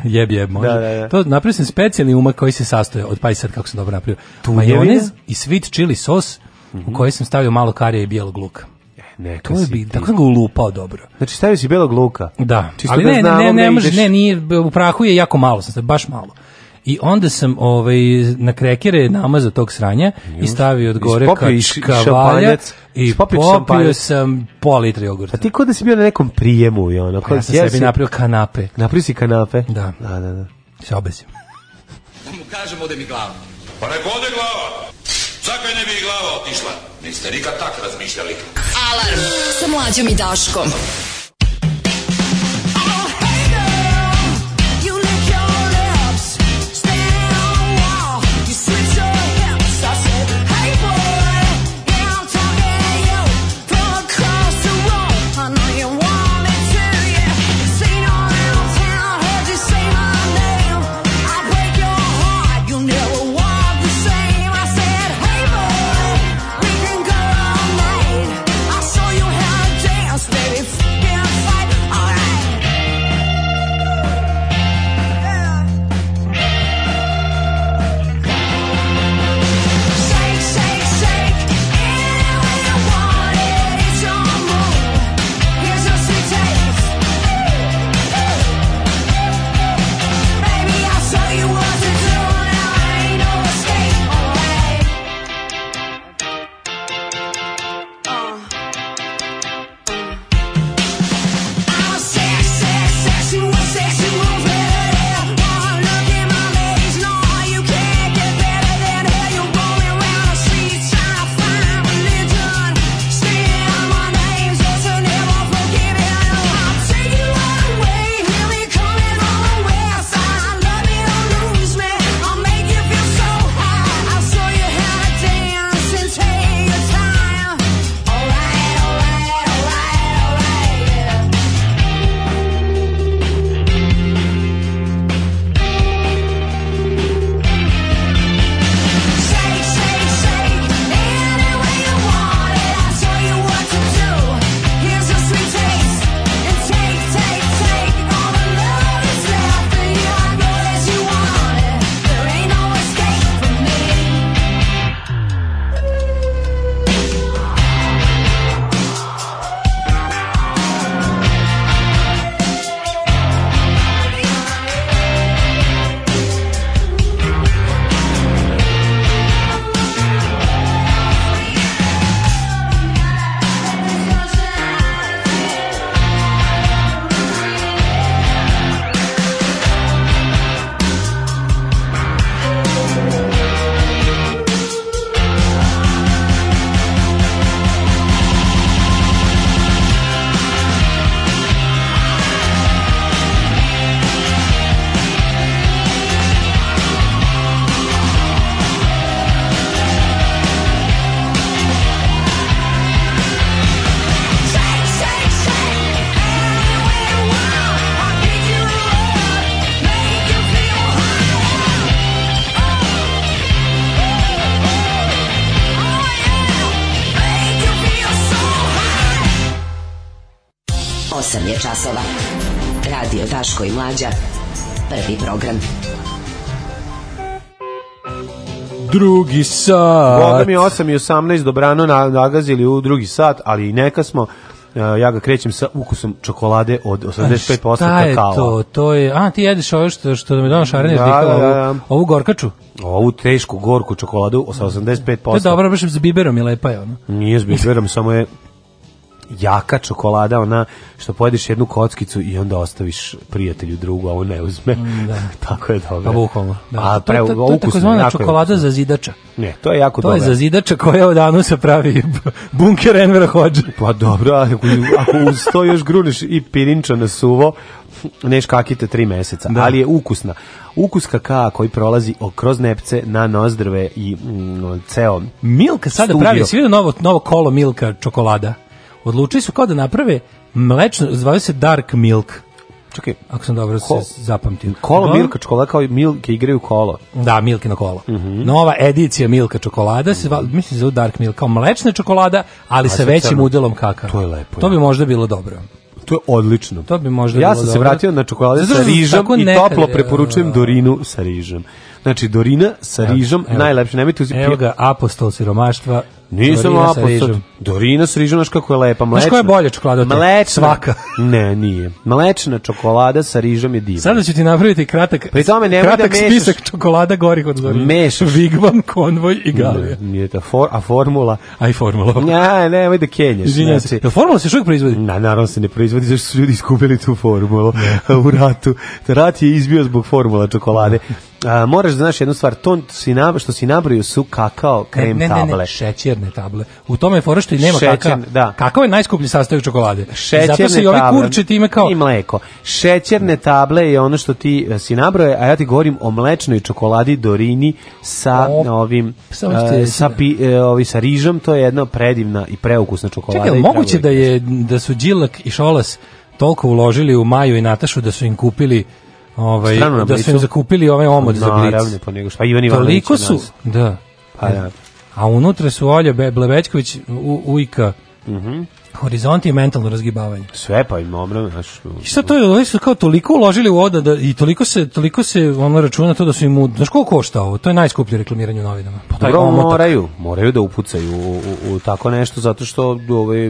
jeb jeb, može. Da, da, da. To napravio sam specijalni umak koji se sastoji od pa sad kako se dobro napravio. Majonez i sweet chili sos mm -hmm. u mhm. koji sam stavio malo karija i bijelog luka. E, neka to je bi, tako sam ga ulupao dobro. Znači stavio si belog luka? Da, Čisto ali ne, da ne, ne, ne, da može, ideš... ne, nije, u prahu je jako malo, sam baš malo. I onda sam ovaj, na krekere namazao tog sranja i stavio od gore kačkavalja i popio sam pol litra jogurta. A ti kod da si bio na nekom prijemu i ono? Pa ja sam sebi napravio kanape. Napravio si kanape? Da. Da, da, da. Se obesim. Da mu kažem ode mi glava. Pa nek ode glava. Zakaj ne bi glava otišla? Niste nikad tak razmišljali. Alarm sa mlađom i Daškom. sat. Boga mi 8 i 18 dobrano nagazili u drugi sat, ali i neka smo e, ja ga krećem sa ukusom čokolade od 85% kakao. Šta je kakao. to? To je, a ti jedeš ovo što, što mi dono šareniš da, da, da. Ovu, gorkaču? Ovu tešku gorku čokoladu od 85%. To je dobro, baš za biberom je lepa je ono. Nije s biberom, samo je jaka čokolada, ona što pojedeš jednu kockicu i onda ostaviš prijatelju drugu, a on ne uzme. Mm, da. tako je dobro. Pa bukvalno. Da. A pre, to, to, to, to je takozvana čokolada je za zidača. Ne, to je jako dobro. To je za zidača koja od danu pravi bunker Envera Hođe. Pa dobro, ako, ako uz to još gruniš i pirinča na suvo, ne kakite tri meseca, da. ali je ukusna. Ukus kakao koji prolazi kroz nepce na nozdrve i mm, ceo Milka sada studio. pravi, si vidio novo, novo kolo Milka čokolada? odlučili su kao da naprave mlečno, zvali se Dark Milk. Čekaj, ako sam dobro ko, se zapamtio. Kolo Dom, Milka čokolada kao i Milke igraju kolo. Da, Milke na kolo. Mm -hmm. Nova edicija Milka čokolada, se, mislim da se zove Dark Milk, kao mlečna čokolada, ali A sa većim crno. udelom kakava. To je lepo. To bi možda bilo dobro. To je odlično. To bi možda ja bilo sam se vratio na čokolade sa rižom i nekad, toplo preporučujem Dorinu sa rižom. Znači, Dorina sa rižom, evo, najlepši, nemojte uzeti. Evo ga, apostol siromaštva, Nisam Dorina sa Dorina sa rižom, znaš kako je lepa. Mlečna. Znaš koja je bolja čokolada? Mlečna. Svaka. ne, nije. Mlečna čokolada sa rižom je divna. Sada ću ti napraviti kratak, Pri tome nemoj da kratak da mešaš. spisak čokolada gorih od Dorina. Mešaš. Vigvam, konvoj i galija. Ne, nije ta for, a formula? A i formula. Ne, nemoj da kenješ. Izvinjam znači. se. Da formula se što proizvodi? Na, naravno se ne proizvodi, zašto su ljudi iskupili tu formulu u ratu. Rat je izbio zbog formula čokolade. A, moraš da znaš jednu stvar, to si na, što si nabrojio su kakao krem ne, ne, table. Ne, ne, šećerne table. U tome je fora što i nema Šećer, kakao. Da. Kakao je najskuplji sastojak čokolade. Šećerne Zato se i ovi table, kurče time kao... I mleko. Šećerne table je ono što ti e, si nabroje, a ja ti govorim o mlečnoj čokoladi Dorini sa o, ovim uh, sa, pi, uh, ovi, sa rižom, to je jedna predivna i preukusna čokolada. Čekaj, moguće da, je, da su Đilak i Šolas toliko uložili u Maju i Natašu da su im kupili ovaj da su im zakupili ovaj omot za blic. Naravno, pa nego šta Ivan Ivanović. Toliko su, da. Pa ja. Da. A unutra su Olja Blevečković, u, Ujka, Mhm. Mm Horizonti i mentalno razgibavanje. Sve pa im omrame, znaš. I sad to je, oni su kao toliko uložili u oda da, i toliko se, toliko se ono računa to da su im, znaš koliko košta ovo? To je najskuplje reklamiranje u novinama. Pa Dobro, moraju, moraju da upucaju u, u, u, tako nešto, zato što, ovaj,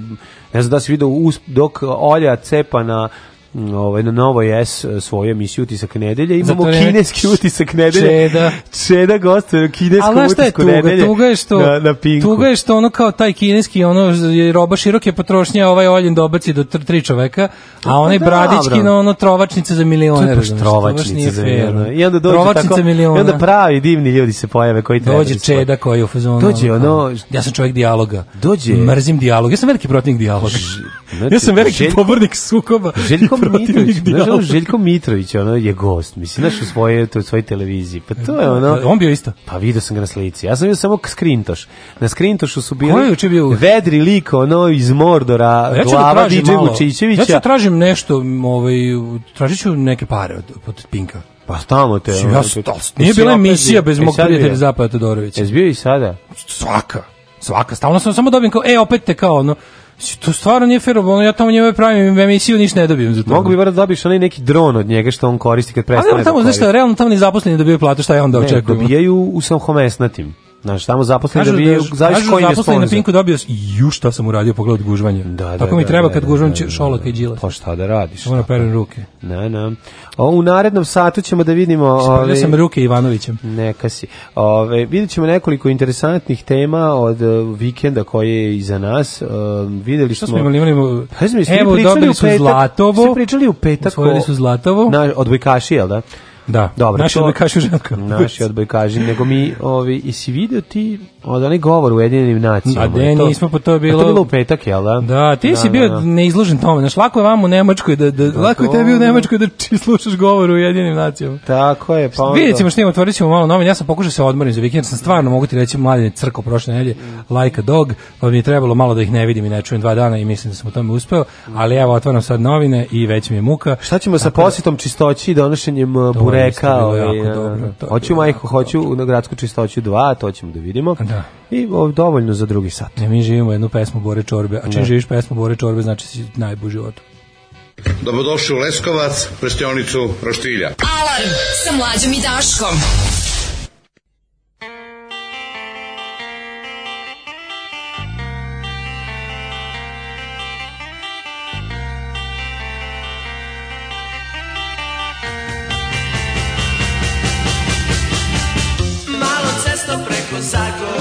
ne znam da si vidio, dok Olja cepa na Mm, ovaj na Novoj S e, svoju emisiju utisak nedelje imamo Zato kineski utisak nedelje čeda čeda goste kinesko utisku tuga? nedelje tuga je što na, na pinku. tuga je što ono kao taj kineski ono je roba široke potrošnje ovaj Oljin dobaci do tri čoveka a pa onaj da, Bradićki na ono trovačnice za milione to trovačnice za milione i onda dođe tako miliona. i onda pravi divni ljudi se pojave koji treba dođe čeda koji u fazonu dođe ono ja sam čovjek dijaloga dođe mrzim dijalog ja sam veliki protivnik dijaloga ja sam znači, veliki pobornik sukoba željko Mitrović, da. znaš, ono Željko Mitrović, ono je gost, mislim, znaš, u svoje, to, u svojoj televiziji, pa to je ono... Da, da, on bio isto? Pa video sam ga na slici, ja sam vidio samo skrintoš. Na skrintošu su bili... Ko je bio? Vedri lik, ono, iz Mordora, ja glava da DJ Vučićevića. Ja ću tražim nešto, ovaj, tražit neke pare od, od Pinka. Pa stalno te... Ja, nije bila emisija bez e, mog prijatelja Zapada Todorovića. Jesi bio i sada? Svaka. Svaka, stalno sam samo dobijem kao, e, opet te kao, ono, to stvarno nije fair, ono ja tamo njemu pravim emisiju, ništa ne dobijem za to. Mogu bi bar da dobiš onaj neki dron od njega što on koristi kad prestane. Ali da tamo, znaš šta, realno tamo ni zaposleni dobijaju platu, šta ja onda očekujem? Ne, dobijaju u sam homesnatim. Znaš, tamo zaposleni kažu, dobiju, da, da zavis kažu, kojim da zaposleni je na Pinku dobio, ju šta sam uradio pogled gužvanja. Da, da, Tako da, mi treba da, kad da, gužvam da, Šolaka i Đilas. Pa šta da radiš? Moram perem ruke. Ne, ne. O, u narednom satu ćemo da vidimo... Spavljao ove, ovaj, sam ruke Ivanovićem. Neka si. Ove, vidjet ćemo nekoliko interesantnih tema od uh, vikenda koje je iza nas. Uh, videli smo... Šta smo imali, imali, pa, znači, evo, dobili su petak, Zlatovo. Svi pričali u petak. Osvojili su Zlatovo. Na, od Bojkaši, jel da? Da, Dobro, naši odbojkaši u ženskom. Naši odbojkaši, nego mi, ovi, i si video ti Od onih govor u jedinim nacijama. A de, to, nismo, po to je bilo... To je bilo u petak, jel da? Da, ti da, si bio da, da. neizložen tome. Znaš, lako je vam u Nemačkoj da... da lako je tebi u Nemačkoj da či slušaš govor u jedinim nacijama. Tako je, pa onda... Vidjet ćemo što ima, otvorit ćemo malo novin. Ja sam pokušao da se odmorim za vikend, sam stvarno, mogu ti reći, mladine crko prošle nedelje, like a dog, pa mi je trebalo malo da ih ne vidim i ne čujem dva dana i mislim da sam u tome uspeo, ali evo, otvaram sad novine i već mi je muka. Šta ćemo sa da- posjetom čistoći i donošenjem uh, bureka? Ovaj, hoću majko, hoću na gradsku čistoću 2, to ćemo da vidimo. Da. I dovoljno za drugi sat. Ne, mi živimo jednu pesmu Bore Čorbe, a čim da. živiš pesmu Bore Čorbe, znači si najbolji u Dobrodošli u Leskovac, prštionicu Roštilja. Alarm sa mlađom i Daškom. Malo cesto preko Zagora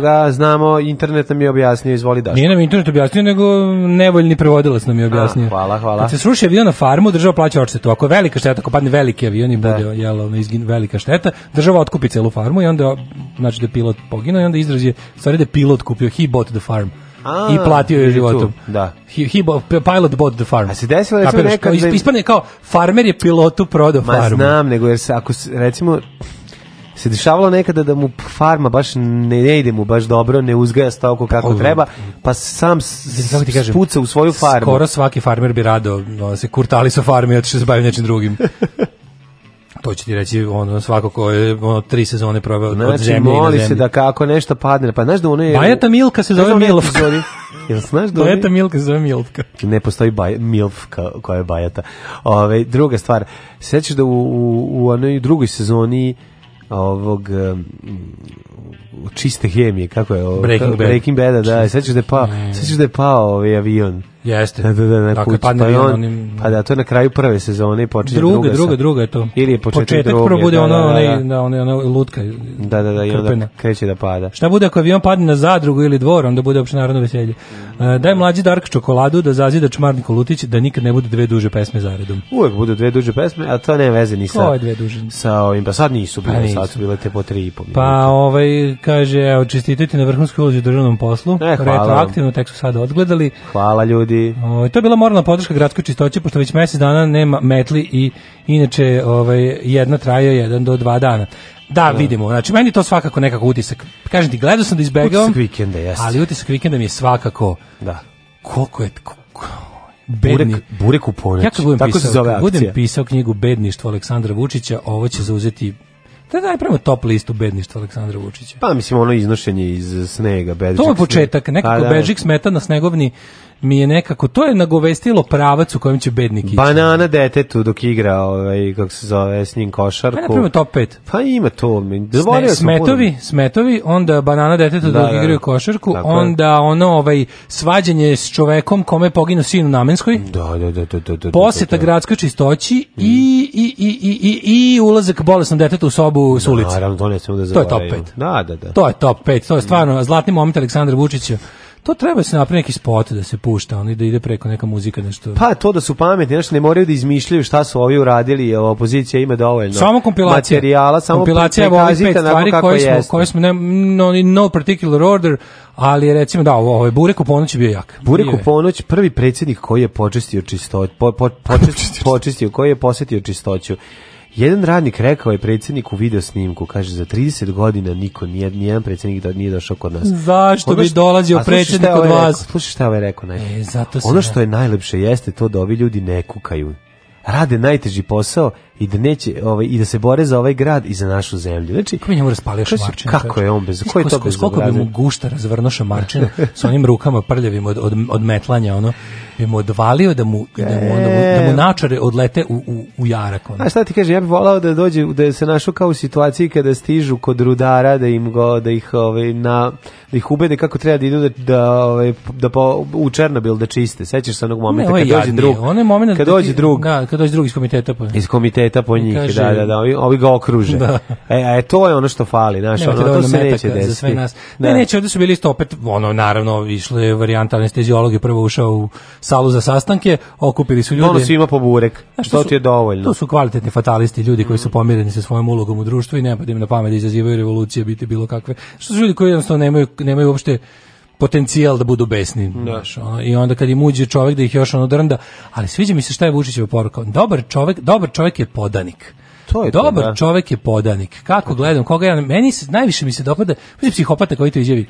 ga znamo, internet nam je objasnio, izvoli daš. Nije nam internet objasnio, nego nevoljni prevodilac nam je objasnio. A, hvala, hvala. Kad se sruši avion na farmu, država plaća odštetu. Ako je velika šteta, ako padne veliki avion i da. bude jelo, izgin, velika šteta, država otkupi celu farmu i onda, znači da je pilot poginuo i onda izrazi, stvari da je pilot kupio, he bought the farm. A, i platio je životom. Da. He, he bought, pilot bought the farm. A se desilo recimo nekad... Da- ispane kao, farmer je pilotu prodao farmu. Ma znam, nego jer se, ako recimo se dešavalo nekada da mu farma baš ne, ne ide mu baš dobro, ne uzgaja stalko kako pa, treba, pa sam spuca u svoju farmu. Skoro svaki farmer bi rado, no, se kurtali sa farmi, otišli se bavim nečim drugim. to će ti reći ono svako ko je ono tri sezone proveo znači, od zemlje moli i na se da kako nešto padne pa znaš da ono je Bajata Milka se da zove Milovka. Jel znaš da Bajata Milka se zove Milovka. ne postoji baj, Milfka koja je Bajata Ove, druga stvar sećaš da u, u, u onoj drugoj sezoni ovog um, čiste hemije, kako je? Ovo, Breaking, Bad. Breaking Bad, da, sećaš da je pao, sećaš da je pao ovaj avion. Jeste. Da, da, da, na dakle, pa, on, onim... pa da, to je na kraju prve sezone i počinje druga. Druga, druga, druga je to. Ili je početak, početak druge. prvo bude da, da ona, da, da, da. Ona, ona, ona, lutka. Da, da, da, i onda kreće da pada. Šta bude ako avion padne na zadrugu ili dvor, onda bude opšte narodno veselje. Uh, daj mlađi Dark čokoladu da zazida Čmarniko Lutić da nikad ne bude dve duže pesme zaredom. Uvek bude dve duže pesme, a to ne veze ni sa... Ovo dve duže. Sa ovim, pa sad nisu bile, pa nisu. sad su bile te po tri i po pa minuta. Pa ovaj, kaže, evo, čestitujte na vrhunskoj ulozi u državnom poslu. E, hvala. Retroaktivno, tek su sad odgledali. Hvala ljudi ljudi. O, ovaj, to je bila moralna podrška gradskoj čistoći, pošto već mjesec dana nema metli i inače ovaj, jedna traje jedan do dva dana. Da, da. vidimo. Znači, meni to svakako nekako utisak. Kažem ti, gledao sam da izbegao. Utisak vikenda, jeste. Ali utisak vikenda mi je svakako... Da. Koliko je... Koliko, bedni. Burek, burek u ponoć. Ja kako Tako pisao, se zove akcija. Budem pisao knjigu Bedništvo Aleksandra Vučića, ovo će zauzeti da daj prema top listu bedništva Aleksandra Vučića. Pa mislim ono iznošenje iz snega, bedžik. To je početak, nekako pa, da, bežik smeta na snegovni mi je nekako, to je nagovestilo pravac u kojem će bednik ići. Banana detetu dok igra, ovaj, kako se zove, s njim košarku. Pa napravimo top 5. Pa ima to. mi Sne, smetovi, smetovi, onda banana detetu da, dok da, igraju da. košarku, dakle. onda ono ovaj, svađanje s čovekom kome poginuo sin u Namenskoj. Da, da, da. da, da, da, da Poseta gradskoj čistoći mm. i, i, i, i, i, i ulazak bolesnom detetu u sobu s ulice. Naravno, to ne smemo da zaboravimo. To je top 5. Da, da, da. To je top 5, to je stvarno zlatni moment Aleksandra Vučića. To treba se napraviti neki spot da se pušta, oni da ide preko neka muzika nešto. Pa to da su pametni, znači ne moraju da izmišljaju šta su ovi uradili, je opozicija ima dovoljno. Samo kompilacija materijala, samo kompilacija ovih stvari koje smo, koje smo ne, no, no particular order, ali recimo da, ovo, ovo ovaj Burek u ponoć bio jak. Burek u ponoć prvi predsednik koji je počistio čistoću, po, po, počistio, počistio koji je posetio čistoću. Jedan radnik rekao je predsjedniku video snimku, kaže za 30 godina niko nije nijedan predsjednik da nije došao kod nas. Zašto bi dolazio predsjednik kod vas? Slušaj šta ovaj, ovaj rekao, naj. E, zato ono da. što je najlepše jeste to da ovi ljudi ne kukaju. Rade najteži posao, i da neće ovaj i da se bore za ovaj grad i za našu zemlju. Znači, kako mi raspalio šamarčinu? Kako je on bez ko to bez koliko bi mu gušta razvrnuo šamarčinu sa onim rukama prljavim od, od, od metlanja ono bi mu odvalio da mu da mu, da mu da e. načare odlete u, u, u jarak ono. A šta ti kaže, ja bih voleo da dođe da se našu kao u situaciji kada stižu kod rudara da im go da ih ovaj na da ih ubede kako treba da idu da da ovaj da po, u Černobil da čiste. Sećaš se onog momenta kad dođe drug. Onaj momenat kad da dođe drug. Da, kad dođe drug iz komiteta pa. Iz komiteta leta po njih, Kaže, da, da, da, ovi, ovi ga okruže. Da. E, e, to je ono što fali, znaš, ono, to se neće desiti. Za sve nas. Da. Ne, neće, ovde su bili isto opet, ono, naravno, išla je varijanta anestezijolog prvo ušao u salu za sastanke, okupili su ljudi. Ono svima po burek, znaš, to, su, ti je dovoljno. To su kvalitetni fatalisti, ljudi koji su mm. pomireni sa svojom ulogom u društvu i ne pa da im na pamet da izazivaju revolucije, biti bilo kakve. Što su ljudi koji jednostavno nemaju, nemaju uopšte potencijal da budu besni. Da. Znaš, ono, I onda kad im uđe čovjek da ih još ono drnda, ali sviđa mi se šta je Vučićeva poruka. Dobar čovjek, dobar čovjek je podanik. To je dobar to, da. čovjek je podanik. Kako gledam, koga ja meni se najviše mi se dopada, pa psihopata koji to izjavi.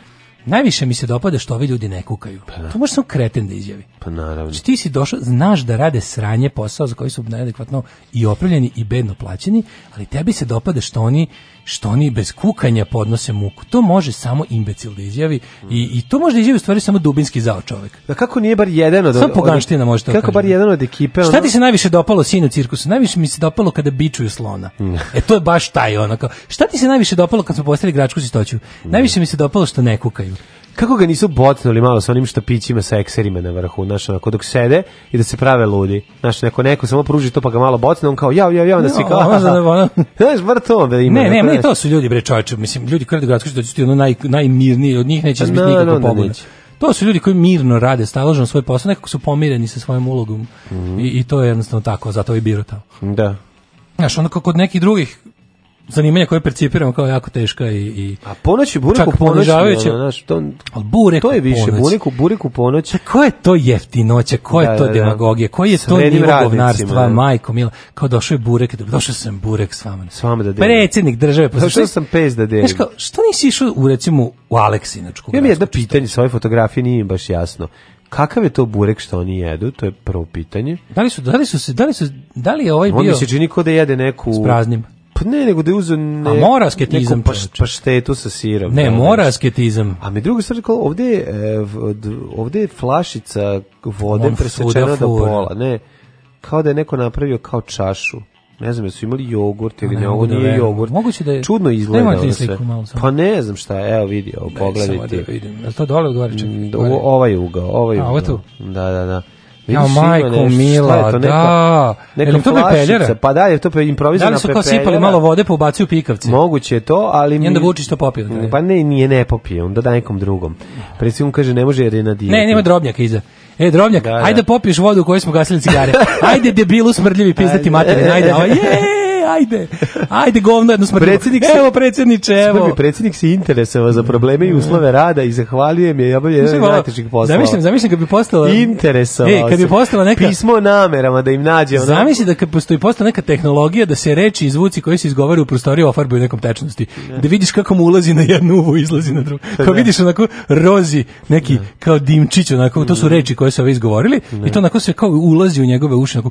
Najviše mi se dopada što ovi ljudi ne kukaju. Pa, da. to može samo kreten da izjavi. Pa naravno. Znači, ti si došao, znaš da rade sranje posao za koji su neadekvatno i opravljeni i bedno plaćeni, ali tebi se dopada što oni što oni bez kukanja podnose muku. To može samo imbecil da izjavi i, i to može da izjavi u stvari samo dubinski zao čovjek. Da kako nije bar jedan od... Samo poganština može to Kako bar jedan od ekipe... Ono... Šta ti se najviše dopalo sinu cirkusu? Najviše mi se dopalo kada bičuju slona. E to je baš taj ono. Kao, šta ti se najviše dopalo kad smo postavili gračku sistoću? Najviše mi se dopalo što ne kukaju. Kako ga nisu botnuli malo sa onim štapićima sa ekserima na vrhu, znaš, onako dok sede i da se prave ludi. Znaš, neko neko samo pruži to pa ga malo botne, on kao jav, jav, jav, da svi kao. Znaš, bar to da ima. Ne, da ne, ne, to su ljudi bre čoveče, mislim, ljudi koji rade gradsko što su ti ono naj najmirniji, od njih neće pa biti nikakva da pobuna. To su ljudi koji mirno rade, staložno svoj posao, nekako su pomireni sa svojom ulogom. Mm -hmm. I, I to je jednostavno tako, zato i biro tamo. Da. Znaš, ono kod nekih drugih zanimanja koje percipiramo kao jako teška i, i a ponoć burek u ponoć znači to, al burek to je više burek u burek u ponoć a ko je to jeftinoća ko je da, to da, da. demagogija koji je to nivo govnarstva da. majko mila kao došao je burek došao sam burek s vama s vama da delim predsednik države pa došao sam pes da delim kao, što nisi išao u recimo u Aleksinačku ja mi jedno pitanje sa ove fotografije nije baš jasno Kakav je to burek što oni jedu? To je prvo pitanje. Da li su da li su se da li su da li je ovaj bio? On mi se čini kao da jede neku s praznim. Pa ne, nego da je uzeo ne, A mora asketizam. Neku paš, paštetu sa sirom. Ne, da, mora da. asketizam. A mi drugo stvari, ovde, e, ovde je flašica vode On presečena do pola. Ne, kao da je neko napravio kao čašu. Ne znam, jesu imali jogurt ili pa ne, ovo da nije da jogurt. Moguće da je... Čudno izgleda ovo sve. Malo sam. Pa ne znam šta, evo vidi, ovo pogledajte. Ne, samo da vidim. Je to dole odgovara mm, čak? Ovaj ugao, ovaj ugao. A, ovo tu? Da, da, da. Ja, majko, mila, to, neka, da. Neka to pepeljara? Pa da, je to pe, improvizovana pepeljara. Da li su kao sipali malo vode pa ubacuju pikavce? Moguće je to, ali... Mi, I onda Vučić to popio. Ne, da pa ne, nije ne popio, onda da nekom drugom. Predsjednik kaže, ne može jer je na dijeti. Ne, nema drobnjak iza. E, drobnjak, da, da. ajde da popiješ vodu u kojoj smo gasili cigare. Ajde, debilu, smrdljivi, pizdati materine, ajde, ovo, ovaj, je! e, ajde, ajde govno jedno smrdljivo. Predsednik, evo predsedniče, evo. Prvi predsednik se interesovao za probleme i uslove rada i zahvaljujem je, ja bih jedan od najtežih poslova. Zamišljam, zamišljam kad bi postala... Interesovao E, kad bi postala neka... Pismo namerama da im nađe ono. Zamisli da kad postoji postala neka tehnologija da se reči i zvuci koji se izgovaraju u prostoriji ofarbaju nekom tečnosti. Da vidiš kako mu ulazi na jednu uvu, izlazi na drugu. Kao da. vidiš onako rozi neki da. kao dimčić, onako to su da. reči koje su ovi izgovorili i to onako se kao ulazi u njegove uši, onako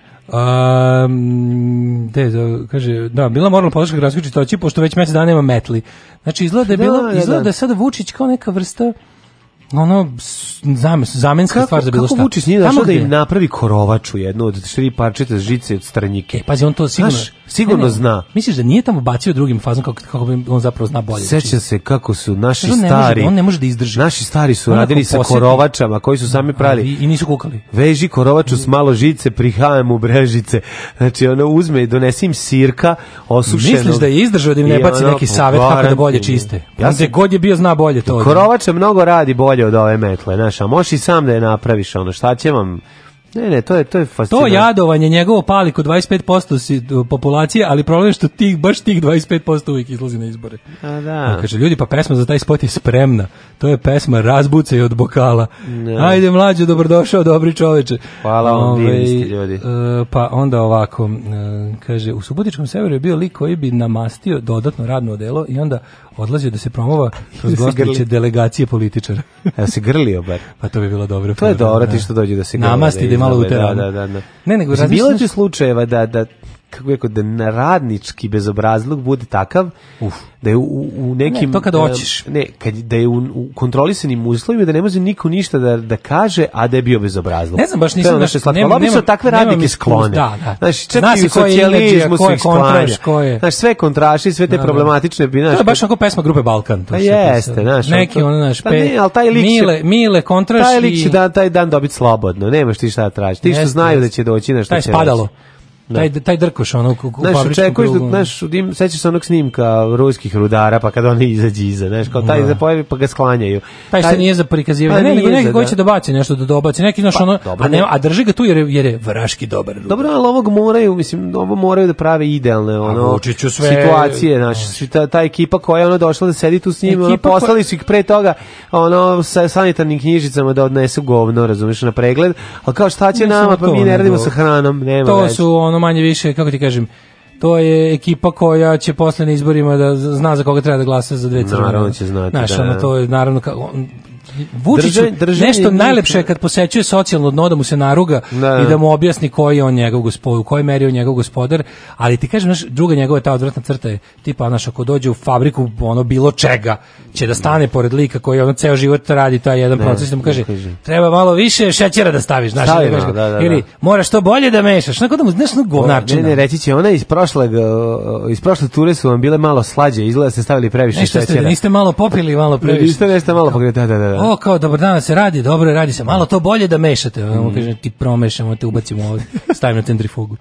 Um, de, da, kaže, da, bila morala podrška gradskoj čitoći, pošto već mesec dana nema metli. Znači, izgleda da je da, bila, da, da, izgleda da, da. da je sada Vučić kao neka vrsta ono zam, zamenska kako, stvar za bilo šta. Kako Vučić nije došao da im napravi korovaču jednu od tri parčeta žice od stranjike? E, pazi, on to sigurno, Znaš, sigurno ne, ne, zna. Misliš da nije tamo bacio drugim fazom kako, kako bi on zapravo zna bolje? Seća znači, se kako su naši Znaš, stari... Ne može, da- on ne može da izdrži. Naši stari su radili sa korovačama koji su sami pravili. I, I, nisu kukali. Veži korovaču s malo žice, prihajam u brežice. Znači, ono uzme i donesi im sirka osušenog. Misliš da je izdržao da im ne baci ono, neki savet kako da bolje čiste? Ja se god je bio zna bolje to. Korovač mnogo radi bolje bolje od ove metle, znaš, a možeš i sam da je napraviš, ono, šta će vam... Ne, ne, to je to je fascinantno. To jadovanje njegovo pali kod 25% populacije, ali problem je što tih baš tih 25% uvijek izlazi na izbore. A da. On kaže ljudi pa pesma za taj spot je spremna. To je pesma Razbuce od bokala. Ne. Da. Ajde mlađe, dobrodošao, dobri čoveče. Hvala vam, Ove, ovaj, ste ljudi. Uh, pa onda ovako uh, kaže u Subotičkom severu je bio lik koji bi namastio dodatno radno delo i onda odlazio da se promova kroz da gostiće delegacije političara. Ja da se grlio bar. Pa to bi bilo dobro. To je dobro, da. ti što dođe da se grlio. Namasti da je malo u terenu. Da, da, da, da. Ne, nego razmišljaš... Bilo ti slučajeva da, da kako je kod da radnički bezobrazluk bude takav Uf. da je u, u nekim ne, to kad da- hoćeš ne kad da je u, u kontrolisanim uslovima da ne može niko ništa da da kaže a da je bio bezobrazluk ne znam baš nisam nema, da- slatko su takve radnike sklone da, da. znači čak i u socijalizmu su ih kontraš koje znači sve kontraši sve te da, problematične bi naš to je baš kako pesma grupe Balkan to pa jeste naš neki on naš pa pe ne, al taj lik Mile Mile kontraš taj lik će da taj dan dobiti slobodno nemaš ti šta tražiš ti što znaju da će doći na šta će spadalo Da. Taj, taj drkoš, ono, u znači čekaš da, znaš, im, sećaš se onog snimka ruskih rudara, pa kad oni izađu iza, znaš, kao taj da. pojavi, pa ga sklanjaju. Taj, taj što nije za prikazivanje, pa ne, nego neki koji da. će da baci nešto da dobaci, neki, znaš, pa, ono, dobro, a, ne, a drži ga tu jer je, jer je vraški dobar rudar. Dobro, ali ovog moraju, mislim, ovo moraju da prave idealne, ono, sve... situacije, znaš, ta, ta ekipa koja je, ono, došla da sedi tu s njima poslali su ih pre toga, ono, sa sanitarnim knjižicama da odnesu govno, razumeš na pregled, ali kao šta će nama, pa mi ne radimo sa hranom, nema To su, ono, manje više, kako ti kažem, to je ekipa koja će posle na izborima da zna za koga treba da glasa za dve crvene. Naravno će znati. Znaš, da, ono, to je naravno, Vučić nešto najlepše je kad posećuje socijalno dno da mu se naruga ne. Da, da. i da mu objasni koji je on njegov gospodar, u kojoj meri je on njegov gospodar, ali ti kažem, znaš, druga njegova je ta odvratna crta je tipa, znaš, ako dođe u fabriku ono bilo čega, će da stane pored lika koji ono ceo život radi taj jedan ne, proces da mu kaže, treba malo više šećera da staviš, znaš, Stavimo, da, da, da, ili da. moraš to bolje da mešaš, znaš, da mu, znaš, govnarčina. Ne, ne, reći će, ona iz prošle, iz prošle ture su vam bile malo slađe, izgleda se stavili previše šećera. Ste, Niste malo popili, malo previše. Niste nešto malo pokretali, da, da, da. O, da. kao, dobar dan, da se radi, dobro radi se, malo to bolje da mešate. Mm. ti promešamo, te ubacimo ovdje, stavimo na centrifugu.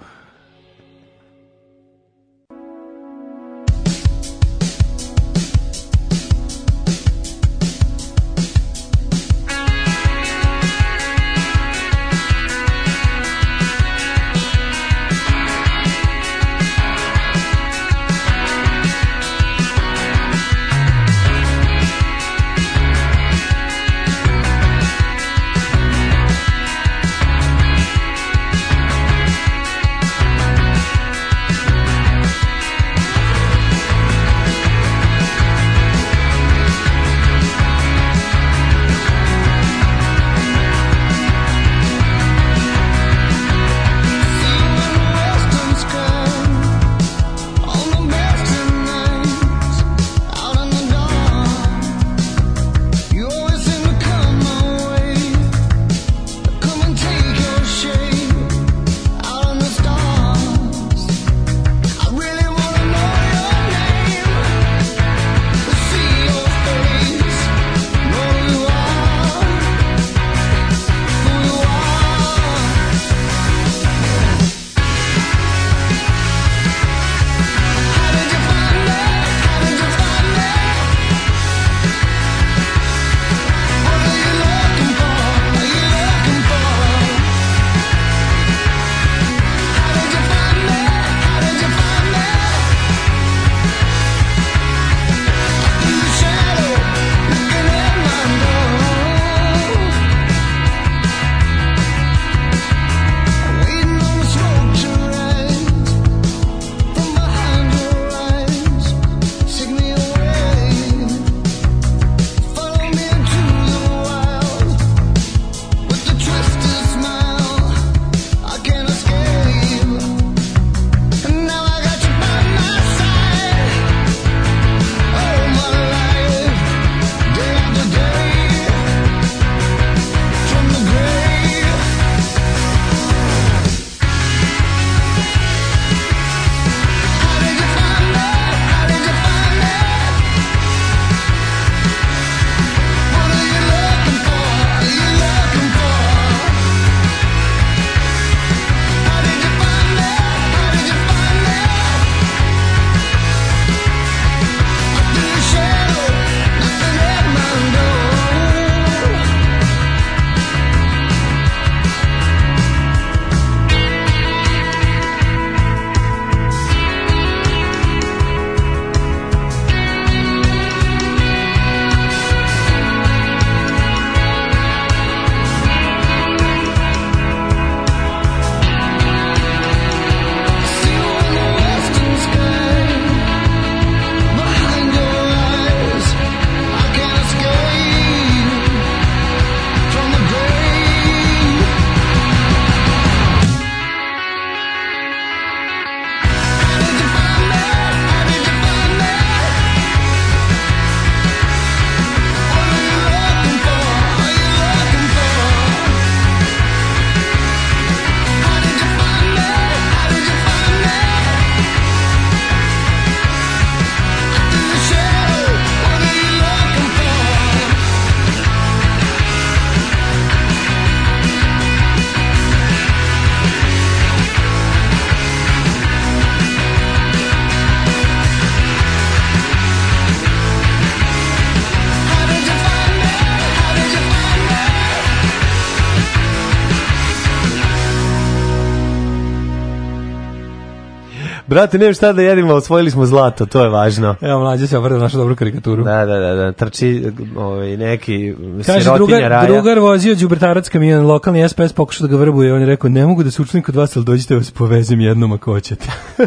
brate, nemam šta da jedimo, osvojili smo zlato, to je važno. Evo, mlađe se obrda našu dobru karikaturu. Da, da, da, da trči ovaj, neki Kaže, sirotinja drugar, raja. drugar vozio Đubertarac kamion, lokalni SPS pokušao da ga vrbuje, on je rekao, ne mogu da se učlim kod vas, ali dođite da vas povezim jednom ako hoćete.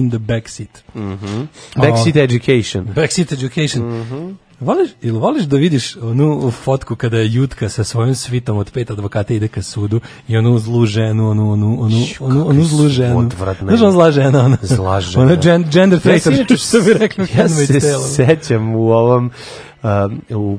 In the backseat. Mm -hmm. Backseat oh. education. Backseat education. Mm -hmm. Voliš, ili voliš da vidiš onu fotku kada je Jutka sa svojim svitom od pet advokata ide ka sudu i onu zlu ženu, onu, onu, onu, Šu, onu, onu zlu ženu. Odvratna. Znaš on zla žena? Ona, zla žena. Ona gender traitor, ja što bi rekla. Ja se sećam u ovom u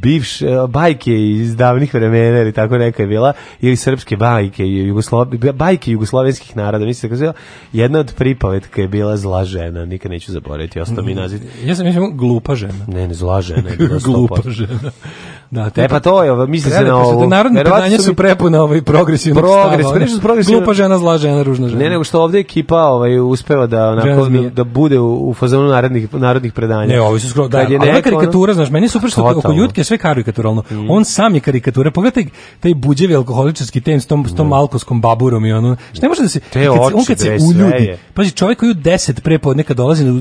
bivš bajke iz davnih vremena ili tako neka je bila ili srpske bajke jugoslo, bajke jugoslovenskih naroda mislim da je jedna od pripovetka je bila zla žena nikad neću zaboraviti ostao mi naziv ja sam mislim glupa žena ne ne zla žena je glupa žena Da, te, e pa-, pa to je, misli se na ovo. Narodne predanje su prepuna ovaj progresivno. Progres, progres, progres. Glupa žena, zla žena, ružna žena. Ne, nego što ovde ekipa ovaj uspeva da onako da, da bude u, u fazonu narodnih narodnih predanja. Ne, ovi su skoro da. Je neka karikatura, znaš, meni je super što oko Jutke sve karikaturalno. Mm. On sam je karikatura. Pogledaj taj buđevi alkoholičarski ten s tom s tom mm. alkoskom baburom i ono. Što ne može da se kad oči, on kad se uljudi. Pazi, čovjek koji u 10 prepodne kad dolazi na,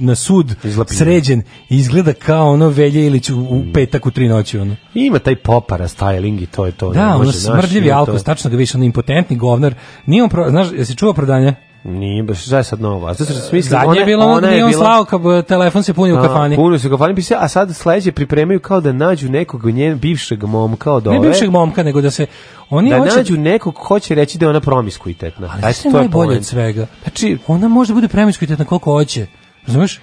na sud sređen izgleda kao ono Velje Ilić u, mm. petak u 3 noći ono. Ima taj popara styling i to je to. Da, ne, ono smrdljivi alko, tačno ga da više, ono impotentni govnar. Nije on, pro, znaš, jesi čuo prodanje? Nije, baš šta je sad novo? A sad smisli, ona je bilo ono gdje da on slao kad telefon se punio u kafani. Punio se u kafani, pisa, a sad sledeće pripremaju kao da nađu nekog njen bivšeg momka od ove. Ne bivšeg momka, nego da se oni da hoće... nađu nekog ko će reći da je ona promiskuitetna. Ali Ajde, to je bolje od svega. Znači, ona može da bude promiskuitetna koliko hoće. Razumeš?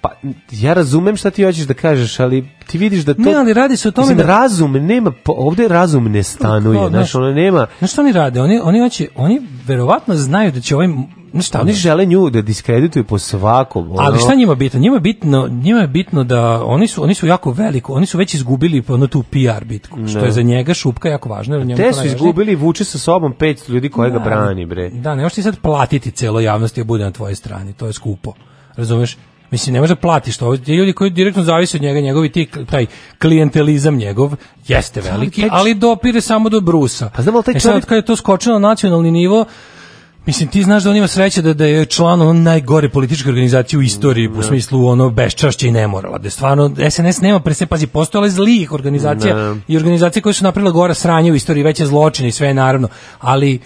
Pa, ja razumem šta ti hoćeš da kažeš, ali ti vidiš da to... Ne, ali radi se o tome mislim, da... razum nema, ovde razum ne stanuje, no, znaš, ono nema... Znaš što oni rade? Oni, oni, hoće, oni verovatno znaju da će ovaj no šta, oni žele nju da diskredituju po svakom. Ono. Ali šta njima bitno? Njima je bitno, njima je bitno da oni su oni su jako veliko, oni su već izgubili ono tu PR bitku, ne. što je da. za njega šupka jako važno, njemu Te su izgubili, vuče sa sobom 500 ljudi koje da, ga brani, bre. Da, ne možeš ti sad platiti celo javnosti da bude na tvojoj strani, to je skupo. Razumeš? Mislim, ne može da platiš to. Ti ljudi koji direktno zavise od njega, njegovi ti, taj klijentelizam njegov, jeste veliki, ali, ali dopire samo do brusa. Pa znam, ali taj čovjek... E sad, kad je to skočeno na nacionalni nivo, Mislim, ti znaš da on ima sreće da, da je član ono najgore političke organizacije u istoriji, ne. u da. smislu ono beščašće i nemorala. Da stvarno, SNS nema pre se, pazi, postojala zlih organizacija ne. Da. i organizacije koje su napravila gora sranje u istoriji, veće zločine i sve, naravno. Ali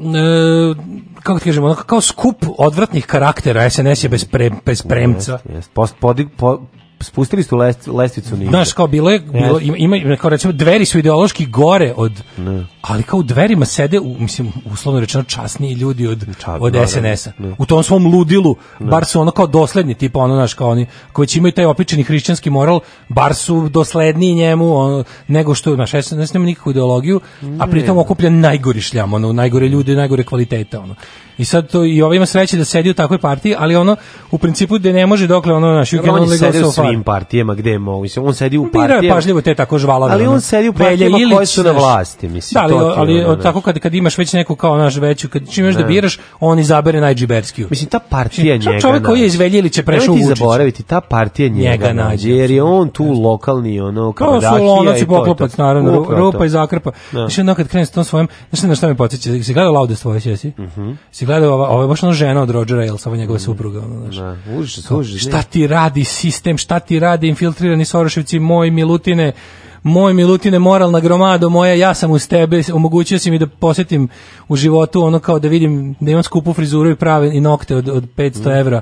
E, kako ti kažemo, kao skup odvratnih karaktera SNS je bez, pre, bez premca. Jest, jest. Post, pod, po, spustili su lest, lestvicu niže. Znaš, kao bilo je, bilo, ima, ima, kao recimo, dveri su ideološki gore od, ne. ali kao u dverima sede, u, mislim, uslovno rečeno, časniji ljudi od, od da, da, SNS-a. Da, u tom svom ludilu, ne. bar su ono kao dosledni, tipa ono, znaš, kao oni, koji će imaju taj opičeni hrišćanski moral, bar su dosledniji njemu, ono, nego što, znaš, SNS nema nikakvu ideologiju, ne. a pritom okuplja najgori šljam, ono, najgore ljude, najgore kvaliteta, ono. I sad to i ovaj ima sreće da sedi u takvoj partiji, ali ono u principu da ne može dokle ono naš you can only go tim partijama gde je mogu. Mislim, on sedi u partijama. Bira je pažljivo te tako žvalave. Ali on sedi u partijama Illić, koje su na vlasti. Mislim, da, ali, to ali, ono, tako kad, kad imaš već neku kao naš veću, kad čim još da, da biraš, on izabere najđiberskiju. Mislim, ta partija njega Čovjek koji je iz Veljilića prešao u Vučić. zaboraviti, ta partija njega, nađe, jer je on tu lokalni, ono, kao da lonac i poklopac, naravno, rupa i zakrpa. Znači, ono kad krenem s tom svojom, znaš na šta me podsjeća, si gledao Laudes tvoje, jesi? Mhm. Si gledao, ovo je baš ono žena od Rodgera Elsa, njegove supruga, ono, znaš. Da, šta ti radi sistem, šta Hrvati rade infiltrirani Soroševci, moj Milutine, moj Milutine moralna gromada moja, ja sam uz tebe, omogućio si mi da posetim u životu ono kao da vidim da imam skupu frizuru i prave i nokte od, od 500 mm. evra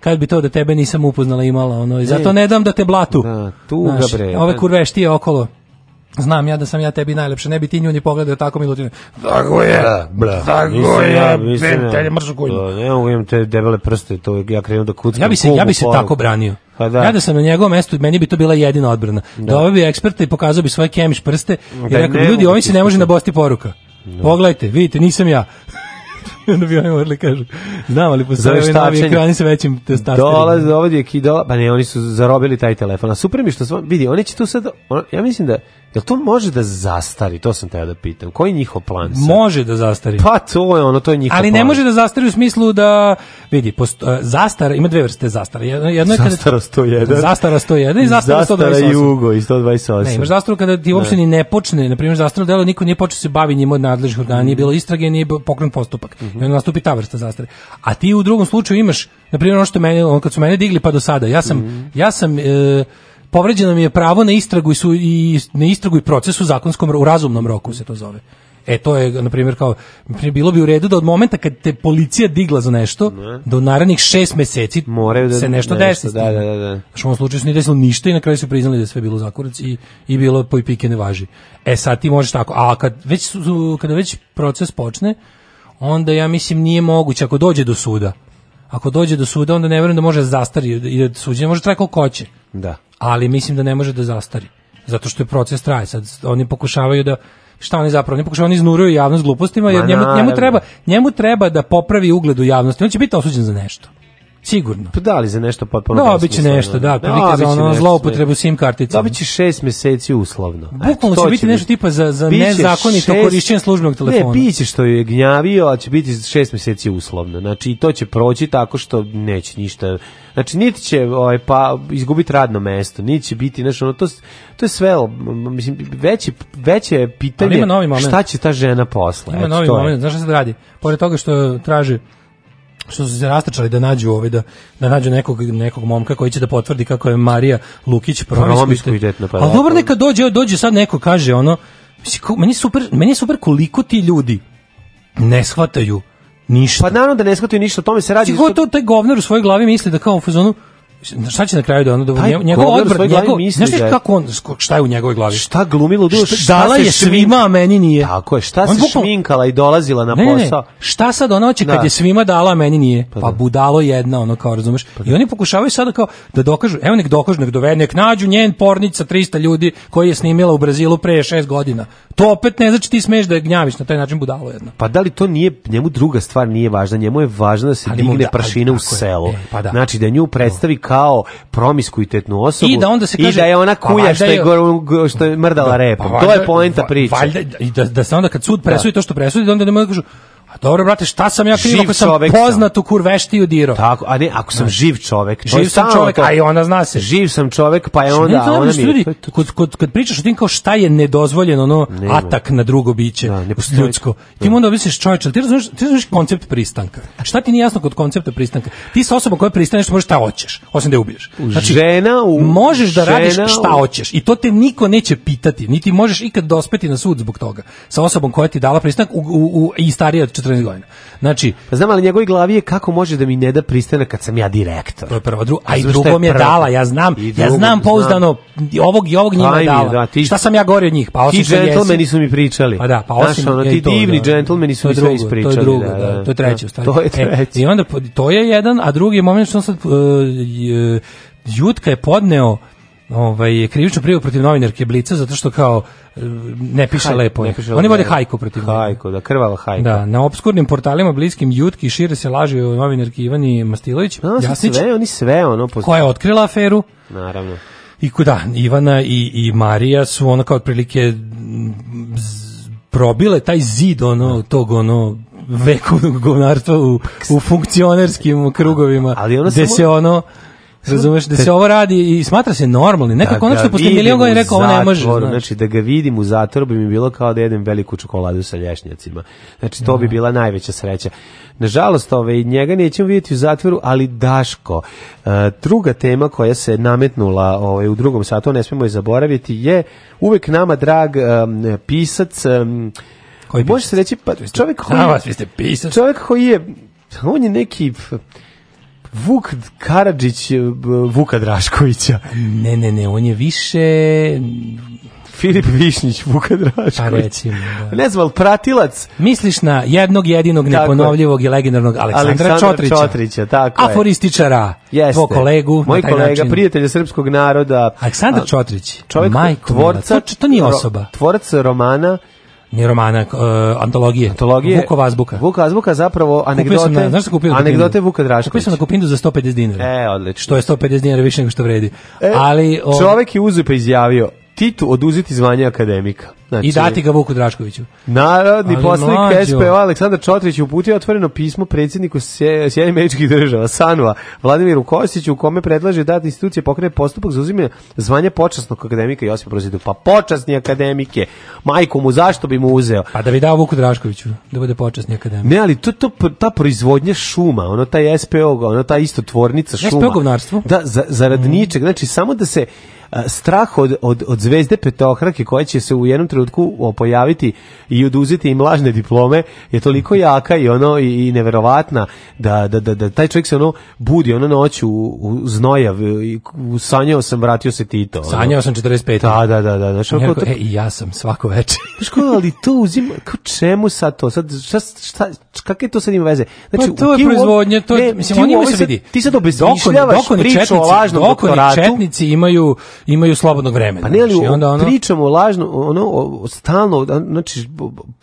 kad bi to da tebe nisam upoznala imala ono i zato ne dam da te blatu. Da, tuga bre. Ove kurveštije okolo. Znam ja da sam ja tebi najlepše, ne bi ti nju ni pogledao tako Milutin. Tako je, da, bra, tako je, ja, bentelje mršu konju. Ne mogu da, imam te debele prste, to ja krenu da kucam. Ja bi se, ja bi se poru. tako branio. Pa da. Ja da sam na njegovom mestu, meni bi to bila jedina odbrana. Da, da bi eksperta i pokazao bi svoje kemiš prste i da, rekao ljudi, ovaj se ne može na bosti poruka. Da. Pogledajte, vidite, nisam ja. onda bi oni morali kažu, znam, ali postoje ovi novi ekrani sa većim testasterima. Dolaze ovdje i pa ne, oni su zarobili taj telefon. A super mi što, vidi, oni će tu sad, on, ja mislim da Jel to može da zastari? To sam teo da pitam. Koji je njihov plan? Sad? Može da zastari. Pa to je ono, to je njihov Ali plan. ne može da zastari u smislu da, vidi, posto, uh, e, zastara, ima dve vrste zastara. Jedno, jedno je kada, zastara 101. Zastara 101 i zastara, zastara 128. Zastara jugo i 128. Ne, imaš zastaru kada ti uopšte da. ni ne počne, na primjer, zastara delo, niko nije počeo da se bavi njim od nadležnih organa, nije bilo istrage, nije pokren postupak. Mm -hmm. I onda nastupi ta vrsta zastare. A ti u drugom slučaju imaš, na primjer, ono što meni, on kad su mene digli pa do sada, ja sam, mm -hmm. ja sam, e, povređeno mi je pravo na istragu i, su, i na istragu i proces u zakonskom u razumnom roku se to zove. E to je na primjer kao bilo bi u redu da od momenta kad te policija digla za nešto ne. do narednih 6 mjeseci Moraju da se nešto, nešto desi. Da, da, da, da. Što u ovom slučaju nije desilo ništa i na kraju su priznali da je sve bilo zakurac i, i bilo po i pike ne važi. E sad ti možeš tako, a kad već su, kada već proces počne, onda ja mislim nije moguće ako dođe do suda. Ako dođe do suda, onda ne vjerujem da može da zastari i da suđenje može trajati koliko hoće. Da ali mislim da ne može da zastari. Zato što je proces traje. Sad oni pokušavaju da šta oni zapravo ne pokušavaju, oni iznuruju javnost glupostima jer njemu, njemu, treba, njemu treba da popravi ugled u javnosti. On će biti osuđen za nešto. Sigurno. Pa da li za nešto potpuno Da, biće nešto, da, da. prilike da, za ono zloupotrebu sim kartice. Dobiće 6 meseci uslovno. Bukvalno će biti nešto tipa za za nezakonito šest... korišćenje službenog telefona. Ne, biće što je gnjavio, a će biti 6 meseci uslovno. Znači i to će proći tako što neće ništa. Znači niti će ovaj pa izgubiti radno mesto, niti će biti nešto ono to to je sve mislim veće veće je pitanje šta će ta žena posle. Ima novi moment, znaš šta se radi? Pored toga što traži što su se rastrčali da nađu ovaj da da nađu nekog nekog momka koji će da potvrdi kako je Marija Lukić promiskuitet. Promiskuitetna pa. Al da, dobro pa- neka dođe, dođe sad neko kaže ono meni super, meni super koliko ti ljudi ne shvataju ništa. Pa naravno da ne shvataju ništa, o tome se radi. Sigurno to taj govnar u svojoj glavi misli da kao u fazonu šta će na kraju da ono da njegov odbrat, njegov, misli, znaš da kako on, šta je u njegovoj glavi? Šta glumilo duš? Šta, šta dala je svima, a meni nije. Tako je, šta on se bukval... šminkala i dolazila na ne, posao? Ne, šta sad ona hoće kad da. je svima dala, a meni nije? Pa, pa da. budalo jedna, ono kao, razumeš? Pa, I oni pokušavaju sada kao da dokažu, evo nek dokažu, nek dovede, nek nađu njen pornica 300 ljudi koji je snimila u Brazilu pre 6 godina. To opet ne znači ti smeš da je gnjaviš na taj način budalo jedna. Pa da li to nije, njemu druga stvar nije važna, njemu je važno da se digne prašina u selu. E, pa znači da nju predstavi kao promiskuitetnu osobu i da, onda se kaže, i da je ona pa kuja što je, go, što je mrdala da, repom. Pa to je poenta priče. Valjda, i da, da se onda kad sud presudi da. to što presudi, da onda ne mogu da kažu, A dobro, brate, šta sam ja kriv ako sam poznatu kurveštiju diro? Tako, a ne, ako sam da. živ čovek. Živ sam čovek, a i ona zna se. Živ sam čovek, pa je znači, onda... Ne, ona mi... kod, kod, kad pričaš o tim kao šta je nedozvoljeno, ono, atak na drugo biće, da, ne ljudsko, ti mu onda obisliš čovječe, ti razumiješ, ti razumiješ koncept pristanka. Šta ti nije jasno kod koncepta pristanka? Ti sa osobom koja pristaneš, možeš šta hoćeš, osim da je ubiješ. Znači, žena u... Možeš da radiš šta hoćeš i to te niko neće pitati, niti možeš ikad dospeti na sud zbog toga. Sa osobom koja ti dala pristanak u, u, u, i starija od 14 godina. Znači, pa znam ali njegovoj glavi je kako može da mi ne da pristanak kad sam ja direktor. To je prvo drugo, a i drugo mi je dala, ja znam, drugo, ja znam pouzdano znam. ovog i ovog njima dala. Da, ti, Šta sam ja govorio od njih? Pa osim ti džentlmeni su mi pričali. Pa da, pa osim Znaš, ono, ti divni da, da. džentlmeni su mi sve ispričali. To je drugo, da, da, da, to je treće u To je e, treće. E, I onda to je jedan, a drugi moment što sam sad uh, uh, Jutka je podneo ovaj, krivično prijavu protiv novinarke Blica zato što kao e, ne piše Haj, lepo. Ne piše Oni vode hajku protiv Hajku, da krvava hajka. Da, na obskurnim portalima bliskim Jutki šire se laži o novinarki Ivani Mastilović. No, Jasnić, sve, oni sve ono poz... koja je otkrila aferu. Naravno. I kuda, Ivana i, i Marija su ono kao otprilike probile taj zid ono tog ono vekovnog govnarstva u, u funkcionerskim krugovima ali ono gde samo, se ono Razumeš da se ovo radi i smatra se normalnim. Nekako da, konačno posle milion godina rekao ovo ne može. Znaš. Znači da ga vidim u zatvoru bi mi bilo kao da jedem veliku čokoladu sa lješnjacima. Znači to bi da. bila najveća sreća. Nažalost, ovaj, njega nećemo vidjeti u zatvoru, ali Daško, eh, druga tema koja se nametnula ovaj, u drugom satu, ne smemo je zaboraviti, je uvek nama drag um, pisac, um, koji može se reći, pa, čovjek koji, vas, čovjek koji je, on je neki Vuk Karadžić e, Vuka Draškovića. Ne, ne, ne, on je više... Filip Višnjić, Vuka Drašković. Pa recimo, da. Ne znam, pratilac. Misliš na jednog jedinog tako neponovljivog i legendarnog Aleksandra, Aleksandra Čotrića. Čotrića tako Aforističara, Jeste. tvoj kolegu. Moj kolega, način. prijatelja srpskog naroda. Aleksandar Čotrić, čovjek, majko, tvorca, to, to nije osoba. Tvorac romana Ni romana, uh, antologije. Antologije. Vuka azbuka. Vuka azbuka zapravo anegdote. Na, znaš kupio? Anegdote Vuka Draškovića. Kupio sam na Kupindu za 150 dinara. E, odlično. Što je 150 dinara više nego što vredi. E, Ali, on, čovek je uzeo pa izjavio, Titu oduzeti zvanje akademika. Znači, I dati ga Vuku Draškoviću. Narodni Ali poslanik mlađo. SPO Aleksandar Čotrić uputio otvoreno pismo predsjedniku Sjedinjenih američkih država Sanova Vladimiru Kostiću u kome predlaže da institucije pokrene postupak za uzimanje zvanja počasnog akademika Josipa Brozidu. Pa počasni akademike. Majku mu zašto bi mu uzeo? Pa da bi dao Vuku Draškoviću da bude počasni akademik. Ne, ali to, to ta proizvodnja šuma, ono taj SPO, ono ta isto tvornica šuma. SPO govnarstvo. Da, za, zarad mm. ničeg, znači samo da se strah od, od, od zvezde petohrake koja će se u jednom trenutku pojaviti i oduzeti im lažne diplome je toliko jaka i ono i, i neverovatna da, da, da, da taj čovjek se ono budi ono noć u, u znojav i sanjao sam vratio se Tito. Ono. Sanjao sam 45. Da, da, da, da, da. Što to, e, i ja sam svako večer. Što ali to uzima kao čemu sad to? Sad šta šta kakve to sad ima veze? Znači, pa to je proizvodnje, to je, mislim, oni se vidi. Ti sad obezmišljavaš priču četnici, o lažnom doktoratu. Četnici imaju imaju slobodnog vremena. Pa ne, li, znači, ono... pričamo lažno, ono, stalno, znači,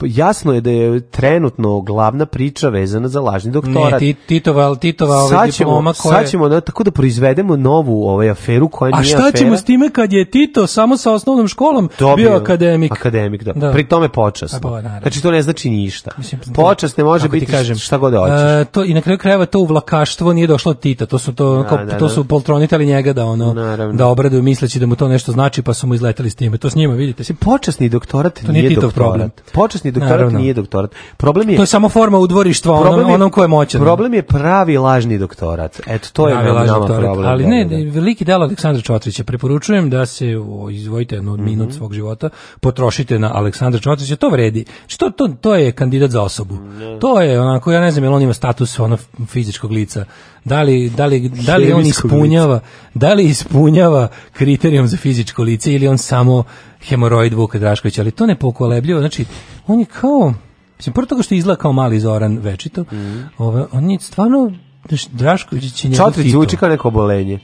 jasno je da je trenutno glavna priča vezana za lažni doktorat. Ne, Titova, Titova, ove ovaj sad diploma koje... Sad ćemo, da, tako da proizvedemo novu ovaj, aferu koja nije afera. A šta ćemo s time kad je Tito samo sa osnovnom školom Dobio, bio akademik? Akademik, da. da. Pri tome počasno. Pa, znači, to ne znači ništa. Mislim, da. počas ne može biti kažem, šta god da hoćeš. A, e, to, I na kraju krajeva to uvlakaštvo nije došlo od Tita, to su, to, A, da, ko, da, to su poltronitali njega da ono, Naravno. da obraduju misli misleći da mu to nešto znači, pa su mu izleteli s time. To s njima, vidite. Se počasni doktorat to nije, doktorat. problem. Počasni doktorat Naravno. nije doktorat. Problem je To je samo forma udvorištva, problem onom, onom ko je moćan. Problem je pravi lažni doktorat. Eto to pravi je nama problem. Ali da, ne, da. da. veliki delo Aleksandra Čotrića preporučujem da se izvojite jednu mm -hmm. minut mhm. svog života, potrošite na Aleksandra Čotrića, to vredi. Što znači, to, to je kandidat za osobu. Mm. To je onako ja ne znam jel on ima status ono fizičkog lica. Da li da li da li, on ispunjava, da li ispunjava kriterije kriterijom za fizičko lice ili on samo hemoroid Vuka Drašković, ali to ne pokolebljivo, znači on je kao, mislim, prvo toga što je izlakao mali Zoran večito, mm. Ove, ovaj, on je stvarno Drašković je njegov Čotrić uči kao neko obolenje.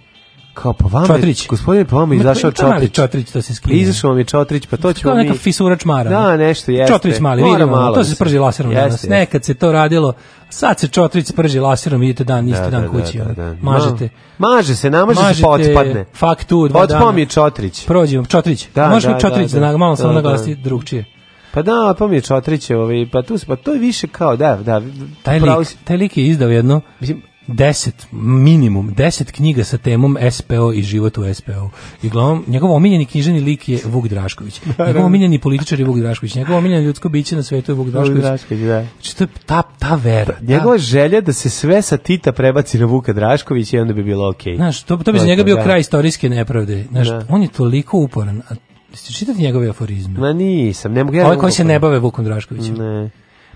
Kao pa vama, Čotrić. gospodine, pa vama izašao Čotrić. Čotrić, to se skine. Izašao mi Čotrić, pa to ćemo mi... Kao neka fisura čmara. Da, nešto jeste. Čotrić mali, vidimo, malo to se prži laserom jeste, danas. Nekad se to radilo, sad se Čotrić prži laserom, idete dan, da, isti da, dan da, kući. Da, da, da. Mažete. Ma, maže se, namaže se pa otpadne. Faktu, dva dana. Otpom je Čotrić. Prođemo, Čotrić. Da, Možeš da, mi da, Čotrić da, da, da, malo samo da, naglasi drugčije. Pa da, pa mi je Čotrić, ovaj, pa tu se, pa to je više kao, da, da. Taj lik, taj lik je izdao jedno, mislim, 10 minimum, 10 knjiga sa temom SPO i život u SPO. I glavom, njegov omiljeni knjižni lik je Vuk Drašković. Njegov omiljeni političar je Vuk Drašković. Njegov omiljeni ljudsko biće na svetu je Vuk Drašković. Drašković, da. Znači, to je ta, ta vera. Pa, ta... Njegova želja da se sve sa Tita prebaci na Vuka Draškovića i onda bi bilo okej. Okay. Znaš, to, to bi za njega bio da. kraj istorijske nepravde. Znaš, da. on je toliko uporan. A, ste čitati njegove aforizme? Ma nisam, ne mogu ja. Ovi da koji se ne bave Vukom Draškovićem. Ne.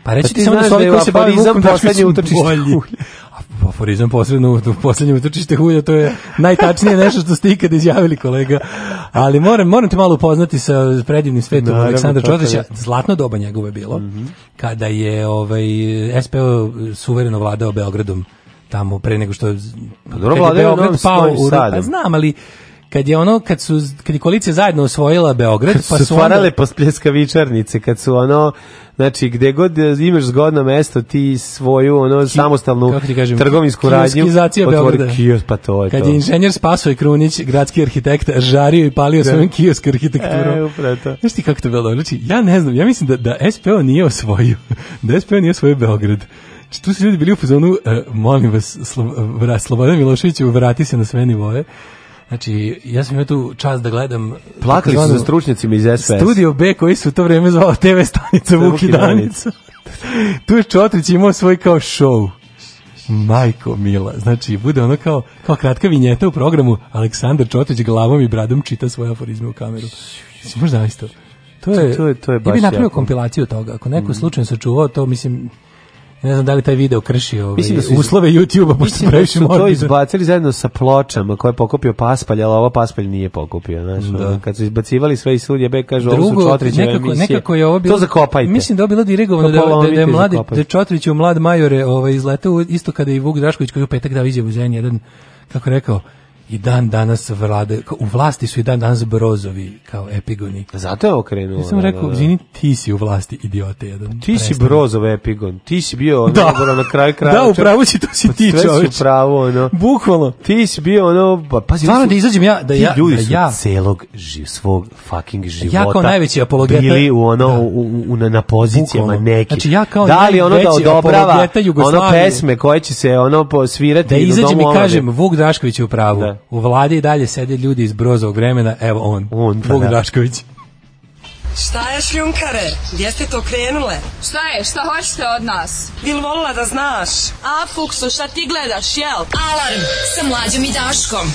Pa reći pa ti, ti samo da su ovi koji se bave Vukom Draškovićem bolji. aforizam posredno u poslednjem utrčište hulja, to je najtačnije nešto što ste ikad izjavili kolega. Ali moram, moram te malo upoznati sa predivnim svetom da, Aleksandra Čotića. Zlatno doba njegovo je bilo, mm -hmm. kada je ovaj, SPO suvereno vladao Beogradom tamo pre nego što... Pa dobro, vladao je pao u, Pa znam, ali kad je ono kad su kad je koalicija zajedno osvojila Beograd kad pa su stvarale onda... pospljeskavičarnice kad su ono znači gde god e, imaš zgodno mesto ti svoju ono Ki, samostalnu kažem, trgovinsku radnju otvori kiosk pa to je kad to. je inženjer Spaso Krunić gradski arhitekta žario i palio da. svojom kiosk arhitekturu e, upravo znaš ti kako to bilo znači ja ne znam ja mislim da da SPO nije osvojio da SPO nije osvojio Beograd znači, tu su ljudi bili u fazonu, uh, molim vas, Slo, Slobodan Miloševiću, vrati se na sve nivoje. Znači, ja sam imao tu čast da gledam... Plakali su za stručnjacima iz SPS. Studio B koji su u to vreme zvao TV stanica Vuki Danica. tu je Čotrić imao svoj kao show. Majko Mila, znači bude ono kao, kao kratka vinjeta u programu Aleksandar Čotić glavom i bradom čita svoje aforizme u kameru. Znači, možda isto. To je, to, to je, to je baš ja bih napravio jako. kompilaciju toga. Ako neko slučajno sačuvao to, mislim, ne znam da li taj video krši ovaj, mislim da uslove YouTube-a, pošto da previše da su to da izbacili zajedno sa pločama koje je pokupio Paspalj, ali ovo Paspalj nije pokupio. Znaš, da. Kad su izbacivali sve iz sudje, be kažu, Drugo, ovo su Čotrićeve nekako, emisije. Nekako je ovo bilo, to zakopajte. Mislim da je bilo dirigovano da, da, da, je mladi, da Čotrić u mlad majore ovaj, izletao, isto kada i Vuk Drašković koji u petak dao izjavu za jedan, kako rekao, i dan danas vlade, u vlasti su i dan danas brozovi kao epigoni. Zato je okrenuo. Ja sam da, rekao, da, da. Zini, ti si u vlasti idiote jedan. Ti si brozov epigon, ti si bio ono, da. Ono, na kraju kraja. Da, upravo si, to si pa ti čovječ. Sve pravo, ono. Bukvalno. Ti si bio ono, pa pazi. Stvarno da izađem ja, da ja, ljudi da su ja. celog živ, svog fucking života. Ja kao najveći apologeta. Bili u ono, da. u, u, na, na pozicijama Bukvalno. neki. Znači ja kao da li ono da odobrava ono pesme koje će se ono posvirati. Da izađem i kažem, Vuk Drašković je u pravu. Da u vladi i dalje sede ljudi iz brozovog vremena, evo on, on pa da. Bog Vuk Drašković. Šta je šljunkare? Gdje ste to krenule? Šta je? Šta hoćete od nas? Bil volila da znaš? A, Fuksu, šta ti gledaš, jel? Alarm sa mlađom i Daškom.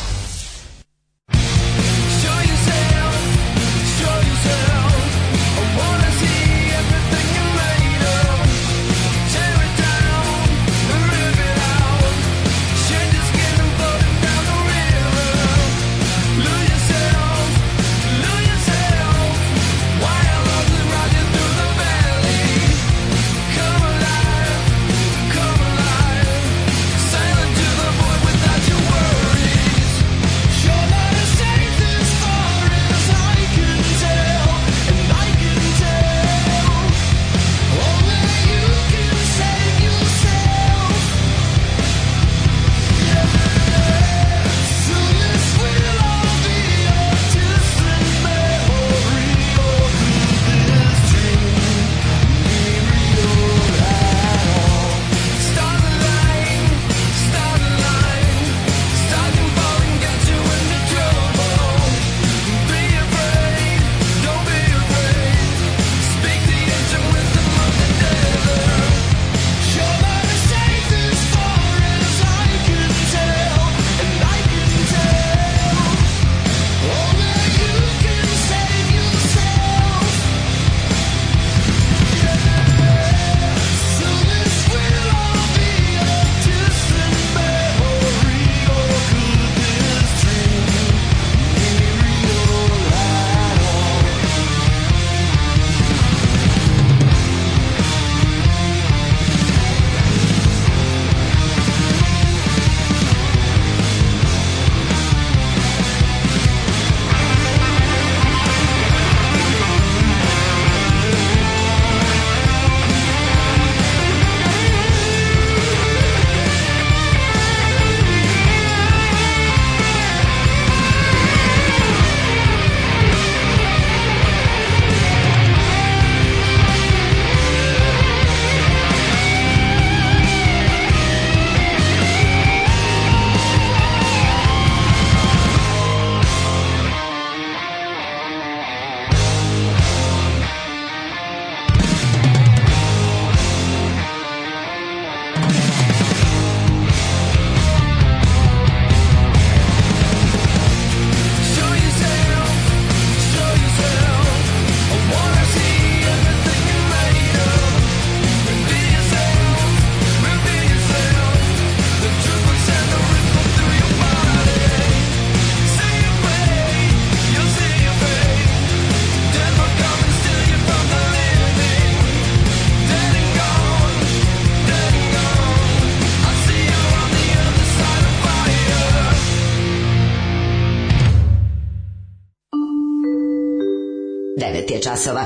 časova.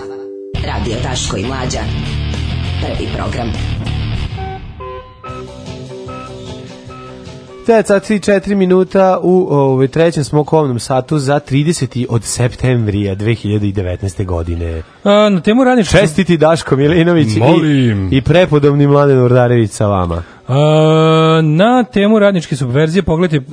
Radio Taško i Mlađa. Prvi program. 9 4 minuta u ove, ovaj, trećem smo kovnom satu za 30. od septembrija 2019. godine. A, na temu radnički... Čestiti Daško Milinović i, Molim. i prepodobni Mladen Urdarević sa vama na temu radničke subverzije pogledajte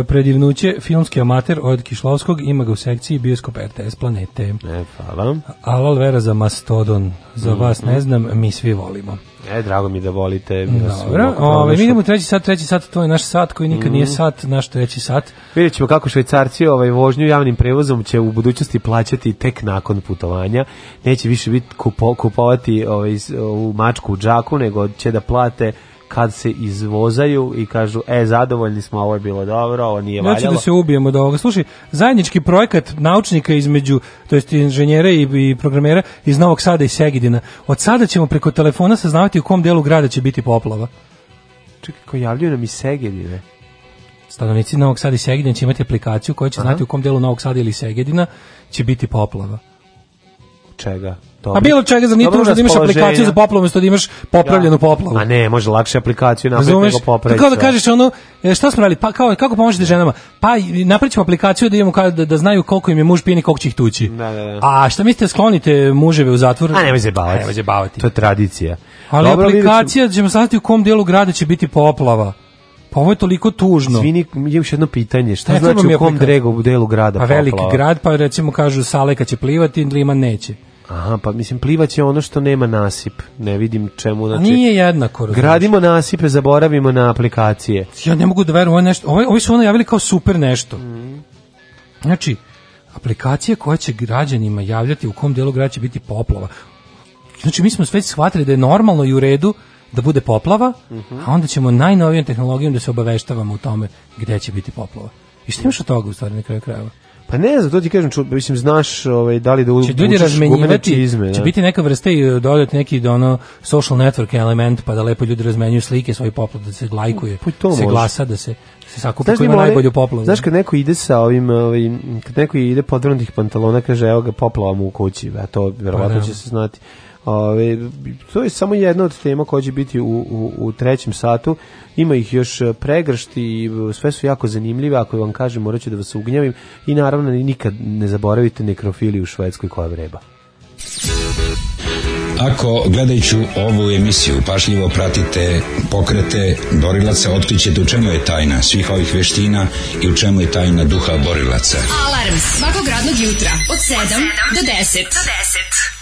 e, predivnuće filmski amater od Kišlovskog ima ga u sekciji bioskop RTS Planete. E, hvala. Alal vera za Mastodon. Za mm, vas ne znam, mi svi volimo. E, drago mi da volite. Da Dobro, ove, mi idemo u treći sat, treći sat, to je naš sat koji nikad mm. nije mhm. sat, naš treći sat. Vidjet ćemo kako švajcarci ovaj, vožnju javnim prevozom će u budućnosti plaćati tek nakon putovanja. Neće više biti kupo, kupovati ovaj, ovu mačku u džaku, nego će da plate kad se izvozaju i kažu e zadovoljni smo ovo je bilo dobro ovo nije da valjalo. Znači da se ubijemo do ovoga. Slušaj, zajednički projekat naučnika između to jest inženjera i, i programera iz Novog Sada i Segedina. Od sada ćemo preko telefona saznavati u kom delu grada će biti poplava. Čekaj, ko javljaju nam i Segedine. Stanovnici Novog Sada i Segedina će imati aplikaciju koja će Aha. znati u kom delu Novog Sada ili Segedina će biti poplava. Čega? Dobri, a bilo čega, za nije da imaš aplikaciju za poplavu, mesto da imaš popravljenu da. poplavu. A ne, može lakše aplikaciju napraviti nego popraviti. Kao da, da. kažeš ono, e, šta smo radili, pa, kao, kako pomožete ženama? Pa napravit aplikaciju da, imamo, da, da znaju koliko im je muž pijen i koliko će ih tući. Da, da, da. A šta mislite, da sklonite muževe u zatvor? A nemoj zebavati. Ne, zebavati. To je tradicija. Ali Dobro, aplikacija, ćemo saznati u kom delu grada će biti poplava. Pa ovo je toliko tužno. Zvini, još jedno pitanje. Šta ne, znači u kom dregu, delu grada? Pa veliki grad, pa recimo kažu Saleka će plivati, Liman neće. Aha, pa mislim plivaće ono što nema nasip. Ne vidim čemu znači. Nije jednako. Razumiješ. Gradimo nasipe, zaboravimo na aplikacije. Ja ne mogu da verujem, ovo je nešto. Ovi, ovi su ono javili kao super nešto. Mhm. Znači, aplikacije koja će građanima javljati u kom delu grada će biti poplava. Znači, mi smo sve shvatili da je normalno i u redu da bude poplava, mm -hmm. a onda ćemo najnovijom tehnologijom da se obaveštavamo u tome gde će biti poplava. I što imaš od toga u stvari na kraju krajeva? Pa ne znam, to ti kažem, ču, mislim, znaš ovaj, da li da uđeš gumene čizme. Će da. biti neka vrsta i e, dodati neki da ono, social network element, pa da lepo ljudi razmenjuju slike svoj poplod, da se lajkuje, pa da se može. glasa, da se da se sakupi znaš, da ima najbolju poplavu. Znaš kad neko ide sa ovim, ovaj, kad neko ide podvrnutih pantalona, kaže evo ga poplava mu u kući, a to verovatno pa, će se znati. Ove, to je samo jedna od tema koja će biti u, u, u trećem satu. Ima ih još e, pregršt i e, sve su jako zanimljive. Ako vam kažem, morat ću da vas ugnjavim. I naravno, nikad ne zaboravite nekrofiliju u Švedskoj koja vreba. Ako gledajuću ovu emisiju pašljivo pratite pokrete borilaca, otkrićete u čemu je tajna svih ovih veština i u čemu je tajna duha borilaca. Alarms svakog radnog jutra od 7 do 10. Do 10.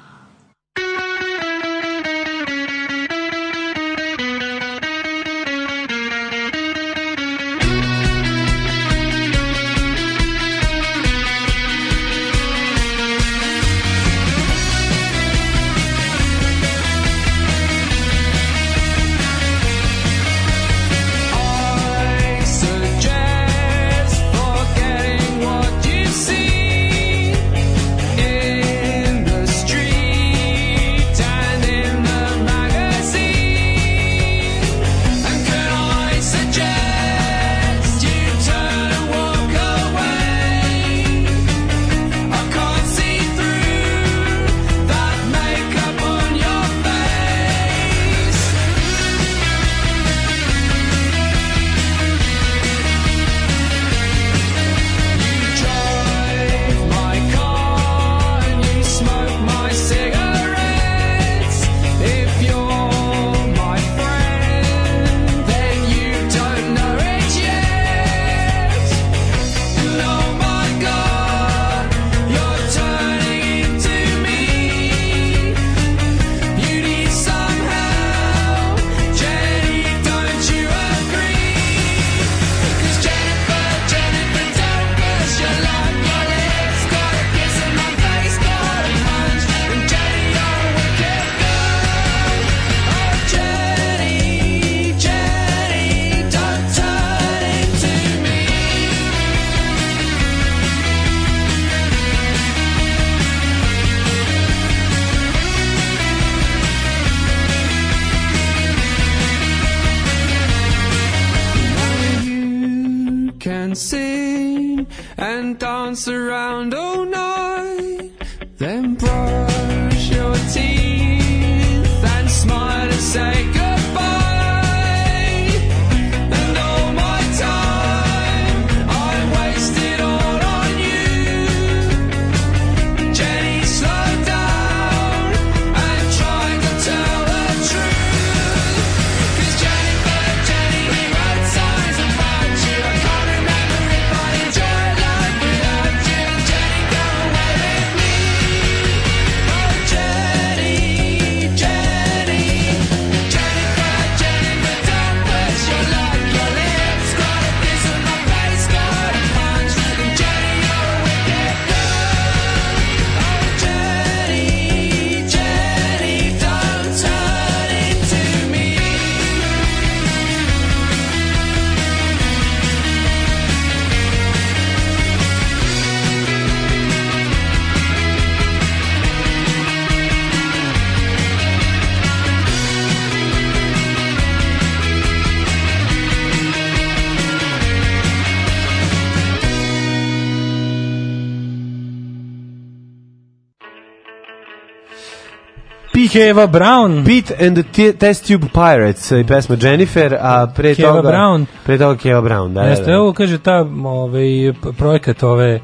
Keva Brown. Beat and the Test Tube Pirates i pesma Jennifer, a pre Keva toga... Brown. Pre toga Keva Brown, da, da. Jeste, ovo da. kaže ta ovaj, projekat ove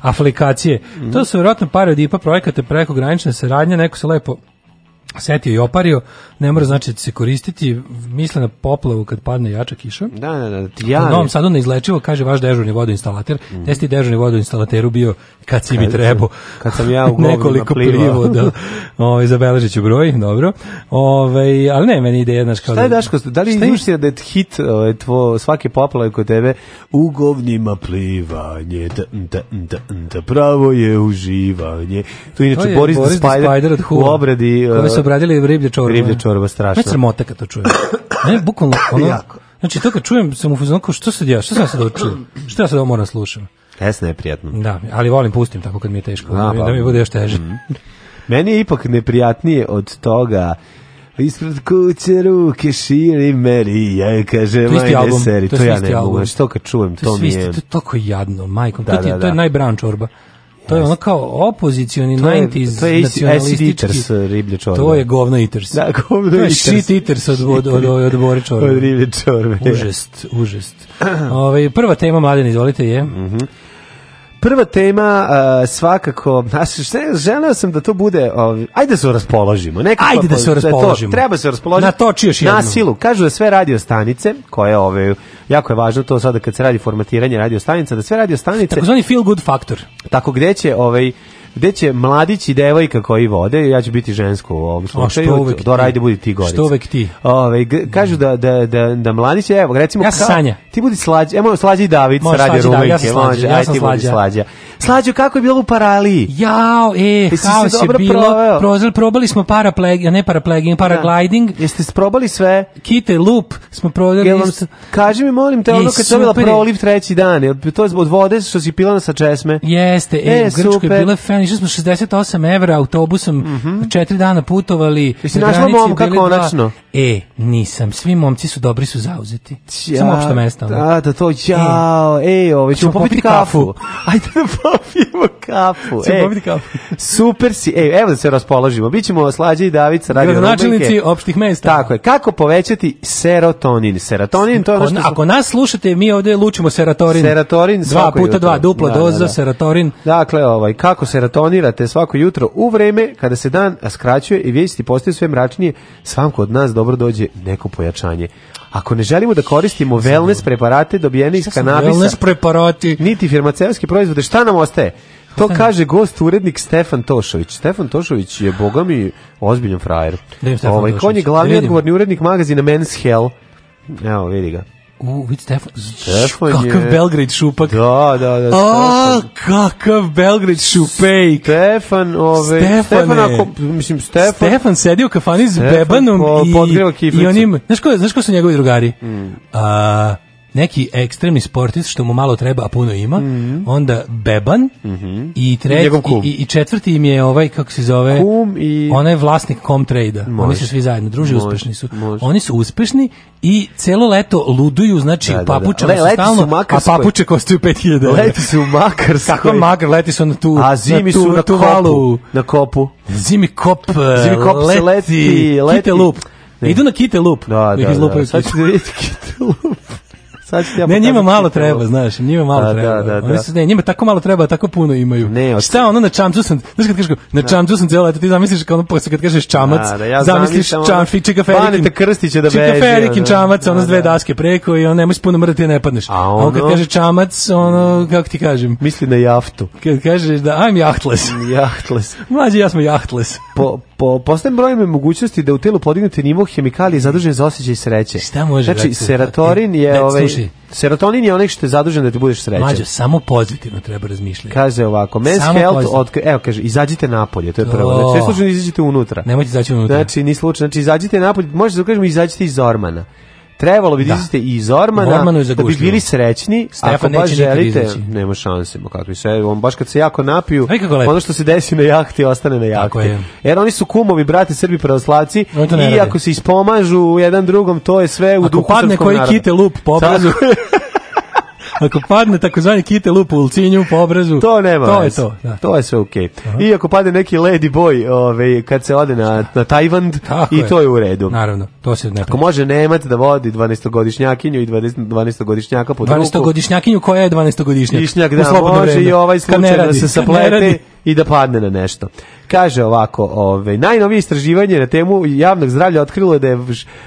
aplikacije. Mm. To su vjerojatno pare od IPA projekata preko granične saradnje, neko se lepo setio i opario, ne mora znači da se koristiti, misle na poplavu kad padne jača kiša. Da, da, da. Ja, u Novom Sadu neizlečivo, kaže vaš dežurni vodoinstalater, mm. testi dežurni vodoinstalateru bio kad si kad mi trebao. Kad sam ja u Nekoliko privoda. o, ovaj, zabeležit ću broj, dobro. Ove, ovaj, ali ne, meni ide znaš kao... Šta je Daško, da li ti da je hit o, ovaj, tvo, svake poplave kod tebe u govnima plivanje, da, da, da, da, pravo je uživanje. Tu inače Boris, Boris the Spider, the Spider u obradi su obradili riblje čorba. Riblje čorba, strašno. Me sramota kad to čujem. ne, bukvalno, ono, jako. Znači, to kad čujem, sam u fazonu, kao, što sad ja, što sam ja sad očuo? Što ja sad ovo moram da slušam? Jesno je prijatno. Da, ali volim, pustim tako kad mi je teško, A, da, pa. da mi bude još teže. Mm Meni je ipak neprijatnije od toga Ispred kuće ruke širi meri, ja kaže majde seri, to, to ja ne mogu, što znači, kad čujem, to, to mi je... To je toliko jadno, majkom, da, to, ti, da, da. to je da. najbran čorba. To je ono kao opozicioni 90s to nacionalistički. To je riblje čorbe. To je govno eaters. Da, govno to je shit eaters od, od, od, od bore čorbe. Od riblje čorbe. Užest, užest. Ove, ovaj, prva tema, mladen, izvolite, je... Mm -hmm. Prva tema uh, svakako, znaš, želeo sam da to bude, ovi, ajde da se raspoložimo. Nekako, ajde da se da raspoložimo. To, treba se raspoložiti. Na to još jedno. Na silu. Kažu da sve radio stanice, koje ove, jako je važno to sada kad se radi formatiranje radio stanica, da sve radio stanice... Takozvani feel good factor. Tako gde će ovaj, gde će mladić i devojka koji vode, ja ću biti žensko u ovom slučaju. Do rajde da budi ti gorica. Što uvek ti? Ove, kažu da, da, da, da mladić je, evo, recimo... Ja sam ka, Sanja. Ti budi slađa, evo, slađa i David sa radio Rumenke. Ja sam slađa, ja sam slađa. Slađo, kako je bilo u paraliji? Jao, e, haos je bilo. Prozor, probali smo parapleg, ne parapleging, paragliding. Da. Jeste probali sve? Kite, loop, smo probali. Kaži mi, molim te, ono kad sam bila proliv treći dan, to je od vode što si pilana sa česme. Jeste, e, u e, Grčkoj je bila dan išli smo 68 evra autobusom, mm -hmm. četiri dana putovali. Jesi našla momka konačno? Dva. E, nisam. Svi momci su dobri su zauzeti. Ja, Samo opšta mesta. Da, da, to, jao, e, ej, ove, ovaj, ćemo, ćemo popiti kafu. kafu. Ajde da popijemo kafu. Ćemo ej, popiti kafu. super si, ej, evo da se raspoložimo. Bićemo Slađe i Davica, radio Gradonačelnici opštih mesta. Tako je. Kako povećati serotonin? Serotonin, to je ono što... Ako nas slušate, mi ovde lučimo seratorin. Seratorin dva puta dva, dupla da, da, doza, da, da. seratorin. Dakle, ovaj, kako seratorin? maratonirate svako jutro u vreme kada se dan skraćuje i vijesti postaju sve mračnije, svam kod nas dobro dođe neko pojačanje. Ako ne želimo da koristimo wellness preparate dobijene iz kanabisa, wellness preparati, niti farmaceutske proizvode, šta nam ostaje? To kaže gost urednik Stefan Tošović. Stefan Tošović je bogami ozbiljan frajer. Da, ovaj, on je da glavni odgovorni urednik magazina Men's Health. Evo, vidi ga. U, vidi Stefan. Stefan kakav je... Belgrade šupak. Da, da, da. A, kakav Belgrade šupej. Stefan, ove, Stefane. Stefan, ako, mislim, Stefan. Stefan sedio u kafani s Bebanom po, i, i onim, znaš ko, znaš ko su njegovi drugari? Mm. A, neki ekstremni sportist što mu malo treba, a puno ima, mm -hmm. onda Beban mm -hmm. i, treć, I, i, i, četvrti im je ovaj, kako se zove, kum i... onaj vlasnik Comtrade-a. Oni su svi zajedno, druži, može, uspešni su. Može. Oni su uspešni i celo leto luduju, znači da, papuče da, da. Le, stalno, su a papuče kostuju 5000 Leti su u Makarskoj. Kako makar, leti su na tu, a zimi na tu, su na, tu kopu, valu. na kopu. Zimi kop, zimi kop eh, leti, leti, leti. Kite lup. Ne. Da, Idu da, na da. kite loop. Da, da, da. Sad ćete vidjeti kite lup. Sad ja ne, njima malo treba, znaš, njima malo da, treba. Da, da, da. su, ne, njima tako malo treba, tako puno imaju. Ne, od... Šta ono na čamcu sam, znaš kad kažeš, na da. čamcu sam celo leto, ti zamisliš kao ono posle kad kažeš čamac, da, da, ja zamisliš čamfi, čika ferikin. te krstiće da beži. Čika ferikin da, čamac, ono s da, dve daske preko i on ne možeš puno mrati ne padneš. A ono, on kad kaže čamac, ono, kako ti kažem? Misli na jaftu. Kad kažeš da I'm jahtless. Jahtless. Mlađi ja smo jahtless. Po, po postavim brojem mogućnosti da u telu podignete nivo hemikalije zadužen za osjećaj sreće. Šta može? Znači, seratorin e, e, je ovaj Znači, serotonin je onaj što je zadužen da ti budeš srećan. Mađo, samo pozitivno treba razmišljati. Kaže ovako, men's samo health, od, evo kaže, izađite napolje, to je prvo. Znači, sve slučajno izađite unutra. Nemojte izaći unutra. Znači, ni slučajno, znači izađite napolje, možete da kažemo izađite iz ormana. Trebalo bi da, da. izlazite i iz Ormana, da bi bili srećni. Stefan Ako baš neće nikad želite, nema šanse. Ma kakvi se, on baš kad se jako napiju, ono što se desi na jahti, ostane na jahti. je. Jer oni su kumovi, brati Srbi pravoslavci, i ako se ispomažu jedan drugom, to je sve u Ako duhu padne koji kite lup, pobrazu, ako padne takozvani kite lup u ulcinju po obrazu, to nema. To je to. Da. To je sve okej. Okay. I ako padne neki lady boy, ovaj kad se ode na na Tajvan i je. to je u redu. Naravno, to se ne. Ako može Nemac da vodi 12-godišnjakinju i 12-godišnjaka po 12-godišnjakinju koja je 12-godišnjak. Godišnjak, da, može vreme. i ovaj slučaj da se saplete i da padne na nešto. Kaže ovako, ovaj najnovije istraživanje na temu javnog zdravlja otkrilo je da je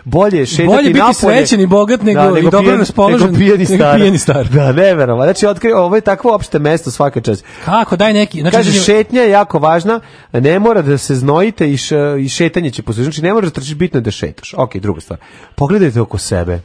bolje šetati napolje. Bolje biti napolje, srećen i bogat nego, da, nego i dobro raspoložen. Nego pijeni star. Nego star. Da, neverovatno. Znači otkrio ovaj je takvo opšte mesto svaka čast. Kako daj neki, znači kaže znači- šetnja je jako važna, ne mora da se znojite i, š, i šetanje će poslužiti. Znači ne mora da trčiš bitno da šetaš. Okej, okay, druga stvar. Pogledajte oko sebe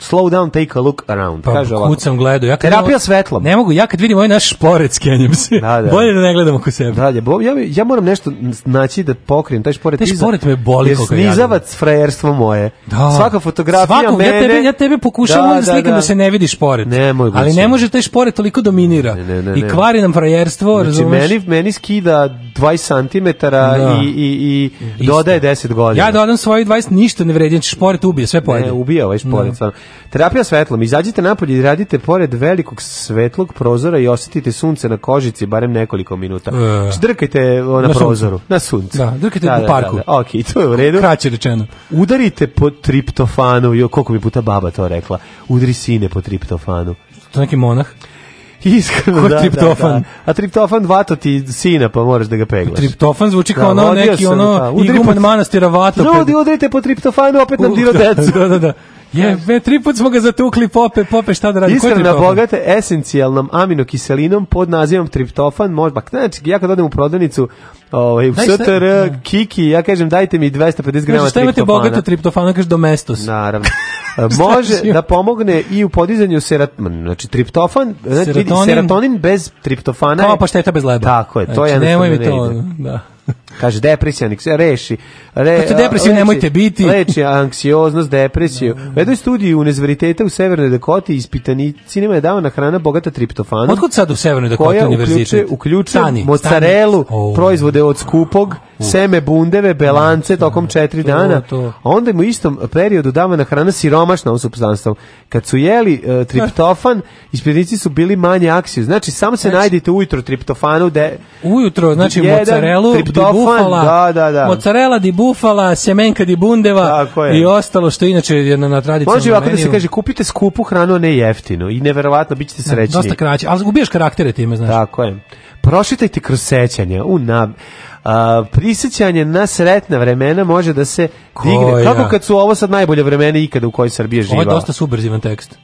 slow down, take a look around. Pa, Kaže ovako. sam Ja kad Terapija svetlom. Ne mogu, ja kad vidim ovaj naš šporet skenjem se. Da, da. Bolje da ne gledam oko sebe. Da, ja, da, ja, ja moram nešto naći da pokrijem. Taj šporet, taj šporet me boli koliko ja. Snizavac frajerstvo moje. Da. Svaka fotografija Svakog, mene. Ja tebe, ja tebe pokušavam da, da, da, slikam da, da. se ne vidi šporet. Ne, moj ali ne može taj šporet toliko dominira. Ne, ne, ne, I kvari nam frajerstvo, znači, razumeš? Meni, meni skida 20 cm da. i, i, i dodaje 10 godina. Ja dodam svoji 20, ništa ne vredi, znači šporet ubije, sve pojede. Ne, ubija ovaj šporet, da. stvarno. Terapija svetlom. Izađite napolje i radite pored velikog svetlog prozora i osetite sunce na kožici barem nekoliko minuta. E, drkajte na, na prozoru. Sunce. Na sunce. Da, drkajte da, u da, parku. Da, da, Ok, to je u redu. Kraće rečeno. Udarite po triptofanu. Jo, koliko mi puta baba to rekla. Udri sine po triptofanu. To neki monah? Iskreno, da, da, da, triptofan. Da, da. A triptofan vato ti sina, pa moraš da ga peglaš. Triptofan zvuči kao da, ono neki ono da. iguman po... manastira vato. No, pred... udrite po triptofanu, opet nam diro decu. da, da, da. Je, ve, tri put smo ga zatukli, Pope, Pope, šta da radi? Iskreno bogate esencijalnom aminokiselinom pod nazivom triptofan, možda, pa, znači, ja kad odem u prodavnicu, ovaj, u STR, ne. Da. Kiki, ja kažem, dajte mi 250 grama triptofana. Šta imate bogato triptofana, kaže domestos. Naravno. E, može da pomogne i u podizanju serotonin, znači triptofan, znači, serotonin, serotonin bez triptofana. Kao pa šteta bez leba. Tako je, to znači, je jednostavno ne ide. To, da. Kaže depresija, reši. Re, pa to depresiju nemojte biti. Leči anksioznost, depresiju. Da. U jednoj studiji univerziteta u Severnoj Dakoti ispitanicima je davana hrana bogata triptofanom. Otkud sad u Severnoj Dakoti koja univerzitet? Koja uključuje, uključuje oh. proizvode od skupog, uh. seme bundeve, belance tokom četiri to, dana. To. A onda im u istom periodu davana hrana siromašna u substanstvom. Kad su jeli uh, triptofan, ispitanici su bili manje aksiju. Znači, samo se znači, najdite ujutro triptofanu. De, ujutro, znači jedan, mozzarelu, di bufala, da, da, da. mozzarella di bufala, semenka di bundeva i ostalo što inače je na, na tradicionalnom Može ovako da se kaže, kupite skupu hranu, ne jeftinu i neverovatno bit ćete srećni. Dosta kraće, ali ubiješ karaktere time, znaš. Tako je. Prošitajte kroz sećanje, u nab... A, prisećanje na sretna vremena može da se Koja. digne. Kako kad su ovo sad najbolje vremena ikada u kojoj Srbija živa? Ovo je dosta subrzivan tekst.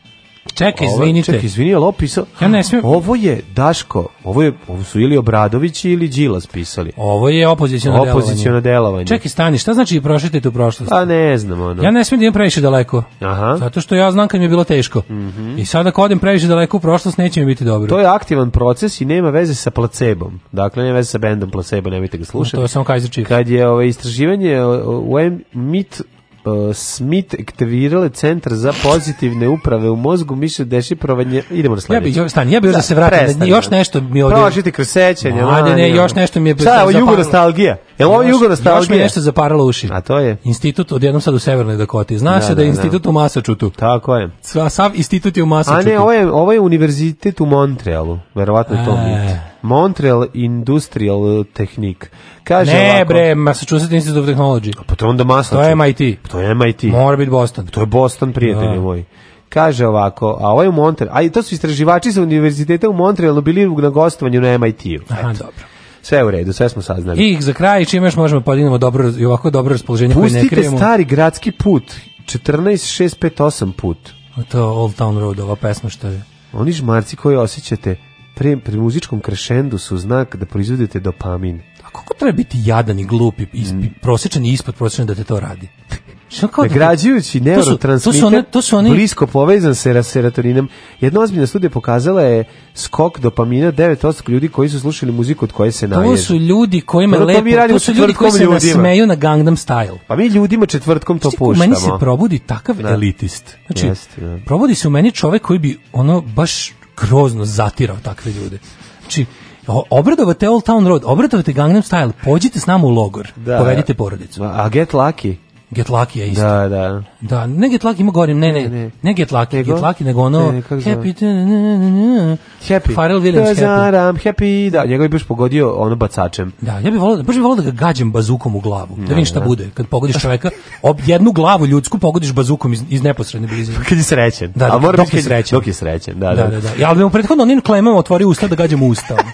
Čekaj, izvinite. Čekaj, izvini, ali ovo Ja ne smijem... Ovo je Daško, ovo, je, ovo su ili Obradović ili Đilas pisali. Ovo je opoziciono delovanje. Opoziciono delovanje. Čekaj, stani, šta znači prošetajte tu prošlost? Pa ne znam, ono. Ja ne smijem da idem previše daleko. Aha. Zato što ja znam kad mi je bilo teško. Mm -hmm. I sada ako odem previše daleko u prošlost, neće mi biti dobro. To je aktivan proces i nema veze sa placebom. Dakle, nema veze sa bendom placebo, nemojte ga slušati. No, to je samo Kaiser Chiefs. Kad je ovo ovaj, istraživanje u MIT Uh, Smith aktivirale centar za pozitivne uprave u mozgu, misle da je šiprovanje... Idemo na sledeće. Ja bih, stani, ja bih da se vratim, da, još da. nešto mi ovdje... Prošiti kroz sećanje. Ne, ne, još nešto mi je... Šta, ovo jugo nostalgija? Jel ovo jugo Još mi nešto zaparalo uši. A to je? Institut odjednom sad u Severnoj Dakoti. Zna da, se da, da je da. institut da. u Masačutu. Tako je. Sva, sav institut je u Masačutu. A ne, ovo je, ovo je univerzitet u Montrealu. Verovatno je to e. mit. Montreal Industrial Technique. Kaže ne, ovako, bre, Massachusetts Institute of Technology. Pa to je onda Massachusetts. To je MIT. Pa to je MIT. Mora biti Boston. Pa to je Boston, prijatelje da. moj kaže ovako, a ovo je u Montreal, a to su istraživači sa univerziteta u Montrealu bili na gostovanju na MIT-u. Aha, dobro. Sve u redu, sve smo saznali. I za kraj, čim još možemo da podignemo dobro, i ovako dobro raspoloženje koje ne krijemo. Pustite stari gradski put, 14658 put. A to je Old Town Road, ova pesma što je. Oni žmarci koji osjećate pre, pre muzičkom krešendu su znak da proizvodite dopamin kako treba biti jadan i glup i, isp, mm. prosječan i ispod prosječan da te to radi? Šta kao Nagrađujući da neurotransmiter, da- to su, to su one, to su one... blisko povezan sa serotoninom, Jedna ozbiljna studija pokazala je skok dopamina 9% ljudi koji su slušali muziku od koje se naježu. To su ljudi kojima pa lepo, to, su ljudi koji se ljudima. nasmeju na Gangnam Style. Pa mi ljudima četvrtkom to puštamo. U meni se probudi takav da. elitist. Znači, da. probudi se u meni čovek koji bi ono baš grozno zatirao takve ljude. Znači, obradovate Old Town Road, obradovate Gangnam Style, pođite s nama u logor, da, povedite porodicu. A Get Lucky? Get Lucky je isto. Da, da. Da, ne Get Lucky, ima govorim, ne, ne, ne, ne Get Lucky, nego? Get Lucky, nego ono ne, Happy, na, na, na, Happy. Pharrell Williams da, Happy. Zaram, happy, da, njega bi baš pogodio ono bacačem. Da, ja bih volao, baš bih volao da ga gađam bazukom u glavu, da, da vidim šta da, da. bude, kad pogodiš čoveka, ob jednu glavu ljudsku pogodiš bazukom iz, iz neposredne blizine. kad je srećen. Da, da, dok, dok je srećen. Dok je srećen, da, da. da, da, da. Ja, ali mu prethodno onim klemama otvorio usta da gađem usta.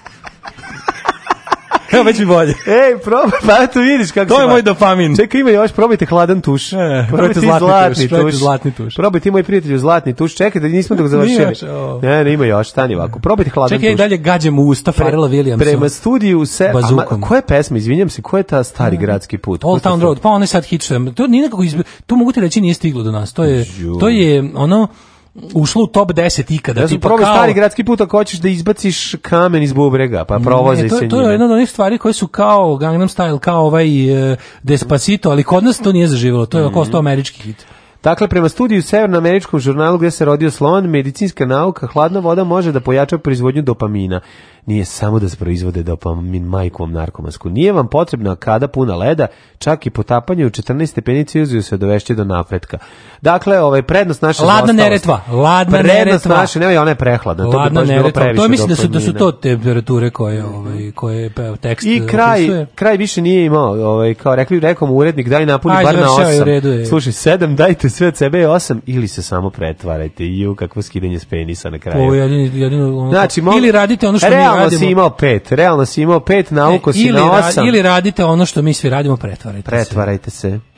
Evo već mi bolje. Ej, probaj, pa to vidiš kako se To je moj dopamin. Čekaj, ima još, probajte hladan tuš. E, probajte zlatni, zlatni, tuš, probajte zlatni tuš. Probajte moj prijatelju zlatni tuš. Čekaj, da nismo dok završili. Još, ne, ne, ima još, stani ovako. Probajte hladan Čekaj, tuš. Čekaj, dalje gađam u usta Farela Williamsa. Prema studiju se... Bazukom. A, koja je pesma, izvinjam se, koja je ta stari e, gradski put? Old Town Road, pa onaj sad hit što je. To, nije nekako izb... to mogu ti reći nije stiglo do nas. To je, to je ono ušlo u top 10 ikada. Ja sam kao... stari gradski put ako hoćeš da izbaciš kamen iz bubrega, pa provozaj ne, to, se To njime. je jedna od onih stvari koje su kao Gangnam Style, kao ovaj uh, Despacito, ali kod nas to nije zaživjelo, to je mm -hmm. oko 100 američki hit. Dakle, prema studiju severnoameričkom žurnalu gde se rodio slon, medicinska nauka, hladna voda može da pojača proizvodnju dopamina. Nije samo da se proizvode dopamin majkom narkomansku. Nije vam potrebno kada puna leda, čak i potapanje u 14 stepeni Celzijusa se dovešće do napretka. Dakle, ovaj prednost naše ladna zaostalost. neretva, ladna prednost neretva. naše, ne, ona je prehladna, ladna to bi baš bilo To mislim da su da su to temperature koje ovaj koje tekst I kraj opisuje. kraj više nije imao, ovaj kao rekli rekom urednik daj napuni Aj, bar na 8. Slušaj, 7 dajte sve od sebe je 8 ili se samo pretvarajte. Ju, kakvo skidanje s penisa na kraju. Po, jedino, ono, znači, mogu, ili radite ono što mi radimo. Realno si imao 5, realno si imao 5, nauko e, si na 8. Ra, ili radite ono što mi svi radimo, pretvarajte, pretvarajte se. Pretvarajte se.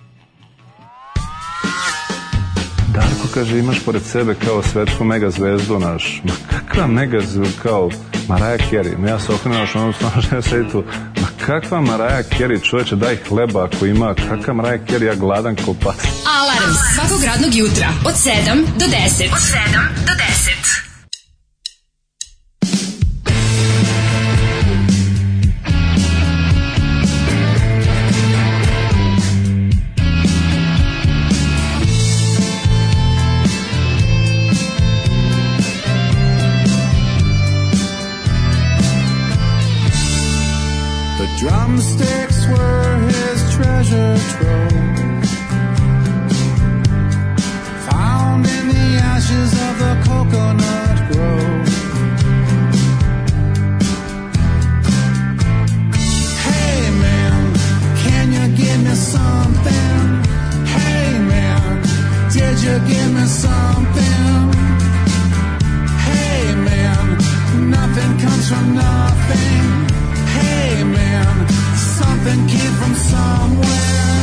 Darko kaže, imaš pored sebe kao svetsku mega zvezdu naš. Ma kakva mega zvezdu, kao Maraja Kerry. Ma ja se okrenem naš onom snažem, ja tu. Ma kakva Maraja Kerry, čoveče, daj hleba ako ima. Kakva Maraja Kerry, ja gladan ko pas. Alarm svakog radnog jutra od 7 do 10. Od 7 do 10. Drumsticks were his treasure trove. Found in the ashes of the coconut grove. Hey man, can you give me something? Hey man, did you give me something? Hey man, nothing comes from nothing. And kid from somewhere.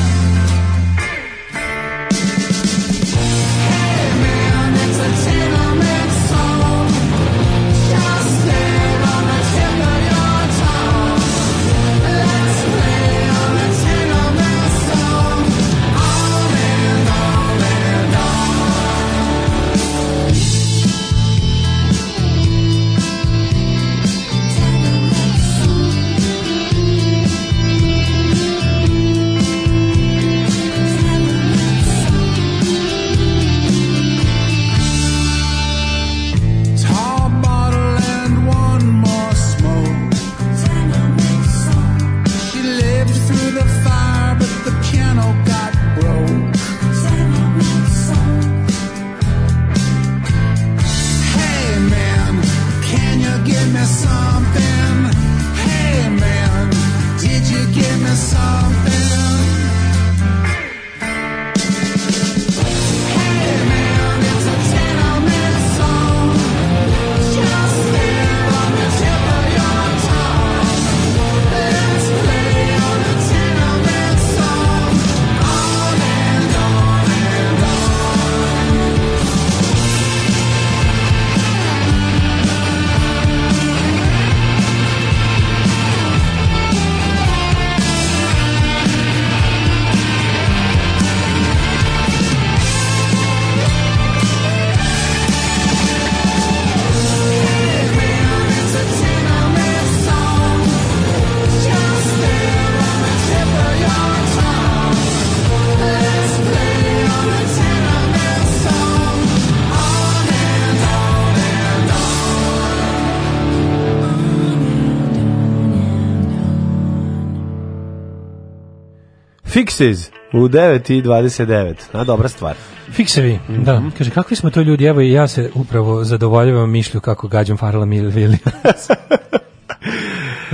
Fixes u 9.29. Na dobra stvar. Fiksevi, mm -hmm. da. Kaže, kakvi smo to ljudi? Evo i ja se upravo zadovoljavam mišlju kako gađam Farla Williams.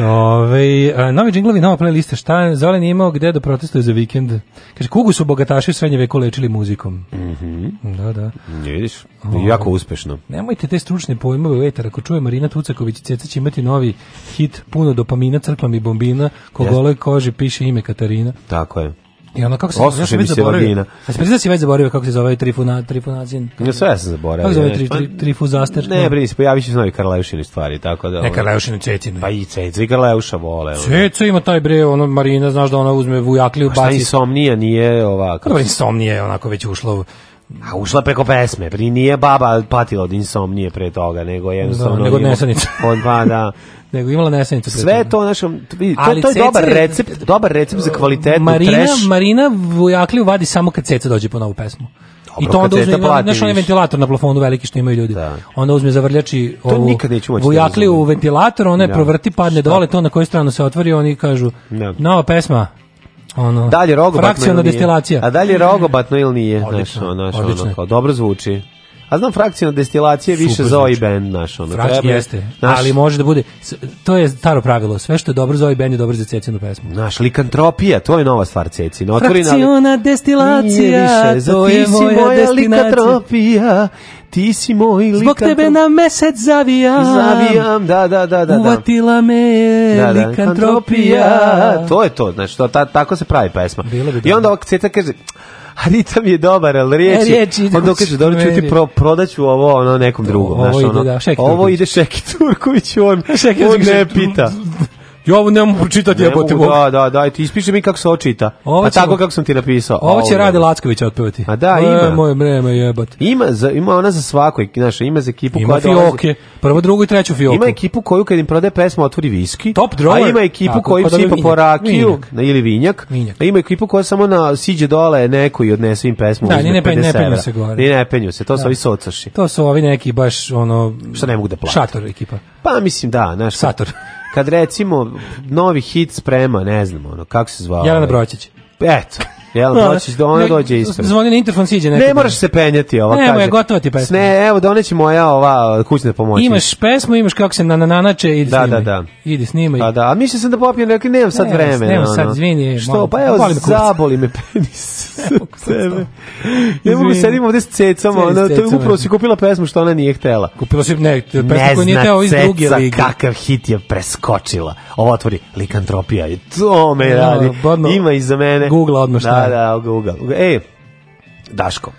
Ove, a, novi džinglovi, nova playlista, šta Zolen je imao gde da protestuje za vikend? Kaže, kugu su bogataši u srednje veku lečili muzikom. Mm -hmm. Da, da. Ne vidiš, Ove, jako uspešno. Nemojte te stručne pojmove vetar, ako čuje Marina Tucaković, i Ceca će imati novi hit, puno dopamina, crkva mi bombina, kogole yes. koži piše ime Katarina. Tako je. I ono kako se Osuši ja sam već zaboravio. A se priznaš da si već zaboravio kako se zove ovaj trifuna trifunazin. Ja sve ja sam zaboravio. Kako se zove tri, tri, pa trifuzaster? Ne, brini, pojavi se novi Karleušini stvari, tako da. Ne Karleušini cecinu. Pa i cecinu, i Karleuša vole. Ceca ima taj bre, ono Marina, znaš da ona uzme vujakliju pa baci. Pa insomnija nije ova. Kako Dobar, insomnija je onako već ušlo A ušla preko pesme, pri pa nije baba patila od insomnije pre toga, nego jednostavno... Da, nego nesanica. Od, pa, da. nego imala nesanicu. Sve to našom to, Ali to je dobar recept, dobar recept za kvalitetu Marina, trash. Marina Vujakliju vadi samo kad ceca dođe po novu pesmu. Dobro, I to onda uzme, znaš onaj ventilator na plafonu veliki što imaju ljudi. Da. Onda uzme zavrljači to ovu da vujakliju u ventilator, ona je da. provrti, padne dole, to na koju stranu se otvori, oni kažu, da. nova pesma, ono, dalje rogobatno frakcionalna destilacija. A dalje mm. rogobatno ili nije? Odlično, naš, ono, kao, dobro zvuči. A znam frakcijna destilacija je više za ovaj znači, bend naš. Ono, Frak, jeste, naš, ali može da bude, to je staro pravilo, sve što je dobro za ovaj bend je dobro za cecinu pesmu. Naš, likantropija, to je nova stvar cecina. Otvori, na ali, destilacija, više, to je moja, moja likantropija. Ti si moj likantropija. Zbog tebe na mesec zavijam. Zavijam, da, da, da. da, da. Uvatila me da, da. likantropija. To je to, znači, to, ta, tako se pravi pesma. bi I onda ovak ceta kaže, a ritam je dobar, ali riječi, e, riječi onda kaže, dobro ću ti pro, prodaću ovo ono nekom drugom. Ovo, znaš, ide, ono, da, ovo ide Šeki Turković, on, on ne pita. Ja ovo ne mogu pročitati, jebote mogu. Da, da, da, ti ispiši mi kako se očita. Ovo pa ćemo, A tako kako sam ti napisao. Ovo će Rade Lacković otpevati. A da, ima. E, moje vreme jebote. Ima, za, ima ona za svako, znaš, ima za ekipu ima koja fioke. Prvo, drugo i treću fioku. Ima ekipu koju kad im prodaje pesma otvori viski. Top drawer. A ima ekipu tako, koju pa da sipa po rakiju na ili vinjak. vinjak. A ima ekipu koja samo na siđe dole neko i odnese im pesmu. Da, ni ne, penju, ne penju se gore. Ni ne penju se, to da. su ovi socaši. To su ovi neki baš ono... Što ne mogu da plati. Šator ekipa. Pa mislim da, znaš. Sator kad recimo novi hit sprema, ne znam, ono, kako se zvao? Jelena ovaj? Broćić. Eto. Jel, doći, no, ona dođe isto. Zvoni na interfon, siđe nekada. Ne moraš se penjati, ova ne, kaže. Ne, gotova ti pesma. Ne, evo, doneći moja ova kućna pomoć. Imaš pesmu, imaš kako se nananače, ide da, da, snimaj. Da, da, Ide snimaj. Da, da, a mislio sam da popijem, rekli, nemam sad vreme. Nemam ono. sad, izvini. Što, pa evo, da zaboli me penis. Sebe. Ne mogu sedim ovde s cecom, ona, to je upravo si kupila pesmu što ona nije htela. Kupila si, ne, pesmu koju nije htela iz druge lige. kakav hit je preskočila. Ovo otvori, likantropija, to me radi. Ima iza mene. Google odmah šta da, da, da, uga, uga. E, Daško.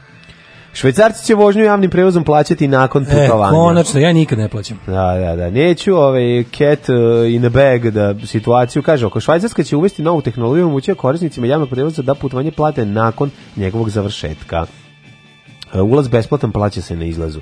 Švajcarci će vožnju javnim prevozom plaćati nakon e, putovanja. E, konačno, ja nikad ne plaćam. Da, da, da. Neću ovaj cat uh, in a bag da situaciju kaže, ako Švajcarska će uvesti novu tehnologiju, omogućuje korisnicima javnog prevoza da putovanje plate nakon njegovog završetka. Uh, ulaz besplatan plaća se na izlazu.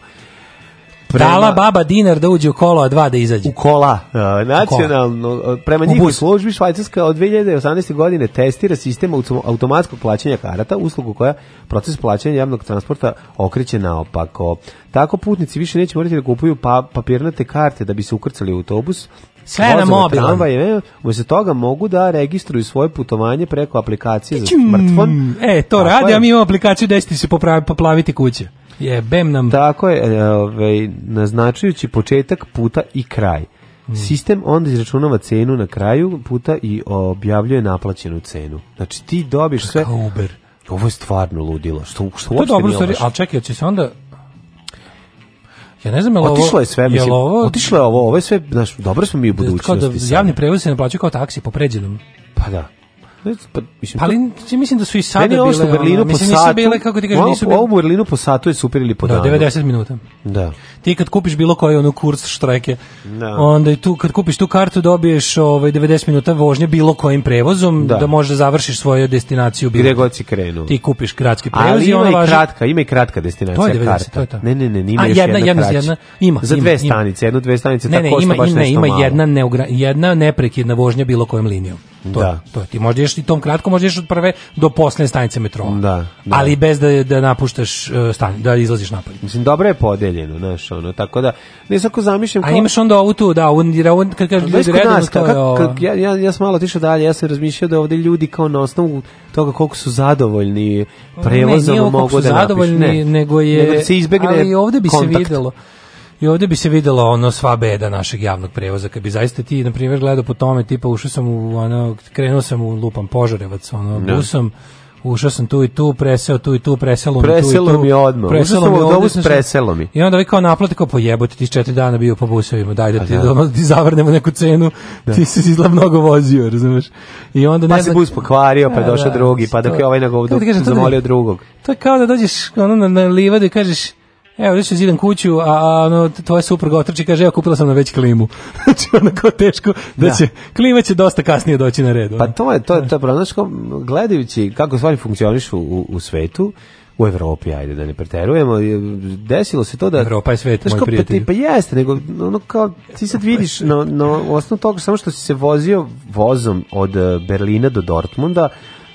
Prema, Dala baba dinar da uđe u kolo, a dva da izađe. U kola. Uh, e, nacionalno, u kola. E, prema njihovoj službi Švajcarska od 2018. godine testira sistem automatskog plaćanja karata, uslugu koja proces plaćanja javnog transporta okreće naopako. Tako putnici više neće morati da kupuju pa, papirnate karte da bi se ukrcali u autobus, sve na mobilnom. E, umesto toga mogu da registruju svoje putovanje preko aplikacije za smartfon. E, to radi, a mi imamo aplikaciju da ćete se poplaviti kuće. Jebem nam. Tako je, e, ovaj, naznačujući početak puta i kraj. Mm. Sistem onda izračunava cenu na kraju puta i objavljuje naplaćenu cenu. Znači ti dobiješ Taka sve... Uber. Ovo je stvarno ludilo. Što, što to je dobro, stvari, ali čekaj, će se onda... Ja ne znam, ovo... otišlo je sve, mislim, ovo, otišlo je ovo, ovo je sve, znaš, dobro smo mi u budućnosti. Kao da, da javni prevoz se ne plaćaju kao taksi po pređenom. Pa da. Pa, mislim, ali mislim da su i sada bile... Meni ovo što u Berlinu ono, po mislim, satu... Bile, kako ti kažem, ovo, nisu bile... ovo u Berlinu po satu je super ili po da, danu. 90 minuta. Da. Ti kad kupiš bilo koji ono kurs štrajke, da. onda i tu, kad kupiš tu kartu dobiješ ovaj, 90 minuta vožnje bilo kojim prevozom, da, da možeš da završiš svoju destinaciju. Bilo. Gde god si krenu. Ti kupiš gradski prevoz ali i ona važi... kratka, ima i kratka destinacija to je 90, karta. To je ta. Ne, ne, ne, ima A, još jedna, jedna, kraća. jedna, ima, Za dve stanice, jednu, dve stanice, tako što baš ne, nešto ima malo. Jedna, neugra, jedna neprekidna vožnja bilo kojim linijom. To, da. to, ti možda ješ i tom kratko, možda ješ od prve do poslednje stanice metroa. Da, da. Ali bez da, da napuštaš e, stan, da izlaziš napolje. Mislim, dobro je podeljeno, znaš, ono, tako da, nisako sako kako A imaš onda ovu tu, da, on, jer on, kad kažeš ljudi redom, nas, ja, ja, ja sam malo tiše dalje, ja sam razmišljao da ovde ljudi kao na osnovu toga koliko su zadovoljni prevozom ne, mogu da napišu. Ne, zadovoljni, nego je... Nego da se izbegne ali ovde bi kontakt. se videlo i ovdje bi se videlo ono sva beda našeg javnog prevoza kad bi zaista ti na primjer gledao po tome tipa ušao sam u ono krenuo sam u lupan Požarevac ono ne. Da. busom ušao sam tu i tu, preseo tu i tu, preselo mi tu i tu. Preselo mi odmah. Preselo mi odmah, preselo mi. I onda vi kao naplate kao pojebote, pa ti četiri dana bio po busovima, daj da ti, da. da ti zavrnemo neku cenu, da. ti si izla mnogo vozio, razumeš? I onda, pa ne se bus pokvario, pa je došao da, drugi, pa dok je ovaj na da zamolio drugog. To je kao da dođeš ono, na, na livadu i kažeš, Evo, ovdje se zidam kuću, a ono, tvoja supruga otrči kaže, evo, kupila sam na već klimu. Znači, onako teško da, da, će, klima će dosta kasnije doći na redu. Pa to je, to je, to je, pronaško, gledajući kako stvari funkcionišu u, u svetu, u Evropi, ajde da ne preterujemo, desilo se to da... Evropa je svet, moj prijatelj. Pa, pa jeste, nego ono kao, ti sad vidiš, no, no, osnovno toga samo što si se vozio vozom od eh, Berlina do Dortmunda,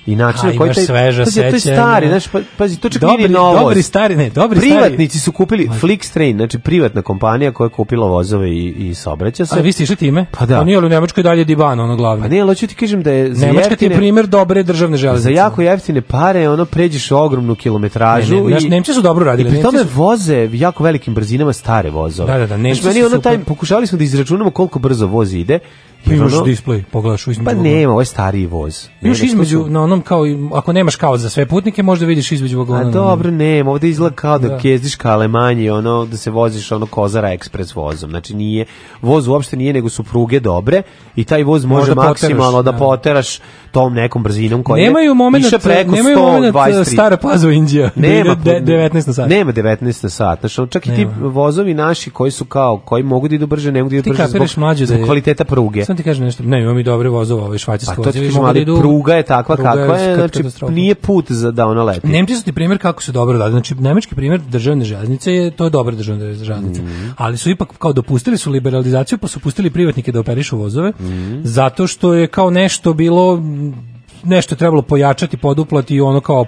i način koji taj sveže pazi, to je stari, znači pazi, to čak dobri, nije novo. Dobri stari, ne, dobri Privatnici stari. su kupili Flixtrain, znači privatna kompanija koja je kupila vozove i i saobraća se. A vi ste išli time? Pa da. Oni pa u Nemačkoj dalje diban ono glavni. Pa ne, hoću ti kažem da je Nemačka ti je primer dobre državne železnice. Za jako jeftine pare, ono pređeš ogromnu kilometražu ne, ne, i Nemci su dobro radili. I pri tome su... voze jako velikim brzinama stare vozove. Da, da, da, Nemci znači, meni ono taj pokušavali smo da izračunamo koliko brzo voz ide Pa imaš ono, display, pogledaš u između. Pa nema, ovo je stariji voz. Još između, na onom kao, ako nemaš kao za sve putnike, možda vidiš između vagona. A dobro, nema, ovde izgleda kao da, da. kezdiš ka Alemanji, ono, da se voziš ono Kozara ekspres vozom. Znači nije, voz uopšte nije, nego su pruge dobre i taj voz može Možda maksimalno poteraš, da, da poteraš tom nekom brzinom koja nemaju momenat, preko nemaju uh, 100, 23. stara pazva Indija. Nema, da ide 19 na sat. Nema 19 na sat. Znači, čak nema. i ti vozovi naši koji su kao, koji mogu da idu brže, ne mogu da idu brže zbog, da zbog da je, kvaliteta pruge sam ti kažem nešto, ne, imamo mi dobre vozove, ovaj švajcarski pa, vozovi. Pa ali da pruga je takva kakva je, znači nije put za da ona leti. Nemci su ti primer kako se dobro radi. Znači nemački primer državne železnice je to je dobra državna železnica. Mm. Ali su ipak kao dopustili su liberalizaciju, pa su pustili privatnike da operišu vozove mm. zato što je kao nešto bilo nešto je trebalo pojačati, poduplati i ono kao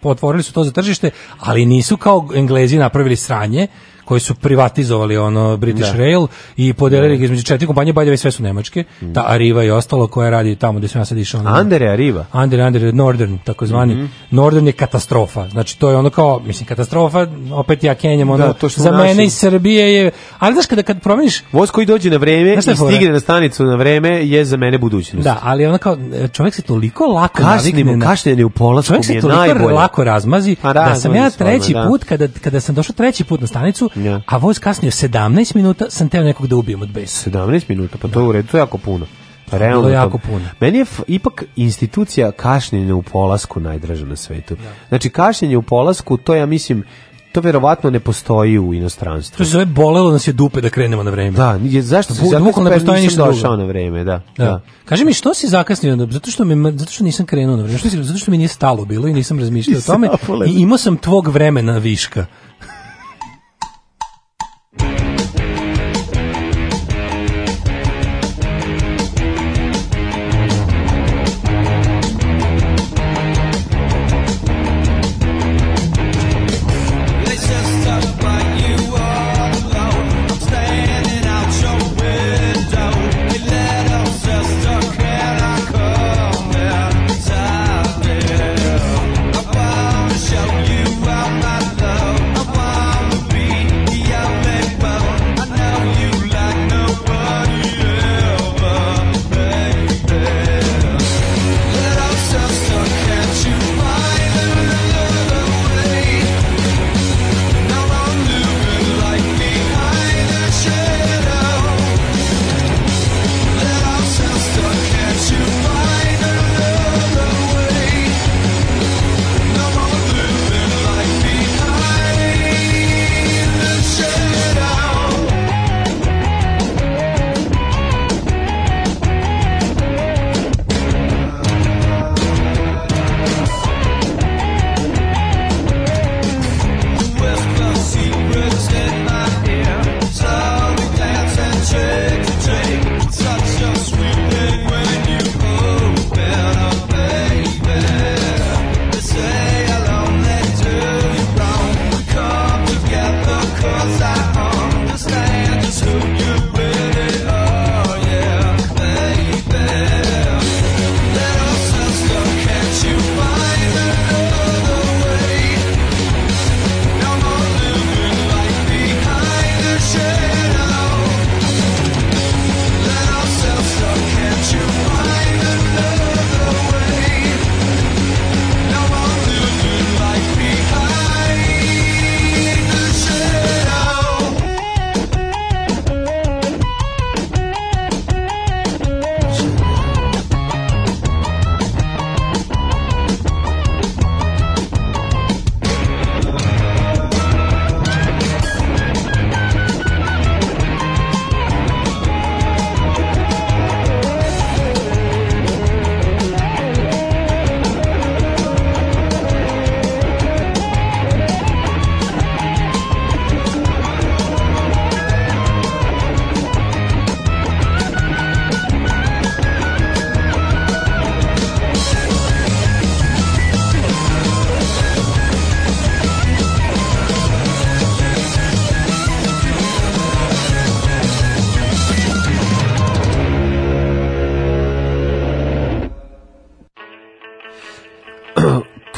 potvorili su to za tržište, ali nisu kao Englezi napravili sranje koji su privatizovali ono British da. Rail i podelili ga da. između četiri kompanije, by sve su nemačke, mm. ta Arriva i ostalo koja radi tamo gde sam ja sad išao. Ono, Andere Arriva. Andere, Andere, Northern, takozvani. Mm -hmm. Northern je katastrofa. Znači to je ono kao, mislim, katastrofa, opet ja Kenjam, ono, da, to što za naši. mene iz Srbije je, ali znaš kada kad promeniš... Voz koji dođe na vreme i stigne na stanicu na vreme je za mene budućnost. Da, ali ono kao, čovek se toliko lako navikne. Kašnjenje u polasku mi je najbolje. Čovjek se toliko lako razmazi, pa da sam ja treći da. put, kada, kada sam došao treći put na stanicu, A voz kasnio 17 minuta, sam teo nekog da ubijem od besa. 17 minuta, pa to je u redu, to je jako puno. Realno je jako puno. Meni je ipak institucija kašnjenja u polasku najdraža na svetu. Ja. Da. Znači kašnjenje u polasku, to ja mislim to verovatno ne postoji u inostranstvu. To se zove bolelo nas je dupe da krenemo na vreme. Da, je, zašto si zakasnio? ne postoji ništa došao na vreme, da, da. da. Kaže mi što si zakasnio? Zato što, me, zato što nisam krenuo na vreme. Što si, Zato što mi nije stalo bilo i nisam razmišljao o tome. I imao sam tvog vremena viška.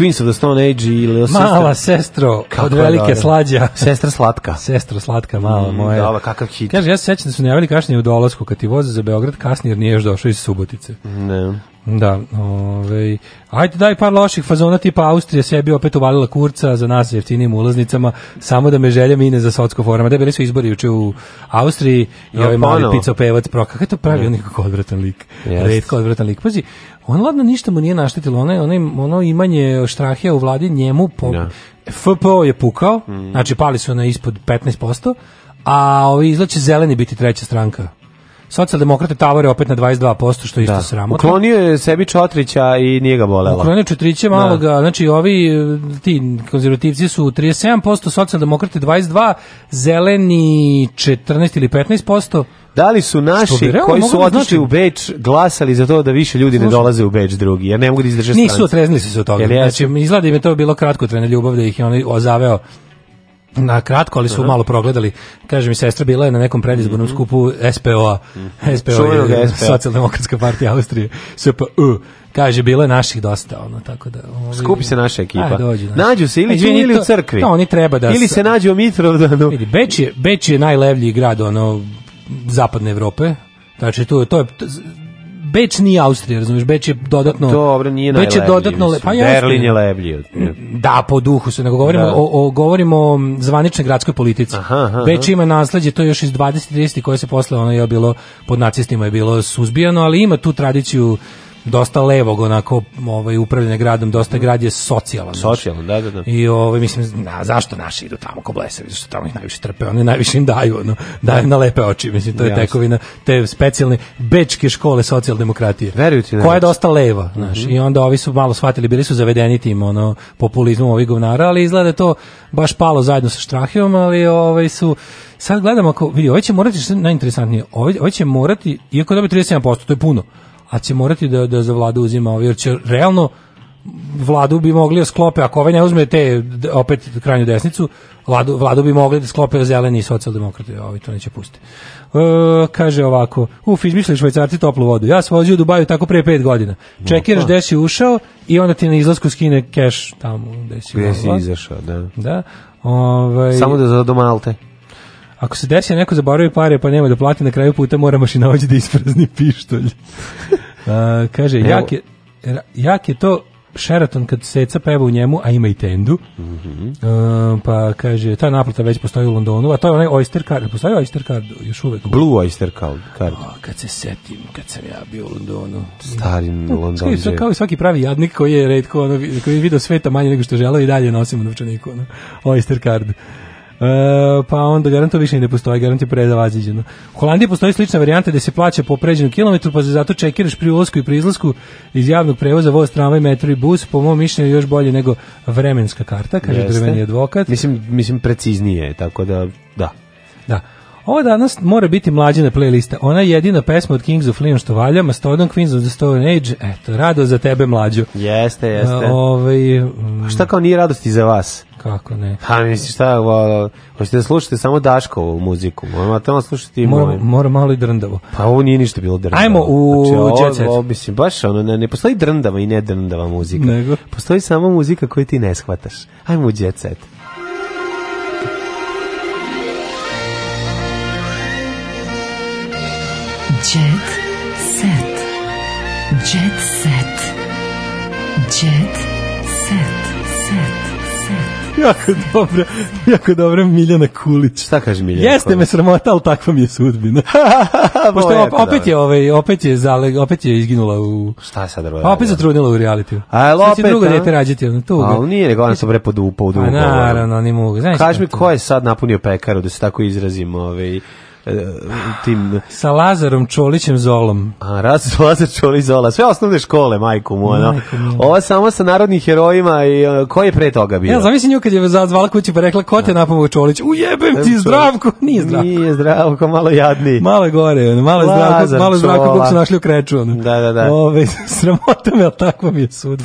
Queens of the Stone Age ili Mala sestro, Kako od velike da, da. slađa. Sestra slatka. Sestra slatka, mala mm, moja. Da, kakav hit. Kaže, ja se sećam da su najavili kašnje u dolasku, kad ti voze za Beograd kasnije jer nije još došao iz Subotice. Ne. Da, ovaj ajde daj par loših fazona tipa Austrija sebi opet uvalila kurca za nas jeftinim ulaznicama, samo da me želja mine za sotsko forama. Da bili su izbori juče u Austriji i ja, ovaj mali pico pevac proka. Kako to pravi mm. on nekako odvratan lik? Yes. Redko odvratan lik. Pazi, On ladno ništa mu nije naštetilo, ono, ono, ono imanje štrahija u vladi njemu, po, da. FPO je pukao, mm. znači pali su na ispod 15%, a ovi izgled zeleni biti treća stranka Socijaldemokrate tavore opet na 22%, što je isto da. sramotno. Uklonio je sebi Čotrića i nije ga bolela. Uklonio Čotrića malo da. ga, znači ovi e, ti konzervativci su 37%, socijaldemokrate 22, zeleni 14 ili 15%. Da li su naši bi, koji su da otišli znači... u Beč glasali za to da više ljudi ne dolaze u Beč drugi? Ja ne mogu da izdržati stranicu. Nisu otreznili se od toga. znači, izgleda da im je to bilo kratko trene ljubav da ih je on ozaveo na da, kratko, ali su malo progledali. Kaže mi sestra bila je na nekom predizbornom mhm. skupu SPO-a, mhm. SPO je Socijaldemokratska partija Austrije, SPU. Kaže bilo je naših dosta ono tako da ovi, skupi se naša ekipa. Aj, dođu, naš. Nađu se ili, Aj, ili to, u crkvi. To oni treba da ili se nađu u Mitrovdanu. Vidi, Beč je Beč je najlevlji grad ono zapadne Evrope. Znači je, to je Beč nije Austrija, razumiješ, Beč je dodatno... Dobro, nije Beč je dodatno le, pa ja Berlin je leblji. Da, po duhu se, nego govorimo, da. o, o, govorimo o zvaničnoj gradskoj politici. Aha, aha, Beč ima nasledđe, to je još iz 20-30 koje se posle ono je bilo pod nacistima je bilo suzbijano, ali ima tu tradiciju dosta levog onako ovaj upravljanje gradom, dosta mm. grad je socijalan. Socijalan, da, da, da. I ovaj mislim na zašto naši idu tamo ko blesavi, što tamo ih najviše trpe, oni najviše im daju, ono, daju na lepe oči, mislim to je tekovina te specijalne bečke škole socijaldemokratije. Verujte, da koja je dosta leva, znaš. Mm -hmm. I onda ovi su malo shvatili, bili su zavedeni tim ono populizmom ovih govnara, ali izgleda da to baš palo zajedno sa Štrahijom, ali ovaj su sad gledamo ako vidi, hoće će morati što najinteresantnije, hoće ovaj morati iako dobije 37%, to je puno a će morati da, da za vladu uzima ovo, jer će realno vladu bi mogli da sklope, ako ovaj ne uzme te, opet krajnju desnicu, vladu, vladu bi mogli da sklope zeleni i socijaldemokrati, ovi to neće pustiti. E, kaže ovako, uf, izmišljaš švajcarci toplu vodu. Ja sam vozio u Dubaju tako pre pet godina. Čekiraš pa. gde si ušao i onda ti na izlasku skine keš tamo gde si, gde si izašao. Da. da. Ovaj, Samo da za do Malte. Ako se desi da neko zaboravi pare pa nema da plati na kraju puta mora mašinovođa da isprazni pištolj. A, kaže Evo. jak je, jak je to Sheraton kad seca peva u njemu, a ima i tendu. Mm -hmm. uh, pa kaže, ta naplata već postoji u Londonu, a to je onaj Oyster Card. Postoji Oyster Card još uvek? Blue Oyster Card. Oh, kad se setim, kad sam ja bio u Londonu. Stari da, London. Kao, kao i svaki pravi jadnik koji je redko, ono, koji je video sveta manje nego što želeo i dalje nosimo novčaniku. Ono, Oyster Card. E, pa onda garant to više ne postoji, garant je U Holandiji postoji slična varijanta da se plaća po pređenom kilometru, pa se zato čekiraš pri ulasku i pri izlasku iz javnog prevoza voz, tramvaj, metro i bus, po mom mišljenju još bolje nego vremenska karta, kaže drveni advokat. Mislim, mislim preciznije, tako da da. Da. Ovo danas mora biti mlađena playlista. Ona je jedina pesma od Kings of Leon što valja, Mastodon Queens of the Stone Age. Eto, rado za tebe mlađu. Jeste, jeste. A, ovaj, mm, šta kao nije radosti za vas? Kako ne? Ha, pa, misliš šta, o, hoćete da slušate samo Daškovu muziku. Moramo tamo slušati i mora, mora malo i drndavo. Pa ovo nije ništa bilo drndavo. Ajmo u znači, jet Ovo, mislim, baš ono, ne, ne postoji drndava i ne drndava muzika. Nego. Postoji samo muzika koju ti ne shvataš. Ajmo u jet set. Jet set. Jet set. Jet set. jako dobro, jako dobro Miljana Kulić. Šta kaže Miljana? Jeste Kulić? me sramota, al takva mi je sudbina. Pošto je opet je ovaj opet je zaleg, opet je izginula u Šta sad radi? Pa opet se trudila u realitiju. A je da opet drugo dete rađati na tu. Al nije nego ona se bre pod upo, pod upo. Naravno, ne mogu. Znaš. Kaži mi ko je sad napunio pekaru da se tako izrazim, ovaj tim... Sa Lazarom Čolićem Zolom. A, raz, Lazar Čolić Zola. Sve osnovne škole, majku mu, ono. Ova samo sa narodnih herojima i uh, ko je pre toga bio? Ja, zamisli nju kad je zazvala kući pa rekla, ko te da. napamao Čolić? Ujebem ti, zdravko! Nije zdravko. Nije zdravko, malo jadni. Malo gore, ono. Malo je zdravko, malo je zdravko, kako su našli u kreču. ono. Da, da, da. Ove, sramota me, ali takva mi je sudba.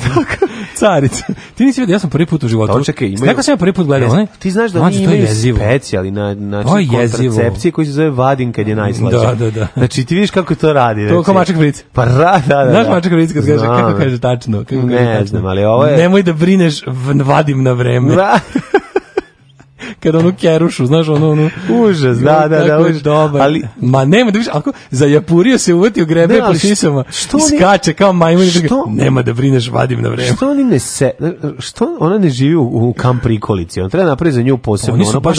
Carica. Ti nisi vidio, ja sam prvi put u životu. To čekaj, imaju. Kako sam ja prvi put gledao, ne? Ti znaš da oni imaju specijali na način kontracepcije koji se zove vadin kad je najslađe. Da, da, da. Znači ti vidiš kako to radi. To kao mačak fric. Pa da, da, da. Znaš mačak fric kad kaže, kako kaže tačno? Kako kaže tačno? znam, ali ovo je... Nemoj da brineš, vadim na vreme. Da. kad onu kerušu, znaš, ono, ono... Užas, da, da, da, užas. Dobar. Ali, ma nema da više, ako zajapurio se uvatio grebe ne, po šisama, što, što skače kao majmun i nema da brineš, vadim na vreme. Što oni ne se, što ona ne živi u, u kamp prikolici, on treba napraviti za nju posebno, oni su ono, pa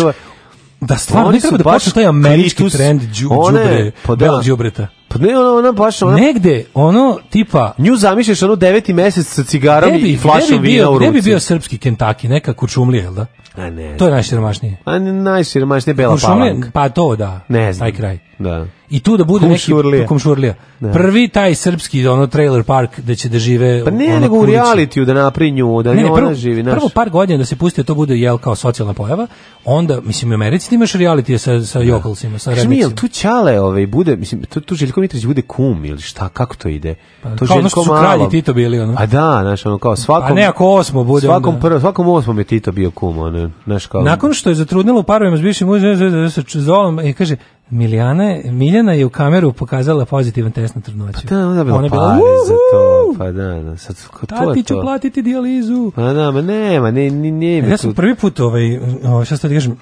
da stvarno, oni treba da počne taj američki trend džubre, pa da, da đubreta. Pa ne, ono, ono baš ono... Negde, ono, tipa... Nju zamišljaš ono deveti mesec sa cigarom bi, i flašom vina u ruci. Ne bi bio srpski Kentucky, neka kučumlija, jel da? A ne. To je najsiromašnije. A ne, najsiromašnije Bela Palanka. Pa to, da. Ne znam. Taj kraj. Da. I tu da bude kumšurlija. neki kumšurlija. Da. Prvi taj srpski ono trailer park da će da žive Pa ne, nego u realitiju da naprinju, da ne, ne, prvo, ona živi, naš. Prvo par godina da se pusti to bude jel kao socijalna pojava, onda mislim u Americi imaš reality sa sa da. jokalcima, sa rednicima. tu čale, ovaj bude, mislim tu tu Željko Srpsko Mitrović bude kum ili šta, kako to ide? Pa, to kao ono što su kralji Tito bili, ono. A da, znaš, ono kao svakom... A ne, ako osmo bude... Svakom, onda. prvo, svakom osmom je Tito bio kum, ono, znaš kao... Nakon što je zatrudnilo parovima s bivšim mužem, sa Zolom, i kaže, Miljana, Miljana je u kameru pokazala pozitivan test na trudnoću. Pa da, ona je bila, ona bila za to, pa da, da sad, ko, to Tati ću platiti dijalizu. Pa da, ma nema, ne, ne, ne. Ja sam prvi put, ovaj, ovaj, šta sad kažem,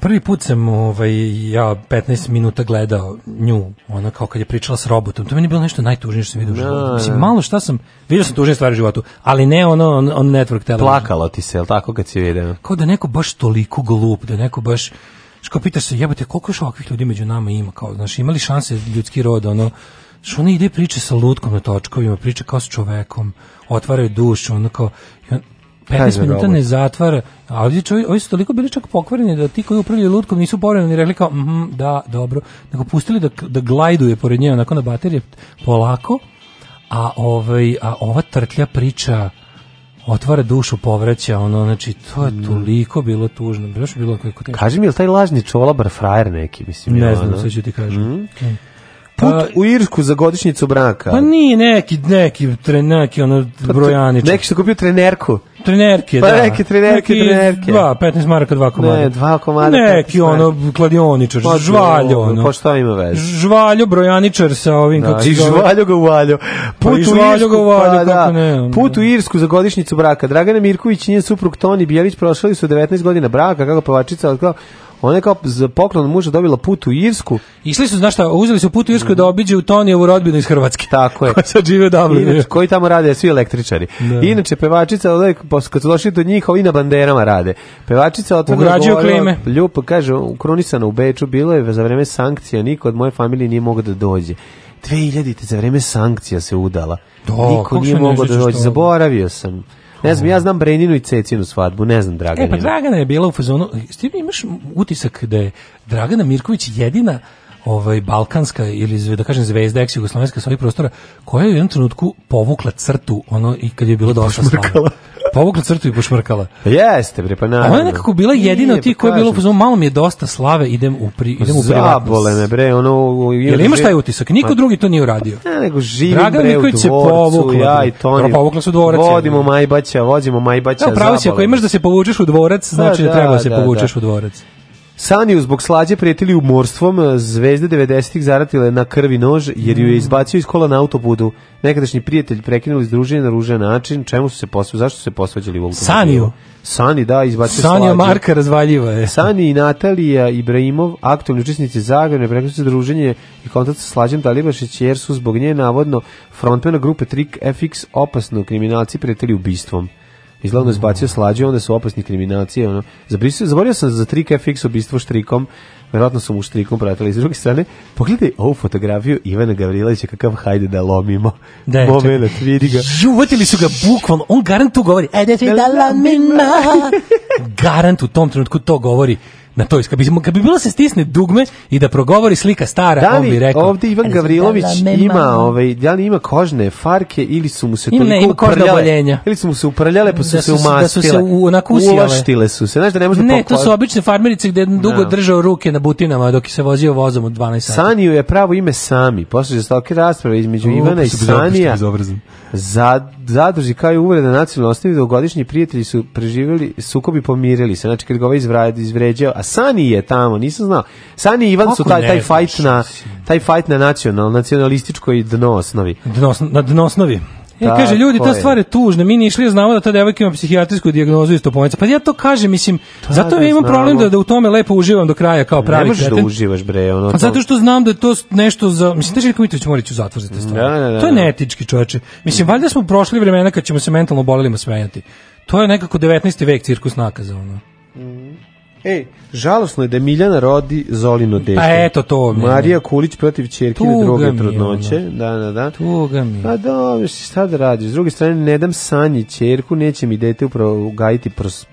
Prvi put sam ovaj, ja 15 minuta gledao nju, ona kao kad je pričala s robotom. To meni je bilo nešto najtužnije što sam vidio u da, životu. Da. Mislim, malo šta sam, vidio sam tužnije stvari u životu, ali ne ono on, on network television. Plakalo ti se, jel tako kad si vidio? Kao da neko baš toliko glup, da neko baš što pitaš se, jebote, koliko još ovakvih ljudi među nama ima, kao, znaš, imali šanse ljudski rod, ono, što ona ide priče sa lutkom na točkovima, priče kao s čovekom, otvaraju dušu, ono kao, 15 minuta ne zatvara, a čovi, ovi su toliko bili čak pokvareni da ti koji upravljaju lutkom nisu ni rekli kao, mm, da, dobro, nego pustili da, da glajduje pored nje nakon da baterije polako, a, ovaj, a ova trtlja priča otvara dušu, povraća, ono, znači, to je mhm. toliko bilo tužno. Bilo što bilo kako Kaži mi, je li taj lažni čolabar frajer neki, mislim? Ne znam, ono? sve ću ti kažem. Mm. Mm. Put pa, u Irsku za godišnjicu braka. Pa ni neki, neki, tre, neki ono pa, brojanič. Neki što kupio trenerku. Trenerke, pa, da. Pa neke trenerke, neki, trenerke. Dva, 15 maraka, dva komada. Ne, dva komada. Neki ono kladioničar, pa, žvaljo. Ono. Pa šta ima veze? Žvaljo, brojaničar sa ovim... Da, kako I žvaljo ga uvaljo. Pa put pa, i žvaljo ga da. uvaljo, pa, kako ne. Ono. Put u Irsku za godišnjicu braka. Dragana Mirković i njen suprug Toni Bijelić prošli su 19 godina braka, kako pevačica otklao Ona je kao za poklon muža dobila put u Irsku. Išli su, znaš šta, uzeli su put u Irsku mm. da obiđe u Tonijevu rodbinu iz Hrvatske. Tako je. Koja sad žive dobro. Inače, koji tamo rade, svi električari. Da. Inače, pevačica, uvijek, kad su došli do njih, ovi na banderama rade. Pevačica otvrno Ugrađuju klime. Ljup, kaže, ukronisana u Beču, bilo je za vreme sankcija, niko od moje familije nije mogao da dođe. 2000 za vreme sankcija se udala. Do, da, Niko nije mogao da dođe, zaboravio sam. Ne znam, ja znam Breninu i Cecinu svadbu, ne znam Dragana. E, pa Dragana je bila u fazonu, ti imaš utisak da je Dragana Mirković jedina ovaj balkanska ili da kažem zvezda eks jugoslovenska sa prostora koja je u jednom trenutku povukla crtu ono i kad je bilo došla dosta povukla crtu i pošmrkala. Jeste, bre, pa naravno. Ona je nekako bila jedina pa od tih koja je bila, pozvao, malo mi je dosta slave, idem u, pri, idem u privatnost. Zabole me, bre, ono... Jel imaš taj utisak? Niko drugi to nije uradio. Ne, nego živim, Draga bre, u dvorcu, povukla, ja i Toni. Povukla se u dvorac. Vodimo majbaća, vodimo majbaća, zabole. Da, pravo si, ako imaš da se povučeš u dvorac, znači da, da treba da, da se da, povučeš u dvorac. Saniju zbog slađe prijetili umorstvom, e, zvezde 90-ih zaratile na krvi nož jer ju je mm. izbacio iz kola na autoputu. Nekadašnji prijatelj prekinuli združenje na ružan način. Čemu su se posvađali? Zašto su se posvađali u automobilu? Saniju. Sani, da, izbacio Sanja slađe. Marka razvaljiva je. Sani i Natalija Ibrahimov, aktualni učesnici Zagrebe, prekinuli se druženje i kontakt sa Slađem Talibašić jer su zbog nje navodno frontmena grupe Trick FX opasno kriminalci prijetili ubistvom. Izgledno da je zbacio slađe, onda su opasni kriminalci. Ono. Zabrisio, zaborio sam za 3K fix ubistvo štrikom, verovatno su mu štrikom pratili. iz druge strane, pogledaj ovu fotografiju Ivana Gavrilovića, kakav hajde da lomimo. Da je, Moment, vidi ga. Uvatili su ga bukvalno, on garant tu govori, ajde da, da, da lomimo. garant u tom trenutku to govori na toj kad bi kad bi bilo da se stisne dugme i da progovori slika stara da li, on bi rekao ovde Ivan Gavrilović ima ovaj da li ima kožne farke ili su mu se toliko ne, ima prljale, ili su mu se uprljale pa su da se umastile da su se u, nakusile su se znaš da ne može ne to su obične farmerice gde dugo no. Da. držao ruke na butinama dok se vozio vozom od 12 sati Saniju je pravo ime Sami posle stalke rasprave između Uvuk, Ivana pa i Sanija zad zadrži kao i uvreda nacionalno ostavi dogodišnji prijatelji su preživjeli sukobi pomirili se znači kad ga ovaj izvrad izvređao a Sani je tamo nisam znao Sani i Ivan Kako su taj taj fight na taj fight na nacional nacionalističkoj dno osnovi dno, na dno osnovi E, kaže, ljudi, ta stvar je tužna, mi nišli da znamo da ta devojka ima psihijatrijsku dijagnozu i stopojnica. Pa ja to kažem, mislim, ta, da, zato da ja imam znamo. problem da, da u tome lepo uživam do kraja kao pravi kreten. Ne možeš da uživaš, bre, ono... Pa zato što znam da je to nešto za... Mislim, Teželjko Mitrović mora ići u zatvor za te stvari. Da, da, da, to je neetički, čoveče. Mislim, valjda smo prošli vremena kad ćemo se mentalno bolelima smenjati. To je nekako 19. vek cirkus nakaza, ono. Mm. E, žalosno je da Miljana rodi Zolino dete. Pa eto to. Mene. Marija Kulić protiv čerkine druge trudnoće. Ono. Da, da, da. Tuga mi. Pa da, šta da radiš? S druge strane, ne dam sanji čerku, neće mi dete upravo gajiti pros,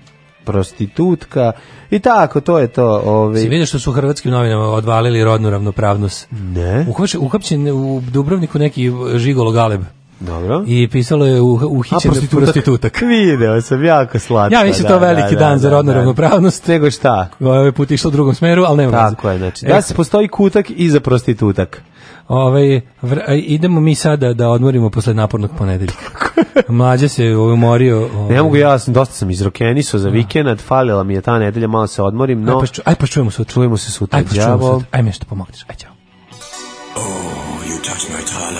prostitutka i tako, to je to. Ovaj. Si vidio što su u hrvatskim novinama odvalili rodnu ravnopravnost? Ne. Uhapšen u Dubrovniku neki žigolo galeb. Dobro. I pisalo je u, uhićen prostitutak. prostitutak. Video sam, jako slatko. Ja mislim da, to da, veliki da, dan da, za rodnu da, ravnopravnost. Nego šta? Ovaj put išlo u drugom smeru, ali nema Tako je, znači. Da e, se postoji kutak i za prostitutak. Ovaj idemo mi sada da odmorimo posle napornog ponedeljka. Mlađe se umorio. Ovaj... Ne mogu ja, sam, dosta sam izrokeniso za da. vikend, falila mi je ta nedelja, malo se odmorim, no... Aj pa, ču, aj pa čujemo se, Čujemo se sutra, Aj pa čujemo sutra. Aj mi što pomogneš, aj ćao. Oh, you touch my